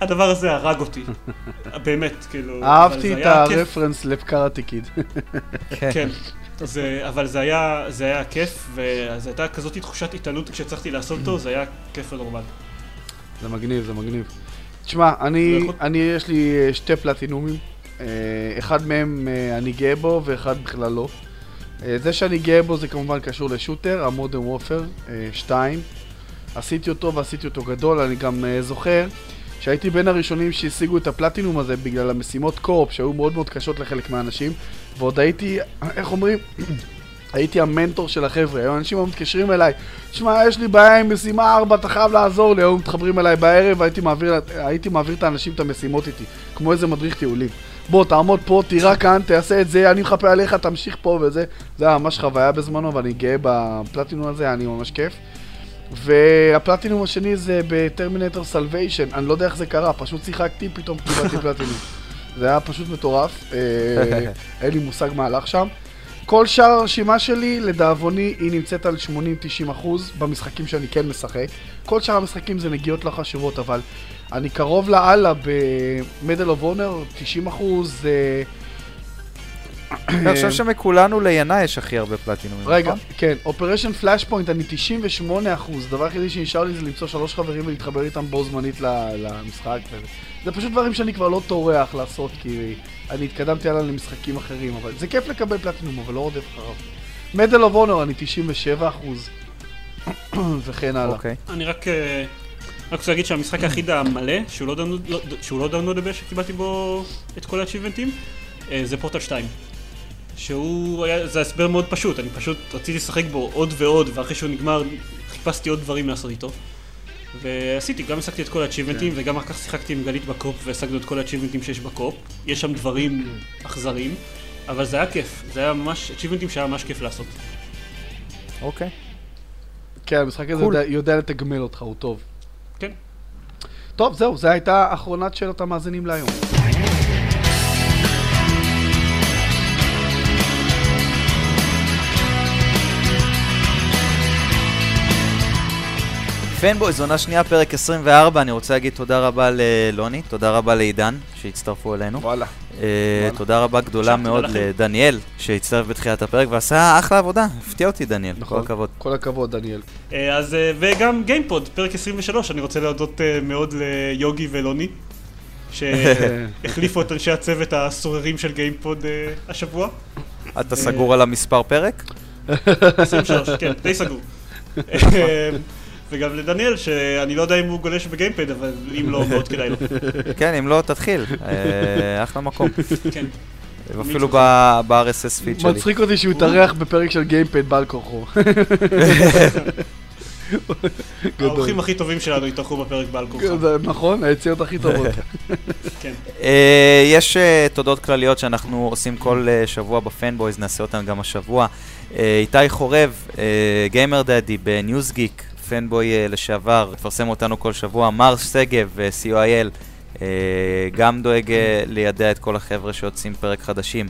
הדבר הזה הרג אותי. באמת, כאילו... אהבתי את. הרפרנס לקראטי קיד. כן. זה, אבל זה היה, זה היה כיף, וזו הייתה כזאת תחושת התעלות כשהצלחתי לעשות אותו, זה היה כיף ונורמל. זה מגניב, זה מגניב. תשמע, אני, אני, יש לי אה, שתי פלטינומים. אה, אחד מהם אה, אני גאה בו ואחד בכלל לא. זה שאני גאה בו זה כמובן קשור לשוטר, המודרן וופר 2. עשיתי אותו ועשיתי אותו גדול, אני גם זוכר שהייתי בין הראשונים שהשיגו את הפלטינום הזה בגלל המשימות קורפ שהיו מאוד מאוד קשות לחלק מהאנשים ועוד הייתי, איך אומרים? הייתי המנטור של החבר'ה, היו אנשים היו מתקשרים אליי, שמע, יש לי בעיה עם משימה 4, אתה חייב לעזור לי, היו מתחברים אליי בערב, הייתי מעביר, הייתי מעביר את האנשים את המשימות איתי, כמו איזה מדריך טיולים. בוא, תעמוד פה, תירה כאן, תעשה את זה, אני מחפה עליך, תמשיך פה וזה. זה היה ממש חוויה בזמנו, ואני גאה בפלטינום הזה, היה לי ממש כיף. והפלטינום השני זה ב-Terminator Salvation, אני לא יודע איך זה קרה, פשוט שיחקתי, פתאום קיבלתי פלטינום. זה היה פשוט מטורף, אה, אין לי מושג מה הלך שם. כל שאר הרשימה שלי, לדאבוני, היא נמצאת על 80-90 אחוז במשחקים שאני כן משחק. כל שאר המשחקים זה נגיעות לא חשובות, אבל אני קרוב לאללה ב-Medal of Honor, 90 אחוז. אה, אני חושב שמכולנו לינאי יש הכי הרבה פלטינומים. רגע, נכון? כן, Operation Flashpoint, אני 98 אחוז. הדבר היחידי שנשאר לי זה למצוא שלוש חברים ולהתחבר איתם בו זמנית ל- למשחק. זה פשוט דברים שאני כבר לא טורח לעשות, כי אני התקדמתי הלאה למשחקים אחרים, אבל זה כיף לקבל פלטינום, אבל לא רודף אחריו. Medal of Honor, אני 97 אחוז. וכן הלאה. אוקיי. אני רק, אה, רק רוצה להגיד שהמשחק היחיד המלא, שהוא לא download- לא- שהוא לא downloadable, שקיבלתי בו את כל האצ'יבנטים, זה פורטל 2. שהוא היה, זה הסבר מאוד פשוט, אני פשוט רציתי לשחק בו עוד ועוד, ואחרי שהוא נגמר חיפשתי עוד דברים לעשות איתו. ועשיתי, גם השגתי את כל האצ'יבנטים, כן. וגם אחר כך שיחקתי עם גלית בקופ והשגנו את כל האצ'יבנטים שיש בקופ. יש שם דברים אכזריים, אבל זה היה כיף, זה היה ממש, אצ'יבנטים שהיה ממש כיף לעשות. אוקיי. כן, המשחק הזה. יודע, יודע לתגמל אותך, הוא טוב. כן. טוב, זהו, זו הייתה אחרונת שאלות המאזינים להיום. פנבויז, עונה שנייה, פרק 24, אני רוצה להגיד תודה רבה ללוני, תודה רבה לעידן שהצטרפו אלינו. וואלה. אה, תודה רבה גדולה מאוד. לדניאל שהצטרף בתחילת הפרק ועשה אחלה עבודה, הפתיע אותי דניאל, כל נכון. הכבוד. כל הכבוד, דניאל. אה, אז, אה, וגם גיימפוד, פרק 23, אני רוצה להודות אה, מאוד ליוגי ולוני, שהחליפו את אנשי הצוות הסוררים של גיימפוד השבוע. אתה סגור על המספר פרק? 23, כן, די סגור. אה, וגם לדניאל, שאני לא יודע אם הוא גולש בגיימפוד, אבל אם לא, מאוד כדאי לו. כן, אם לא, תתחיל. אה, אחלה מקום. כן. אפילו ב-RSS פיד שלי. מצחיק אותי שהוא התארח בפרק של גיימפד בעל כורחו. האורחים הכי טובים שלנו התארחו בפרק בעל זה נכון, היציאות הכי טובות. כן. אה, יש אה, תודות כלליות שאנחנו עושים כל אה, שבוע בפנבויז, נעשה אותן גם השבוע. אה, איתי חורב, אה, גיימר דאדי בניוזגיק, פנבוי אה, לשעבר, מפרסם אותנו כל שבוע. מר שגב, אה, co.il, אה, גם דואג לידע את כל החבר'ה שיוצאים פרק חדשים.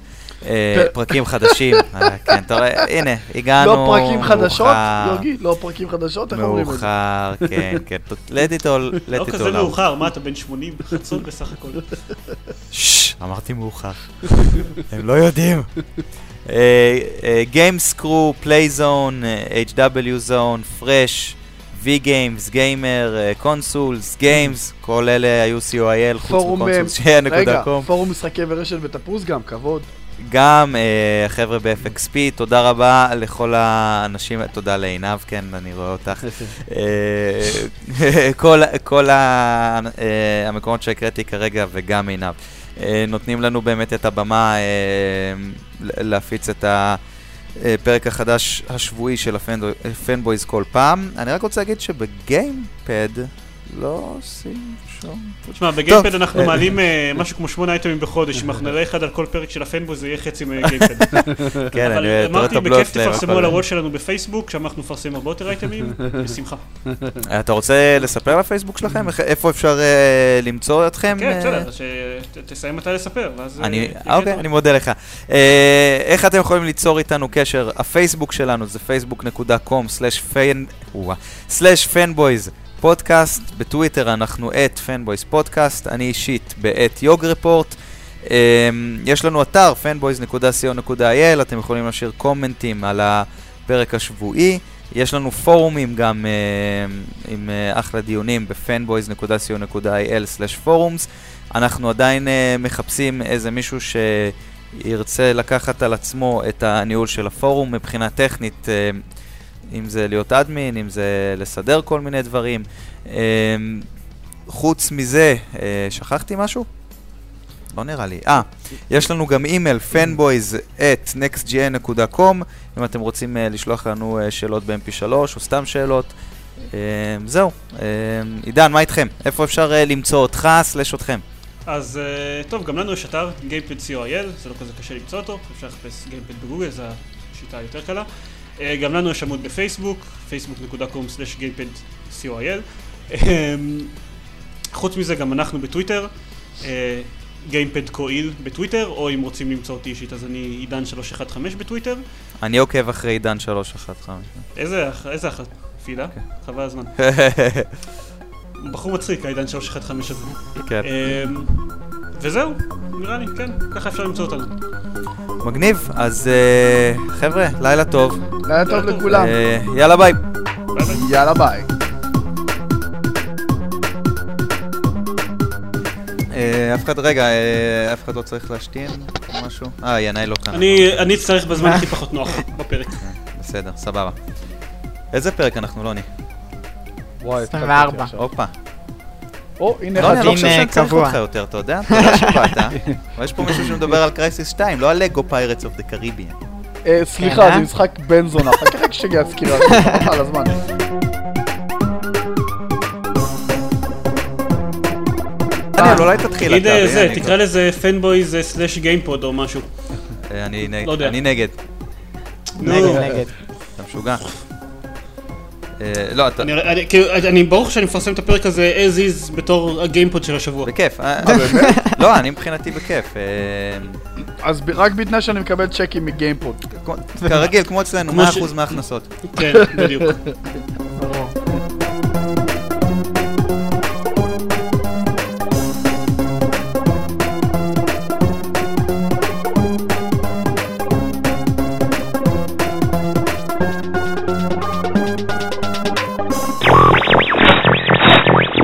פרקים חדשים, כן, אתה רואה, הנה, הגענו לא פרקים חדשות, מאוחר, יוגי? לא פרקים חדשות? איך אומרים את זה? מאוחר, כן, כן, let it all, let לא it כזה all out. מאוחר, מה אתה בן 80 בחצות בסך הכל? ששש, אמרתי מאוחר. הם לא יודעים. גיימסקרו, פלייזון, HW זון, פרש, V-Games, גיימר, קונסולס, גיימס, כל אלה היו COIL, חוץ פורום, אה, מקונסולס, שיהיה רגע, נקודה קום. פורום משחקי ורשת בתפוז גם, כבוד. גם אה, החבר'ה ב-FXP, תודה רבה לכל האנשים, תודה לעינב, כן, אני רואה אותך. אה, כל, כל ה, אה, המקומות שהקראתי כרגע וגם עינב, אה, נותנים לנו באמת את הבמה אה, להפיץ את הפרק החדש השבועי של הפנבויז כל פעם. אני רק רוצה להגיד שבגיימפד לא עושים. תשמע, בגיימפד אנחנו אה, מעלים אה, משהו כמו שמונה אייטמים בחודש, אם אנחנו נראה אחד על כל פרק של הפנבוי זה יהיה חצי מגיימפד. כן, אבל אני תורא את אמרתי, הבלוט בכיף. תפרסמו על הוול שלנו בפייסבוק, שם אנחנו נפרסם הרבה יותר אייטמים, בשמחה. אתה רוצה לספר לפייסבוק שלכם? איך- איפה אפשר אה, למצוא אתכם? כן, אה, בסדר, שתסיים אתה לספר, ואז... אה, אוקיי. אני מודה לך. אה, איך אתם יכולים ליצור איתנו קשר? הפייסבוק שלנו זה facebook.com/fanboys פודקאסט, בטוויטר אנחנו את fanboys פודקאסט, אני אישית באת יוגרפורט. אה, יש לנו אתר fanboys.co.il, אתם יכולים להשאיר קומנטים על הפרק השבועי. יש לנו פורומים גם אה, עם אה, אחלה דיונים ב-fanboys.co.il/forums. אנחנו עדיין uh, מחפשים איזה מישהו שירצה לקחת על עצמו את הניהול של הפורום מבחינה טכנית, uh, אם זה להיות אדמין, אם זה לסדר כל מיני דברים. Uh, חוץ מזה, uh, שכחתי משהו? לא נראה לי. אה, יש לנו גם אימייל, fanboys at nextgn.com, אם אתם רוצים uh, לשלוח לנו uh, שאלות ב-mp3 או סתם שאלות. Uh, זהו. Uh, עידן, מה איתכם? איפה אפשר למצוא אותך, סלש אתכם? אז אה, טוב, גם לנו יש אתר, GamePad co.il, זה לא כזה קשה למצוא אותו, אפשר לחפש GamePad בגוגל, זו השיטה היותר קלה. אה, גם לנו יש עמוד בפייסבוק, facebook.com/gamepad co.il. אמ, חוץ מזה, גם אנחנו בטוויטר, אה, GamePad co.il בטוויטר, או אם רוצים למצוא אותי אישית, אז אני עידן 315 בטוויטר. אני עוקב אחרי עידן 315. איזה אח- איזה אחת? פידה? חבל הזמן. בחור מצחיק, העידן 315 הזה. כן. וזהו, נראה לי, כן, ככה אפשר למצוא אותנו. מגניב, אז אה, חבר'ה, לילה טוב. לילה טוב לכולם. אה, יאללה ביי. ביי ביי. יאללה ביי. אה, אף אחד, רגע, אף אחד לא צריך להשתין או משהו? אה, ינאי לא כאן. אני אני אצטרך בזמן הכי פחות נוח בפרק. בסדר, סבבה. איזה פרק אנחנו, לוני? וואי, התחלתי 24. עכשיו. הופה. או, הנה לא, אני אחד. לא חושב שאני צריך. אותך יותר, אתה יודע? תודה שבאת. אבל יש פה מישהו שמדבר על Crysis 2, לא על Lego Pirates of the Caribbean. אה, כן, סליחה, אה? זה משחק בן זונה. אחר כך כשתגיע הסקירה, חבל על הזמן. דניאל, אולי תתחיל אתה. אה, זה, תקרא לזה פנבויז slash גיימפוד או משהו. אה, אני נג- לא. אני נגד. נגד, נו. נגד. אתה משוגע. אה, לא, אתה... אני- אני- כאילו, אני ברוך שאני מפרסם את הפרק הזה as is בתור הגיימפוד של השבוע. בכיף. אה, לא, אני מבחינתי בכיף. אה, אז רק בתנאי שאני מקבל צ'קים מגיימפוד. כרגיל, כמו אצלנו, כמו ש- 100% מההכנסות. כן, בדיוק.